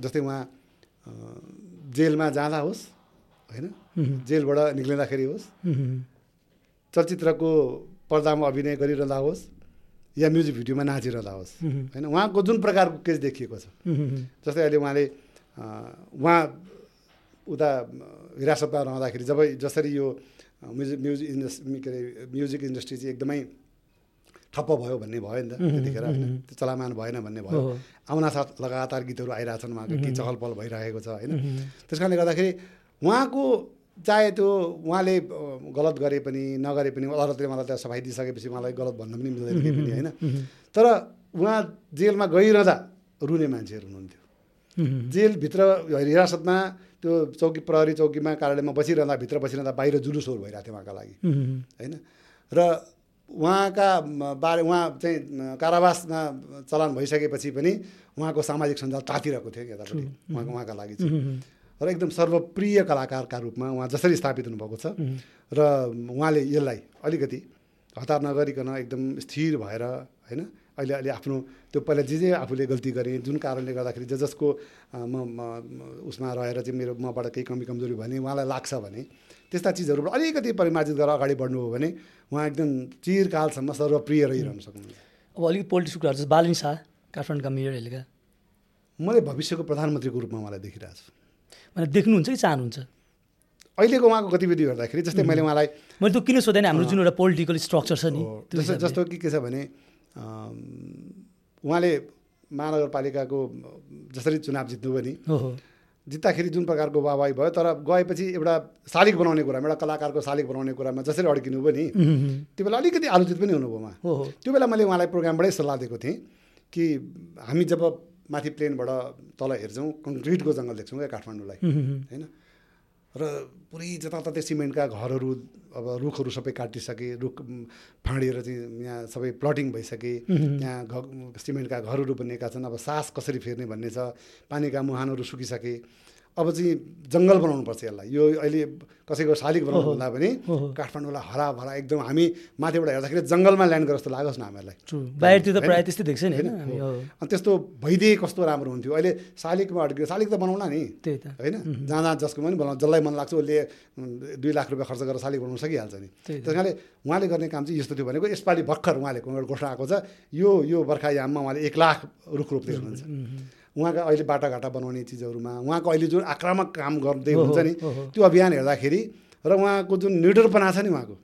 जस्तै उहाँ जेलमा जाँदा होस् होइन? जेलबाट निक्लिँदाखेरि होस् चलचित्रको पर्दामा अभिनय गरिरहँदा होस् या म्युजिक भिडियोमा नाचिरहँदा होस् होइन? उहाँको जुन प्रकारको क्रेज देखिएको छ। जस्तै अहिले उहाँले उहाँ उता हिरासतमा रहँदाखेरि जब जसरी यो म्युजिक म्युजिक इन्डस् के अरे म्युजिक इन्डस्ट्री चाहिँ एकदमै ठप्प भयो भन्ने भयो नि त त्यतिखेर होइन। त्यो चलामान भएन भन्ने भयो। आउना साथ लगातार गीतहरू आइरहेछन् उहाँको। के चहल पहल भइरहेको छ होइन? त्यस कारणले गर्दाखेरि उहाँको चाहे त्यो उहाँले गलत गरे पनि नगरे पनि अदालतले मलाई त्यहाँ सफाइ दिइसकेपछि उहाँलाई गलत भन्न पनि मिल्दैन केही पनि होइन? तर उहाँ जेलमा गइरहँदा रुने मान्छेहरू हुनुहुन्थ्यो। जेलभित्र हिरासतमा त्यो चौकी प्रहरी चौकीमा कार्यालयमा बसिरहँदा भित्र बसिरहँदा बाहिर जुलुसहरू भइरहेको थियो उहाँका लागि होइन? र उहाँका बारे उहाँ चाहिँ कारावासमा चलान भइसकेपछि पनि उहाँको सामाजिक सञ्जाल तातिरहेको थियो यतापट्टि उहाँको उहाँका लागि चाहिँ। र एकदम सर्वप्रिय कलाकारका रूपमा उहाँ जसरी स्थापित हुनुभएको छ र उहाँले यसलाई अलिकति हतार नगरिकन एकदम स्थिर भएर होइन अहिले अहिले आफ्नो त्यो पहिला जे जे आफूले गल्ती गरेँ जुन कारणले गर्दाखेरि ज जसको म उसमा रहेर चाहिँ मेरो मबाट केही कमी कमजोरी भने उहाँलाई लाग्छ भने त्यस्ता चिजहरूबाट अलिकति परिमार्जित गरेर अगाडि बढ्नु हो भने उहाँ एकदम चिरकालसम्म सर्वप्रिय रहिरहन सक्नुहुन्छ। अब अलिक पोलिटिक्स कुराहरू चाहिँ बालिन शाह काठमाडौँका मेयर मैले भविष्यको प्रधानमन्त्रीको रूपमा उहाँलाई देखिरहेको छु। भने देख्नुहुन्छ कि चाहनुहुन्छ? अहिलेको उहाँको गतिविधि हेर्दाखेरि जस्तै मैले उहाँलाई मैले त्यो किन सोधेन हाम्रो जुन एउटा पोलिटिकल स्ट्रक्चर छ नि जस्तो। जस्तो कि के छ भने उहाँले महानगरपालिकाको जसरी चुनाव जित्नुभयो नि जित्दाखेरि जुन प्रकारको वाहवाही भयो तर गएपछि एउटा शालिग बनाउने कुरामा एउटा कलाकारको शालिग बनाउने कुरामा जसरी अड्किनु भयो नि त्यो बेला अलिकति आलोचित पनि हुनुभयो उहाँ। त्यो बेला मैले उहाँलाई प्रोग्रामबाटै सल्लाह दिएको थिएँ कि हामी जब माथि प्लेनबाट तल हेर्छौँ कङ्क्रिटको जङ्गल देख्छौँ क्या काठमाडौँलाई। होइन? र पुरै जताततै सिमेन्टका घरहरू अब रुखहरू सबै काटिसके रुख फाँडिएर चाहिँ यहाँ सबै प्लटिङ भइसके यहाँ घ सिमेन्टका घरहरू बनिएका छन्। अब सास कसरी फेर्ने भन्ने छ पानीका मुहानहरू सुकिसके अब चाहिँ जङ्गल बनाउनुपर्छ यसलाई। यो अहिले कसैको शालिग बनाउनु भन्दा पनि। काठमाडौँलाई हराभरा एकदम हामी माथिबाट हेर्दाखेरि जङ्गलमा ल्यान्ड गरे जस्तो लागोस् न हामीहरूलाई। बाहिरतिर? प्रायः त्यस्तै देख्छ नि होइन? अनि त्यस्तो भइदिए कस्तो राम्रो हुन्थ्यो? अहिले शालिगमा अड्कियो। शालिग त बनाउला नि। त्यही त। होइन? जहाँ जसको पनि बनाउनु जसलाई मन लाग्छ उसले दुई लाख रुपियाँ खर्च गरेर शालिग बनाउन सकिहाल्छ नि। त्यस कारणले उहाँले गर्ने काम चाहिँ यस्तो थियो भनेको यसपालि भर्खर उहाँले घोषणा आएको छ। यो यो बर्खा याममा उहाँले एक लाख रुख रोप्दै हुनुहुन्छ। उहाँका अहिले बाटाघाटा बनाउने चिजहरूमा उहाँको अहिले जुन आक्रामक काम गर्दै हुन्छ नि। त्यो अभियान हेर्दाखेरि र उहाँको जुन निडरपना छ नि उहाँको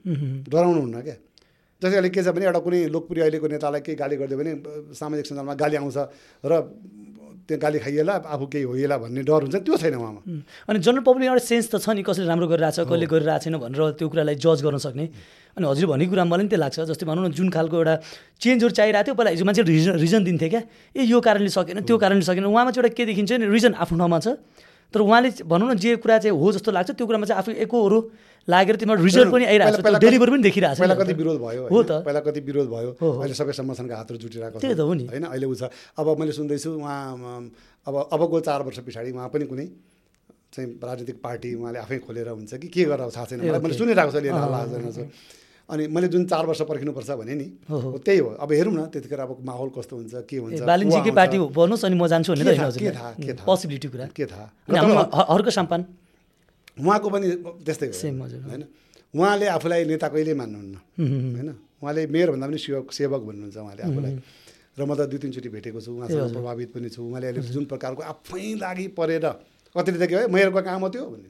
डराउनु हुन्न क्या जस्तै अहिले के छ भने एउटा कुनै लोकप्रिय अहिलेको नेतालाई केही गाली गरिदियो भने सामाजिक सञ्जालमा गाली आउँछ र त्यो गाली खाइएला आफू केही होइएला भन्ने डर हुन्छ त्यो छैन उहाँमा। अनि जनरल पब्लिक एउटा सेन्स त छ नि कसले राम्रो गरिरहेछ कसले गरिरहेको छैन भनेर त्यो कुरालाई जज गर्न सक्ने। अनि हजुर भनेको कुरा मलाई पनि त्यो लाग्छ। जस्तै भनौँ न जुन खालको एउटा चेन्जहरू चाहिरहेको थियो पहिला हिजो मान्छे रिजन रिजन दिन्थे क्या। ए यो कारणले सकेन त्यो कारणले सकेन। उहाँमा चाहिँ एउटा के देखिन्छ नि रिजन आफ्नो ठाउँमा छ। तर उहाँले भनौँ न जे कुरा चाहिँ हो जस्तो लाग्छ त्यो कुरामा चाहिँ आफू एकहोरो लागेर त्यसमा रिजल्ट पनि आइरहेको छ डेलिभर पनि देखिरहेको छ पहिला कति। विरोध भयो हो? त। पहिला कति विरोध भयो। अहिले सबै संगठनका हातहरू जुटिरहेको त्यही त हो नि। होइन? अहिले उ छ। अब मैले सुन्दैछु उहाँ अब अबको चार वर्ष पछाडि उहाँ पनि कुनै चाहिँ राजनीतिक पार्टी उहाँले आफै खोलेर हुन्छ कि के गरेर थाहा छैन। मैले। सुनिरहेको छ छ अनि मैले जुन चार वर्ष पर्खिनुपर्छ भने नि त्यही हो। अब हेरौँ न त्यतिखेर अब माहौल कस्तो हुन्छ के हुन्छ बालिन्जीकै पार्टी भन्नुहोस् अनि म जान्छु के थाहा, के थाहा? पोसिबिलिटी कुरा। के थाहा? हर्क साम्पान। उहाँको पनि त्यस्तै हो होइन? उहाँले आफूलाई नेता कहिल्यै मान्नुहुन्न। होइन? उहाँले मेयर भन्दा पनि सेवक सेवक भन्नुहुन्छ उहाँले आफूलाई। र म त दुई तिनचोटि भेटेको छु उहाँसँग प्रभावित पनि छु। उहाँले अहिले जुन प्रकारको आफै लागि परेर कतिले त के हो मेयरको काम हो त्यो भन्ने।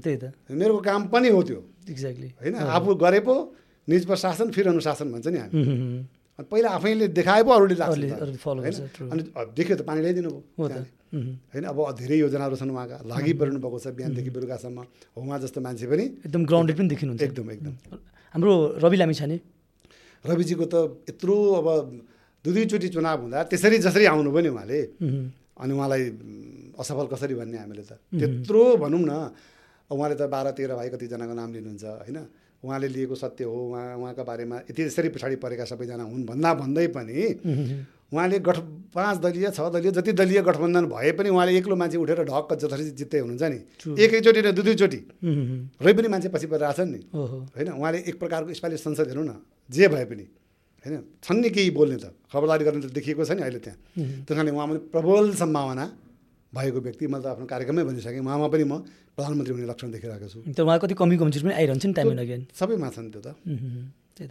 त्यही त। मेयरको काम पनि हो त्यो। एक्ज्याक्टली होइन? आफू गरे पो निज प्रशासन फिर अनुशासन भन्छ नि हामी। अनि पहिला आफैले देखाए पो अरूले लाग्छ. अनि देख्यो त पानी ल्याइदिनु भयो। होइन? अब धेरै योजनाहरू छन् उहाँका। लागि परिनु भएको छ बिहानदेखि बेलुकासम्म। हो उहाँ जस्तो मान्छे पनि एकदम ग्राउन्डेड पनि देखिनुहुन्छ एकदम एकदम। हाम्रो रवि लामी छाने रविजीको त यत्रो अब दुई दुईचोटि चुनाव हुँदा त्यसरी जसरी आउनु पनि उहाँले। अनि उहाँलाई असफल कसरी भन्ने हामीले त। त्यत्रो भनौँ न उहाँले त बाह्र तेह्र भाइ कतिजनाको नाम लिनुहुन्छ होइन? उहाँले लिएको सत्य हो उहाँ उहाँका बारेमा यति यसरी पछाडि परेका सबैजना हुन् भन्दा भन्दै पनि उहाँले गठ पाँच दलीय छ दलीय जति दलीय गठबन्धन भए पनि उहाँले एक्लो मान्छे उठेर ढक्क जसरी जित्दै हुनुहुन्छ नि। एकैचोटि र दुई दुईचोटि रै पनि मान्छे पछि परिरहेछन् नि। होइन उहाँले एक प्रकारको यसपालि संसद हेरौँ न जे भए पनि। होइन छन् नि केही बोल्ने त। खबरदारी गर्ने त देखिएको छ नि अहिले त्यहाँ। त्यस कारणले उहाँ पनि प्रबल सम्भावना भएको व्यक्ति मैले त आफ्नो कार्यक्रममै भनिसकेँ। उहाँमा पनि म प्रधानमन्त्री हुने लक्षण देखिरहेको छु। तर उहाँ कति कमी कमजोर पनि आइरहन्छ नि टाइम अगेन सबैमा छन् त्यो त। त्यही त।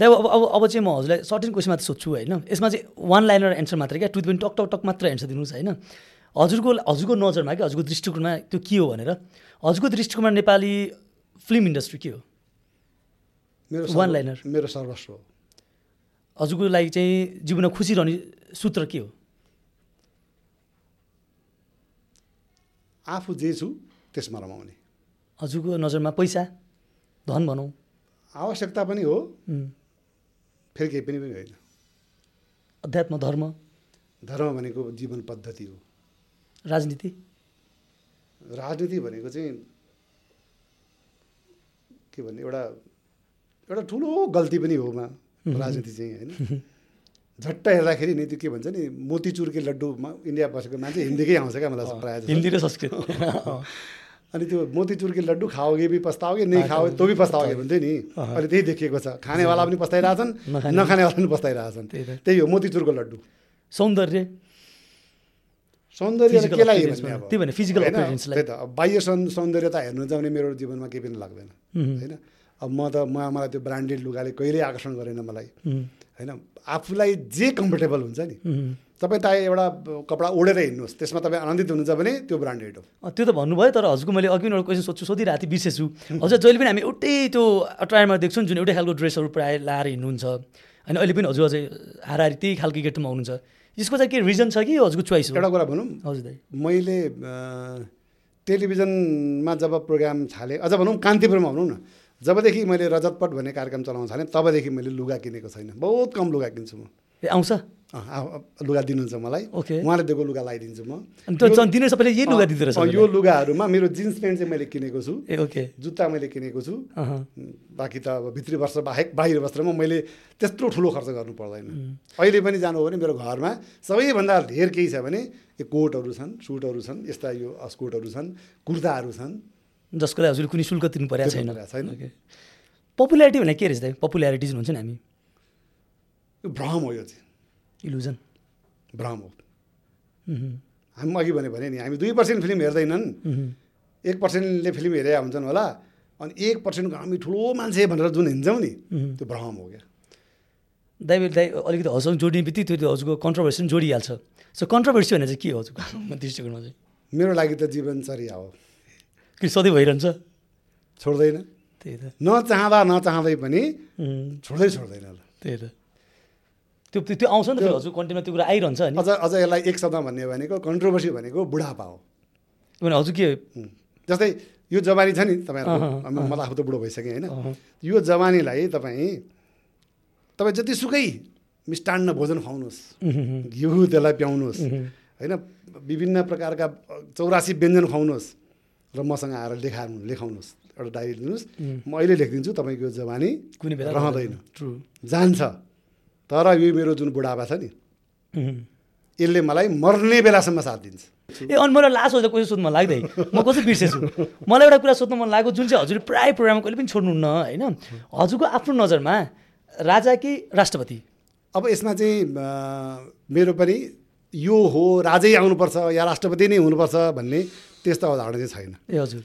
दाइ अब अब अब चाहिँ म हजुरलाई सर्टेन क्वेसन मात्र सोध्छु होइन। यसमा चाहिँ वान लाइनर एन्सर मात्र क्या? टु पनि टक टक टक मात्र एन्सर दिनुहोस् होइन। हजुरको हजुरको नजरमा कि हजुरको दृष्टिकोणमा त्यो के हो भनेर। हजुरको दृष्टिकोणमा नेपाली फिल्म इन्डस्ट्री के हो? मेरो सर्व- liner. मेरो सर्वस्व हो। हजुरको लागि चाहिँ जीवनमा खुसी रहने सूत्र के हो? आफू जे छु त्यसमा रमाउने हजुरको नजरमा पैसा धन भनौँ। आवश्यकता पनि हो। फेरि केही पनि पनि होइन। अध्यात्म धर्म? धर्म भनेको जीवन पद्धति हो। राजनीति? राजनीति भनेको चाहिँ के भन्ने एउटा एउटा ठुलो गल्ती पनि हो मा। राजनीति चाहिँ होइन। (laughs) झट्ट हेर्दाखेरि नि त्यो के भन्छ नि मोतीचुरकै लड्डुमा इन्डिया बसेको मान्छे हिन्दीकै आउँछ क्या मलाई प्रायः। हिन्दी र संस्कृत। (laughs) अनि त्यो मोतीचुरकै लड्डु खाओगे भी पस्ताओगे नहीं खाओगे तो भी पस्ताओगे भन्थ्यो नि। अहिले त्यही देखिएको छ। खानेवाला पनि पस्ताइरहेछन् (laughs) नखाने- नखानेवाला पनि पस्ताइरहेछन्। त्यही हो मोतीचुरको लड्डु। सौन्दर्य। सौन्दर्य केलाई हेर्ने अब? बाह्य सौन् सौन्दर्यता हेर्नु जाउने मेरो जीवनमा केही पनि लाग्दैन। होइन? अब म त म मलाई त्यो ब्रान्डेड लुगाले कहिल्यै आकर्षण गरेन मलाई। होइन? आफूलाई जे कम्फर्टेबल हुन्छ नि। तपाईँ त एउटा कपडा ओढेर हिँड्नुहोस्। त्यसमा तपाईँ आनन्दित हुनुहुन्छ भने त्यो ब्रान्डेड हो। त्यो त भन्नुभयो तर हजुरको मैले अघि एउटा क्वेसन सोध्छु सोधिरहेको थिएँ बिर्सेछु हजुर जहिले पनि हामी एउटै त्यो अटायरमा देख्छौँ जुन एउटै खालको ड्रेसहरू प्रायः लाएर हिँड्नुहुन्छ। होइन अहिले पनि हजुर अझै हाराहारी त्यही खालको गेटमा हुनुहुन्छ यसको चाहिँ के रिजन छ कि हजुरको चोइस एउटा कुरा भनौँ। हजुर मैले टेलिभिजनमा जब प्रोग्राम थालेँ अझ भनौँ कान्तिपुरमा भनौँ न। जबदेखि मैले रजतपट भन्ने कार्यक्रम चलाउन थालेँ तबदेखि मैले लुगा किनेको छैन। बहुत कम लुगा किन्छु म। ए आउँछ? लुगा दिनुहुन्छ मलाई। ओके। उहाँले दिएको लुगा लगाइदिन्छु म। सबैले यही लुगा दिँदो रहेछ यो लुगाहरूमा मेरो जिन्स प्यान्ट चाहिँ मैले किनेको छु। ए ओके। जुत्ता मैले किनेको छु। बाँकी त अब भित्री वस्त्र बाहेक बाहिर वस्त्रमा मैले त्यत्रो ठुलो खर्च गर्नु पर्दैन। अहिले पनि जानु हो भने मेरो घरमा सबैभन्दा धेर केही छ भने यो कोटहरू छन् सुटहरू छन् यस्ता यो अस्कोटहरू छन् कुर्ताहरू छन्। जसको लागि हजुरले कुनै शुल्क तिर्नु परेको छैन। पपुल्यारिटी भने के रहेछ दाइ पपुल्यारिटी जुन हुन्छ नि हामी। यो भ्रम हो यो चाहिँ। इल्युजन भ्रम हो। हामी अघि भने भने नि हामी दुई पर्सेन्ट फिल्म हेर्दैनन्। एक पर्सेन्टले फिल्म हेरेका हुन्छन् होला अनि एक पर्सेन्टको हामी ठुलो मान्छे भनेर जुन हिँड्छौँ नि त्यो भ्रम हो क्या। दाइ दाइ अलिकति हजुरसँग जोडिने बित्तिकै त्यो हजुरको कन्ट्रोभर्सी पनि जोडिहाल्छ। सो कन्ट्रोभर्सी भनेर चाहिँ के हो हजुरको (laughs) दृष्टिकोणमा चाहिँ। मेरो लागि त जीवनचर्या हो। कि सधैँ भइरहन्छ। छोड्दैन। त्यही त। नचाहँदा नचाहँदै पनि छोड्दै छोड्दैन ल त्यही त। त्यो त्यो आउँछ नि त हजुर कन्टेन्टमा त्यो कुरा आइरहन्छ नि। अझ अझ यसलाई एक शब्द भन्ने भनेको कन्ट्रोभर्सी भनेको बुढापा हो। भने हजुर के. जस्तै यो जवानी छ नि तपाईँहरूको मलाई आफू त बुढो भइसकेँ होइन। यो जवानीलाई तपाईँ तपाईँ जतिसुकै मिष्टान्न भोजन खुवाउनुहोस्। घिउ त्यसलाई प्याउनुहोस्। होइन विभिन्न प्रकारका चौरासी व्यञ्जन खुवाउनुहोस्। र मसँग आएर लेखाउनु लेखाउनुहोस् एउटा डायरी लिनुहोस्। म अहिले लेखिदिन्छु तपाईँको जवानी कुनै बेला रहँदैन। ट्रु। जान्छ। तर यो मेरो जुन बुढापा छ नि. यसले मलाई मर्ने बेलासम्म साथ दिन्छ। ए अनि मलाई लास्ट हजुर कसै सोध्नु मन लाग्दै? म कसै बिर्सेछु? मलाई एउटा कुरा सोध्नु मन लागेको जुन चाहिँ हजुरले प्रायः प्रोग्राममा कहिले पनि छोड्नुहुन्न होइन? हजुरको आफ्नो नजरमा राजा कि राष्ट्रपति? अब यसमा चाहिँ मेरो पनि यो हो राजै आउनुपर्छ या राष्ट्रपति नै हुनुपर्छ भन्ने त्यस्तो अवधारणा चाहिँ छैन। ए हजुर।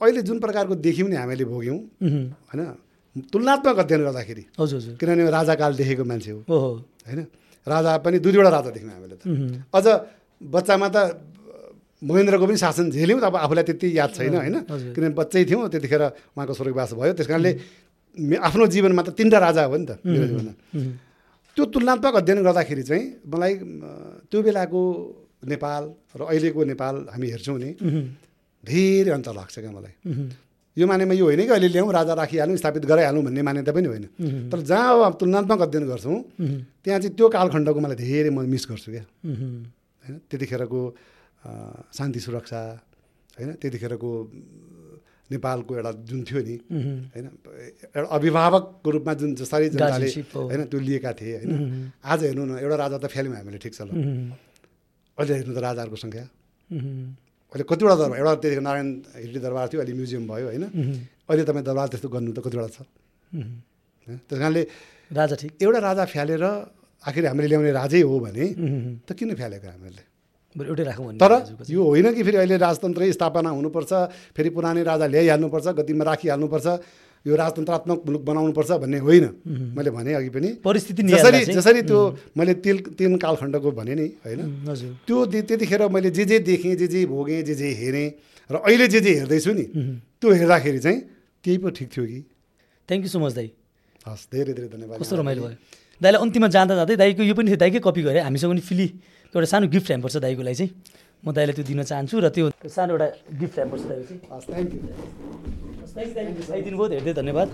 अहिले जुन प्रकारको देख्यौँ नि हामीले भोग्यौँ होइन? तुलनात्मक अध्ययन गर्दाखेरि। हजुर हजुर। किनभने राजाकाल देखेको मान्छे हो। होइन? राजा पनि दुई दुईवटा राजा देख्यौँ हामीले त। अझ बच्चामा त महेन्द्रको पनि शासन झेल्यौँ अब आफूलाई त्यति याद छैन होइन। किनभने बच्चै थियौँ त्यतिखेर उहाँको स्वर्गवास भयो। त्यस कारणले आफ्नो जीवनमा त तिनवटा राजा हो नि त मेरो जीवनमा। त्यो तुलनात्मक अध्ययन गर्दाखेरि चाहिँ मलाई त्यो बेलाको नेपाल र अहिलेको नेपाल हामी हेर्छौँ नि धेरै अन्तर लाग्छ क्या मलाई। यो मानेमा यो होइन कि अहिले ल्याउँ राजा राखिहालौँ स्थापित गराइहालौँ भन्ने मान्यता पनि होइन। तर जहाँ अब तुलनात्मक अध्ययन गर्छौँ त्यहाँ चाहिँ त्यो कालखण्डको मलाई धेरै म मिस गर्छु क्या। होइन त्यतिखेरको शान्ति सुरक्षा होइन त्यतिखेरको नेपालको एउटा जुन थियो नि होइन एउटा अभिभावकको रूपमा जुन जसरी जनताले। होइन त्यो लिएका थिए होइन। आज हेर्नु न एउटा राजा त फ्याल्यौँ हामीले ठिक छ ल। अहिले हेर्नु त राजाहरूको सङ्ख्या। अहिले कतिवटा दरबार एउटा त्यतिखेर नारायण हिल्डी दरबार थियो अहिले म्युजियम भयो होइन? अहिले तपाईँ दरबार त्यस्तो गर्नु त कतिवटा छ? त्यस कारणले राजा ठिक। एउटा राजा फ्यालेर आखिर हामीले ल्याउने राजै हो भने त किन फ्यालेको हामीले बरु एउटै राखौँ तर। यो होइन कि फेरि अहिले राजतन्त्रै स्थापना हुनुपर्छ फेरि पुरानै राजा ल्याइहाल्नुपर्छ गतिमा राखिहाल्नुपर्छ यो राजतन्त्रात्मक मुलुक बनाउनुपर्छ भन्ने होइन। मैले भने अघि पनि परिस्थिति जसरी जसरी त्यो मैले तिल तिन कालखण्डको भने नि होइन। त्यो त्यतिखेर मैले जे जे देखेँ जे जे भोगेँ जे जे हेरेँ र अहिले जे जे हेर्दैछु नि त्यो हेर्दाखेरि चाहिँ त्यही पो ठिक थियो कि। थ्याङ्क यू सो मच दाई। हस् धेरै धेरै धन्यवाद। कस्तो रमाइलो भयो। दाइलाई अन्तिममा जाँदा जाँदै दाइको यो पनि थियो दाइकै कपी गरेँ। हामीसँग पनि फिली एउटा सानो गिफ्ट ह्याम्पर छ दाइको लागि चाहिँ। म दाइलाई त्यो दिन चाहन्छु र त्यो सानो एउटा गिफ्ट ह्याम्पर छ दाइको चाहिँ। हस् थ्याङ्क यू दाइ धेरै धेरै धन्यवाद।